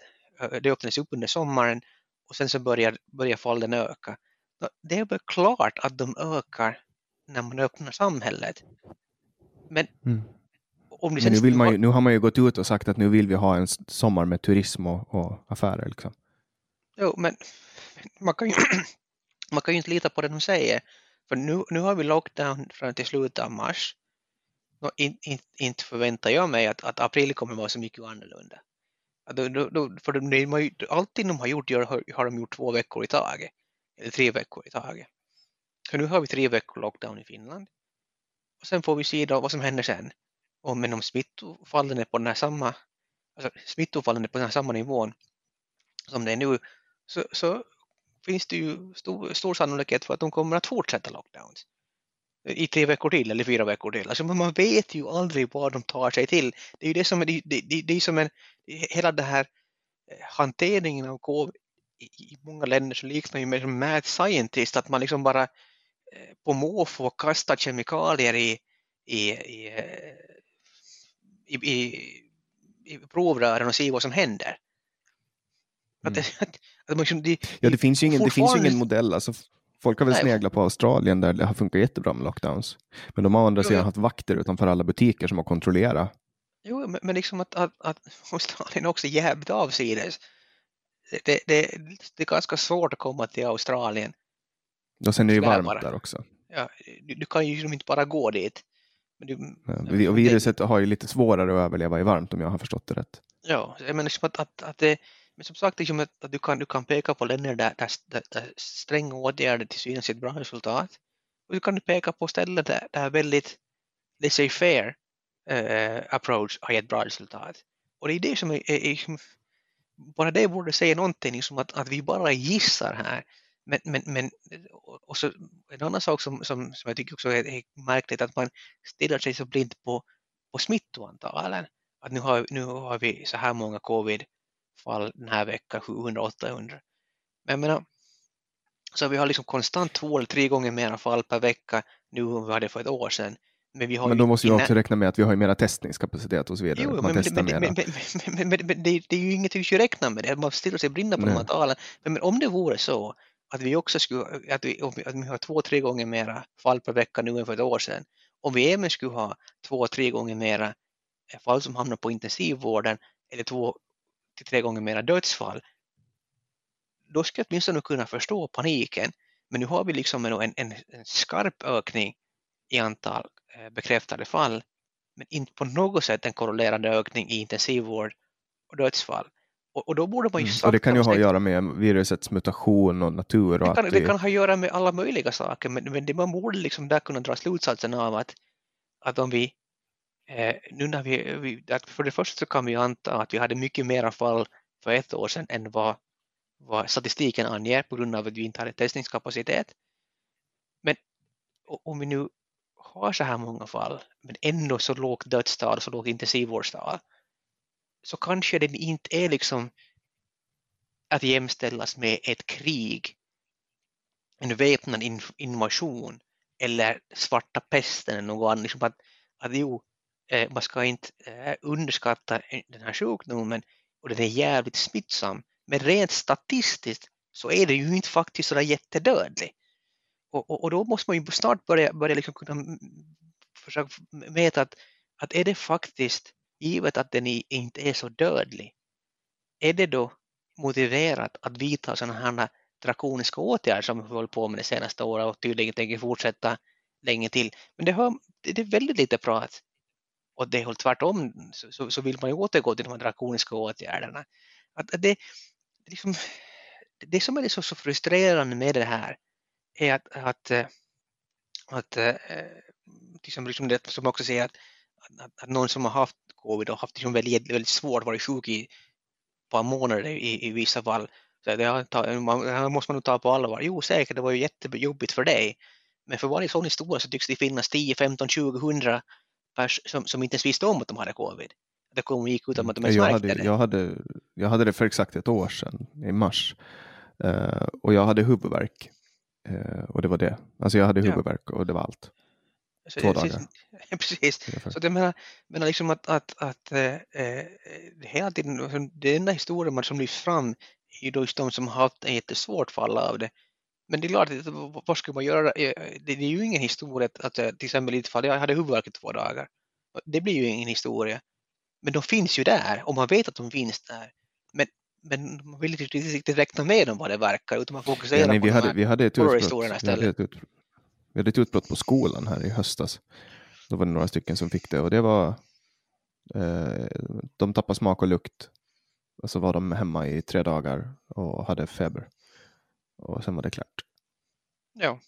det öppnades upp under sommaren och sen så börjar, börjar fallen öka. Det är väl klart att de ökar när man öppnar samhället. Men Mm. om Men nu, vill man ju, nu har man ju gått ut och sagt att nu vill vi ha en sommar med turism och, och affärer. Liksom. Jo, men man kan, ju, man kan ju inte lita på det de säger. För nu, nu har vi lockdown fram till slutet av mars. Och in, in, inte förväntar jag mig att, att april kommer vara så mycket annorlunda. Då, då, då, för de, de, allting de har gjort har, har de gjort två veckor i taget. Eller tre veckor i taget. Så nu har vi tre veckor lockdown i Finland. Och sen får vi se då vad som händer sen. Och men om smittofallen är på den här samma, alltså smittofallen är på den här samma nivån som det är nu så, så finns det ju stor, stor sannolikhet för att de kommer att fortsätta lockdowns i tre veckor till eller fyra veckor till. Alltså man vet ju aldrig vad de tar sig till. Det är ju det som är, det, det, det, är som en, hela den här eh, hanteringen av covid i, i många länder så liknar ju med som mad scientist att man liksom bara på måfå kastar kemikalier i, i, i, eh, i, i, i provrören och ser vad som händer. Att det, att, att man liksom, Ja, det finns ju ingen, det finns ju fortfarande- ingen modell. Alltså, folk har väl Nej. sneglat på Australien där det har funkat jättebra med lockdowns. Men de har å andra Jo, sidan ja. haft vakter utanför alla butiker som har kontrollerat. Jo, men, men liksom att, att, att Australien också jävligt avsides. Det, det, det, det är ganska svårt att komma till Australien. Och sen är det ju varmt bara. där också. Ja, du, du kan ju liksom inte bara gå dit. Men du, Ja, Och viruset har ju lite svårare att överleva i varmt om jag har förstått det rätt. Ja, menar liksom att, att, att det, men som sagt liksom att, att du, kan, du kan peka på länder där, där, där, där stränga åtgärder till synes ger ett bra resultat. Och du kan du peka på ställen där det är väldigt laissez faire eh, approach har gett bra resultat. Och det är det som är, är, är bara det borde säga någonting, liksom att, att vi bara gissar här. Men, men, men och så, en annan sak som, som, som jag tycker också är, är märkligt att man stirrar sig så blint på, på smittoantalen. Att nu har, nu har vi så här många covid-fall den här veckan, 700-800. Men jag menar, så vi har liksom konstant två eller tre gånger mer fall per vecka nu än vi hade för ett år sedan. Men, vi har men då måste vi också räkna med att vi har mera testningskapacitet och så vidare. Jo, men, men, men, men, det, är ju inget vi ska räkna med, det. man stirrar sig blinda på de här talen. Men, om det vore så att vi också skulle, att vi, att vi har två, tre gånger mera fall per vecka nu än för ett år sedan, om vi även skulle ha två, tre gånger mera eh, fall som hamnar på intensivvården eller två till tre gånger mera dödsfall, då skulle jag åtminstone kunna förstå paniken. Men nu har vi liksom en, en, en skarp ökning i antal eh, bekräftade fall, men inte på något sätt en korrelerande ökning i intensivvård och dödsfall. Och, och då borde man ju mm. Och det kan ju ha att göra med virusets mutation och natur. Och det, kan, det kan ha att göra med alla möjliga saker, men, men det, man borde liksom där kunna dra slutsatsen av att, att om vi eh, nu när vi, vi för det första så kan vi anta att vi hade mycket mer fall för ett år sedan än vad, vad statistiken anger på grund av att vi inte hade testningskapacitet. Men om vi nu har så här många fall men ändå så lågt dödstal, så lågt intensivvårdstal så kanske den inte är liksom att jämställas med ett krig, en väpnad invasion eller svarta pesten eller något annat. Liksom att, att jo, eh, man ska inte eh, underskatta den här sjukdomen och den är jävligt smittsam. Men rent statistiskt så är det ju inte faktiskt sådär jättedödlig. Och, och, och, då måste man ju snart börja, börja liksom kunna försöka mäta att, att är det faktiskt givet att den inte är så dödlig, är det då motiverat att vidta sådana här drakoniska åtgärder som vi hållit på med de senaste åren och tydligen tänker fortsätta länge till. Men det, hör, det är väldigt lite prat åt det hållet. Tvärtom så, så, vill man ju återgå till de här drakoniska åtgärderna. Att, att det, liksom, det som är så, så frustrerande med det här är att, att, att, att liksom, liksom det som också säger att, att, någon som har haft covid och haft liksom väldigt, väldigt svårt, varit sjuk i ett par månader i, i vissa fall. Så det, det måste man nog ta på allvar. Jo, säkert, det var ju jättejobbigt för dig. Men för varje sån historia så tycks det finnas 10, 15, 20, 100 pers som, som inte ens visste om att de hade covid. Det kom gick utan att de ens jag hade, det. Jag hade, jag hade det för exakt ett år sedan, i mars. Uh, och jag hade huvudvärk. Uh, och det var det. Alltså jag hade huvudvärk ja. och det var allt. Så, Två dagar. Precis. Så det menar, menar liksom att, att, att eh, eh hela tiden, alltså, enda historien som lyfts fram är ju just de som har haft ett jättesvårt fall av det. Men det är klart, vad ska man göra? Eh, det är ju ingen historia att till exempel i ett fall, jag hade huvudvärk i två dagar. Det blir ju ingen historia. Men de finns ju där och man vet att de finns där. Men, men man vill inte riktigt räkna med dem vad det verkar utan man fokuserar ja, nej, på vi hade, vi hade ett utbrott, istället. Vi hade ett utbrott på skolan här i höstas. Då var det några stycken som fick det och det var eh, de tappade smak och lukt. Och så var de hemma i tre dagar och hade feber. Och sen var det klart. Ja.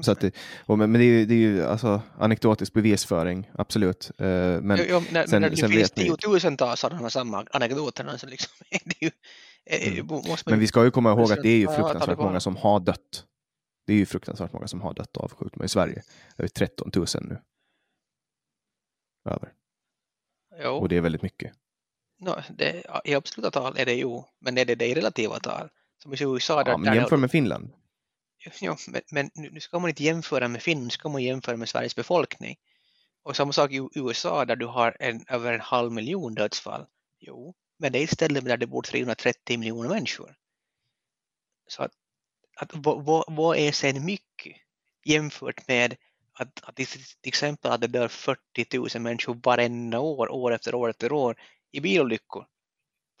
Så att det, och, men det är ju, det är ju alltså, anekdotisk bevisföring, absolut. Eh, men jo, jo, när, sen, när det sen finns tiotusentals sådana samma anekdoter så liksom, det ju, eh, mm. Men vi ska ju komma ihåg att det är ju fruktansvärt många som har dött det är ju fruktansvärt många som har dött av sjukdomar i Sverige. Över 13 000 nu. Över. Jo. Och det är väldigt mycket. No, det, I absoluta tal är det ju, men är det det i relativa tal? Som i USA. Där, ja, men jämför med Finland. Ja, men, men nu ska man inte jämföra med Finland, nu ska man jämföra med Sveriges befolkning. Och samma sak i USA där du har en, över en halv miljon dödsfall. Jo, men det är ett ställe där det bor 330 miljoner människor. Så att att vad, vad är sen mycket jämfört med att, att till exempel att det dör 40 000 människor varenda år, år efter år efter år i bilolyckor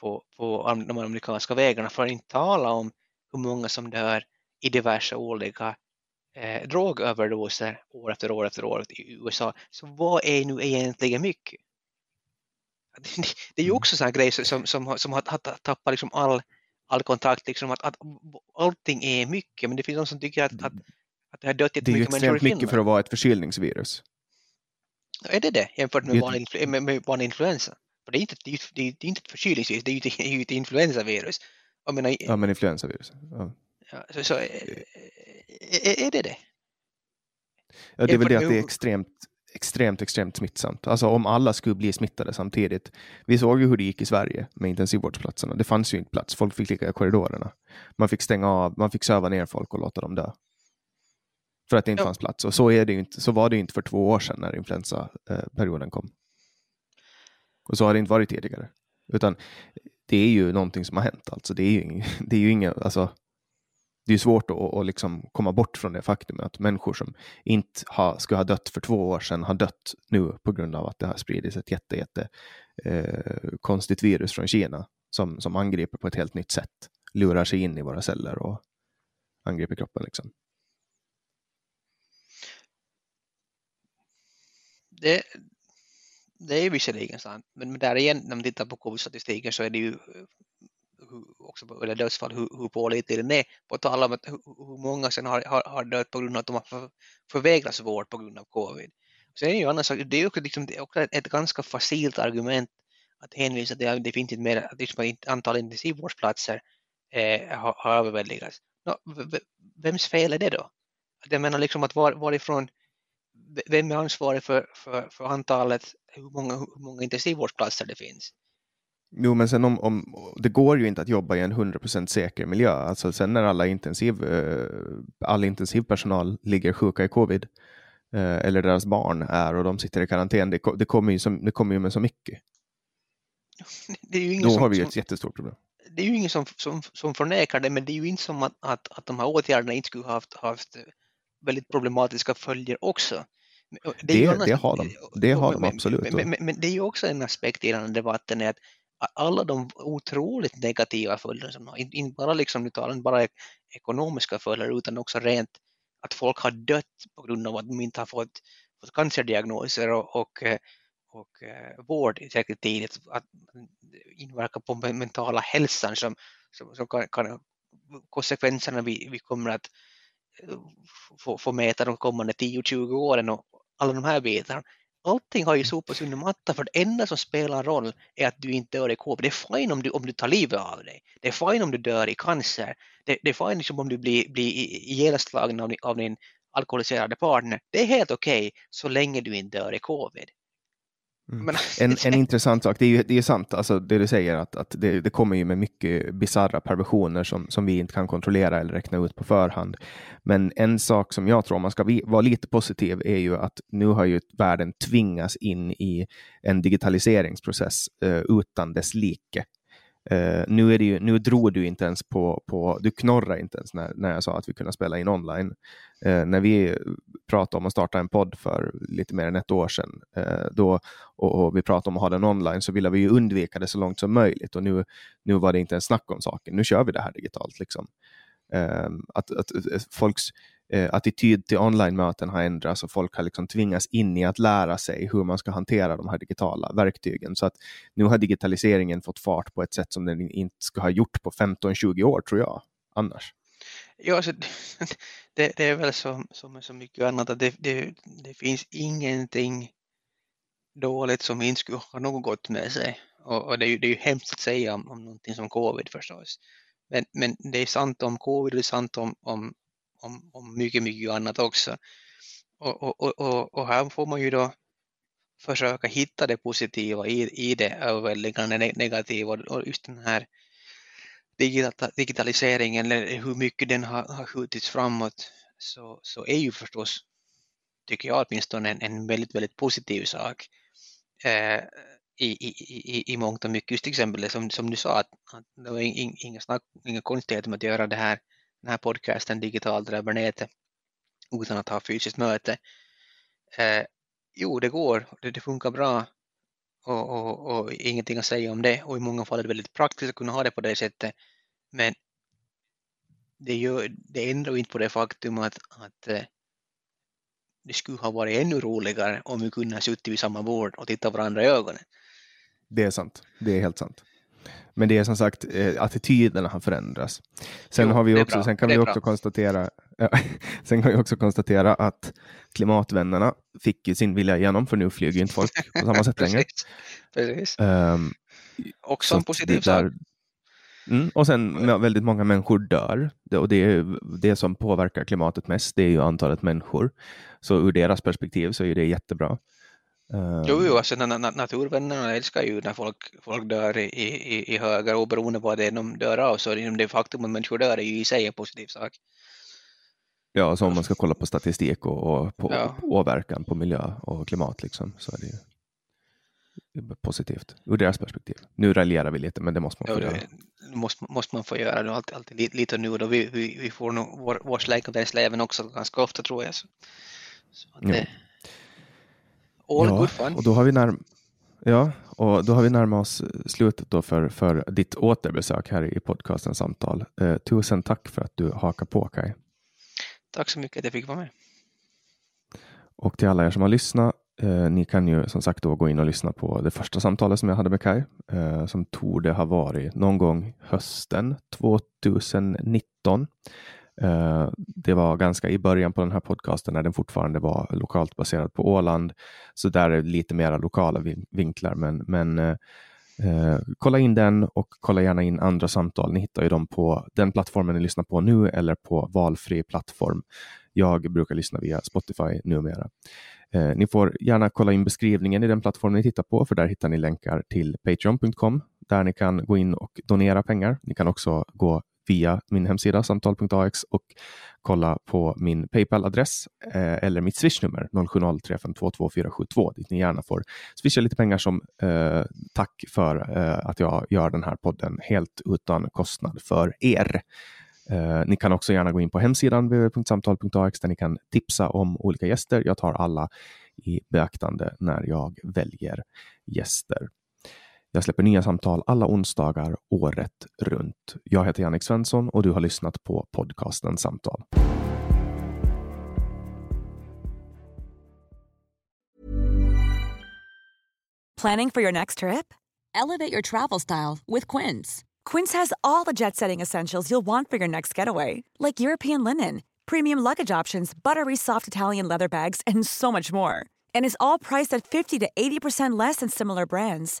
på, på de amerikanska vägarna för att inte tala om hur många som dör i diverse olika eh, drogöverdoser år efter år efter år i USA. Så vad är nu egentligen mycket? Det är ju mm. också en grej som, som, som, som har, har tappat liksom all all kontakt, liksom att, att allting är mycket, men det finns de som tycker att, att, att det har dött jättemycket människor i Finland. Det är extremt mycket för att vara ett förkylningsvirus. Är det det jämfört med vanlig, influensa? För det är inte, det är, det är, inte ett förkylningsvirus, det är ju ju ett influensavirus. Jag menar, ja, men influensavirus. Ja. Ja, så, så är, är, det det? Ja, det är väl det att det är extremt, extremt, extremt smittsamt. Alltså om alla skulle bli smittade samtidigt. Vi såg ju hur det gick i Sverige med intensivvårdsplatserna. Det fanns ju inte plats. Folk fick ligga i korridorerna. Man fick stänga av, man fick söva ner folk och låta dem dö. För att det inte ja. fanns plats. Och så, är det inte, så var det inte för två år sedan när influensaperioden kom. Och så har det inte varit tidigare. Utan det är ju någonting som har hänt. Alltså det är ju, det är ju inga, alltså, det är svårt att, att liksom komma bort från det faktum att människor som inte ha, skulle ha dött för två år sedan har dött nu på grund av att det har spridits ett jätte, jätte eh, konstigt virus från Kina som, som angriper på ett helt nytt sätt, lurar sig in i våra celler och angriper kroppen. Liksom. Det, det är visserligen sant, men där igen när man tittar på covid-statistiken så är det ju också eller dödsfall, hur, hur pålitlig den är. På tal om att hur många sen har, har, har dött på grund av att de har för, förvägrats vård på grund av covid. Sen är det ju annars, det är också, liksom, det är också ett, ganska facilt argument att hänvisa till att det finns inte mer, att liksom, antal intensivvårdsplatser eh, har, har överväldigats. No, vems fel är det då? Jag menar liksom att var, varifrån, vem är ansvarig för, för, för antalet, hur många, hur många intensivvårdsplatser det finns? Jo, men sen om, om, det går ju inte att jobba i en 100% säker miljö. Alltså sen när alla intensiv, eh, all intensivpersonal ligger sjuka i covid eh, eller deras barn är och de sitter i karantän, det, det, kommer, ju som, det kommer ju med så mycket. Då som, har vi ju ett som, jättestort problem. Det är ju ingen som, som, som förnekar det, men det är ju inte som att, att, att de här åtgärderna inte skulle ha haft, haft väldigt problematiska följer också. Det, det, annars, det har de, det har de absolut. Men, men, men, det är ju också en aspekt i den här debatten är att alla de otroligt negativa följderna, som inte bara liksom, nu talar bara ekonomiska följder utan också rent att folk har dött på grund av att de inte har fått, fått cancerdiagnoser och, och, eh, och eh, vård tillräckligt tidigt, att inverka på mentala hälsan som, som, som kan, kan konsekvenserna vi, vi kommer att eh, få, få mäta de kommande 10-20 åren och alla de här bitarna allting har ju sopats under mattan för det enda som spelar roll är att du inte dör i covid. Det är fine om du, om du tar livet av dig. Det är fine om du dör i cancer. Det, det är fine liksom om du blir, blir ihjälslagen av, av din alkoholiserade partner. Det är helt okej okay, så länge du inte dör i covid. Mm. En, en intressant sak, det är ju det är sant, alltså det du säger, att, att det, det kommer ju med mycket bizarra perversioner som, som vi inte kan kontrollera eller räkna ut på förhand. Men en sak som jag tror man ska vara lite positiv är ju att nu har ju världen tvingats in i en digitaliseringsprocess uh, utan dess like. Uh, nu, är det ju, nu drog du inte ens på, på du knorrade inte ens när, när jag sa att vi kunde spela in online. Uh, när vi pratade om att starta en podd för lite mer än ett år sedan uh, då, och, och, vi pratade om att ha den online så ville vi ju undvika det så långt som möjligt och nu, nu var det inte ens snack om saken. Nu kör vi det här digitalt. Liksom. att, att, att folks eh, attityd till online-möten har ändrats och folk har liksom tvingats in i att lära sig hur man ska hantera de här digitala verktygen. Så att nu har digitaliseringen fått fart på ett sätt som den inte skulle ha gjort på 15-20 år tror jag annars. Ja, alltså, det, det, är väl som, som så mycket annat att det, det, det, finns ingenting dåligt som inte skulle ha något gott med sig. Och, och det, är ju, det är ju hemskt att säga om, om någonting som covid förstås. Men, men det är sant om covid det är sant om, om om, om mycket, mycket annat också. Och, och, och, och här får man ju då försöka hitta det positiva i, i det överväldigande negativa och just den här digitaliseringen eller hur mycket den har, har skjutits framåt så, så är ju förstås, tycker jag åtminstone, en, en väldigt, väldigt positiv sak eh, i, i, i, i mångt och mycket. Just till exempel som, som du sa, att, att det var inga, snack, inga konstigheter med att göra det här den här podcasten digitalt över nätet utan att ha fysiskt möte. Eh, jo, det går, det, det funkar bra och, och, och, ingenting att säga om det och i många fall är det väldigt praktiskt att kunna ha det på det sättet. Men det, gör, det ändrar inte på det faktum att, att eh, det skulle ha varit ännu roligare om vi kunde ha suttit vid samma bord och tittat varandra i ögonen. Det är sant. Det är helt sant. Men det är som sagt, eh, attityderna har förändrats. Sen, jo, har vi också, sen kan vi också konstatera Sen kan jag också konstatera att klimatvännerna fick sin vilja igenom, för nu flyger inte folk på samma sätt längre. Precis. Um, också en positiv sak. Mm, och sen ja, väldigt många människor dör det, och det, är, det som påverkar klimatet mest det är ju antalet människor. Så ur deras perspektiv så är det jättebra. Um, jo, jo alltså, na, na, naturvännerna älskar ju när folk, folk dör i, i, i högar oberoende på vad det är de dör av. Så det faktum att människor dör är ju i sig en positiv sak. Ja, så om man ska kolla på statistik och, och på ja. åverkan på miljö och klimat liksom, så är det ju positivt ur deras perspektiv. Nu raljerar vi lite, men det måste man få ja, göra. Det måste, måste man få göra, det alltid, alltid lite nu då. Vi, vi, vi får nog vår, vår släng av den också ganska ofta tror jag. Så, så det, all ja, good fun. Och då har vi närm Ja, och då har vi närmat oss slutet då för, för ditt återbesök här i podcasten Samtal. Eh, tusen tack för att du hakar på Kai. Tack så mycket att jag fick vara med. Och till alla er som har lyssnat, eh, ni kan ju som sagt då gå in och lyssna på det första samtalet som jag hade med Kai, eh, som torde ha varit någon gång hösten 2019. Eh, det var ganska i början på den här podcasten när den fortfarande var lokalt baserad på Åland. Så där är det lite mera lokala vinklar. Men, men eh, eh, kolla in den och kolla gärna in andra samtal. Ni hittar ju dem på den plattformen ni lyssnar på nu eller på valfri plattform. Jag brukar lyssna via Spotify numera. Eh, ni får gärna kolla in beskrivningen i den plattformen ni tittar på, för där hittar ni länkar till patreon.com där ni kan gå in och donera pengar. Ni kan också gå via min hemsida samtal.ax och kolla på min Paypal-adress eh, eller mitt swishnummer 0703522472 dit ni gärna får swisha lite pengar som eh, tack för eh, att jag gör den här podden helt utan kostnad för er. Eh, ni kan också gärna gå in på hemsidan www.samtal.ax där ni kan tipsa om olika gäster. Jag tar alla i beaktande när jag väljer gäster. Jag släpper nya samtal alla onsdagar året runt. Jag heter Jannik Svensson och du har lyssnat på podcasten Samtal. Planning for your next trip? Elevate your travel style with Quince. Quince has all the jet-setting essentials you'll want for your next getaway, like European linen, premium luggage options, buttery soft Italian leather bags, and so much more. And is all priced at 50 to 80% less than similar brands.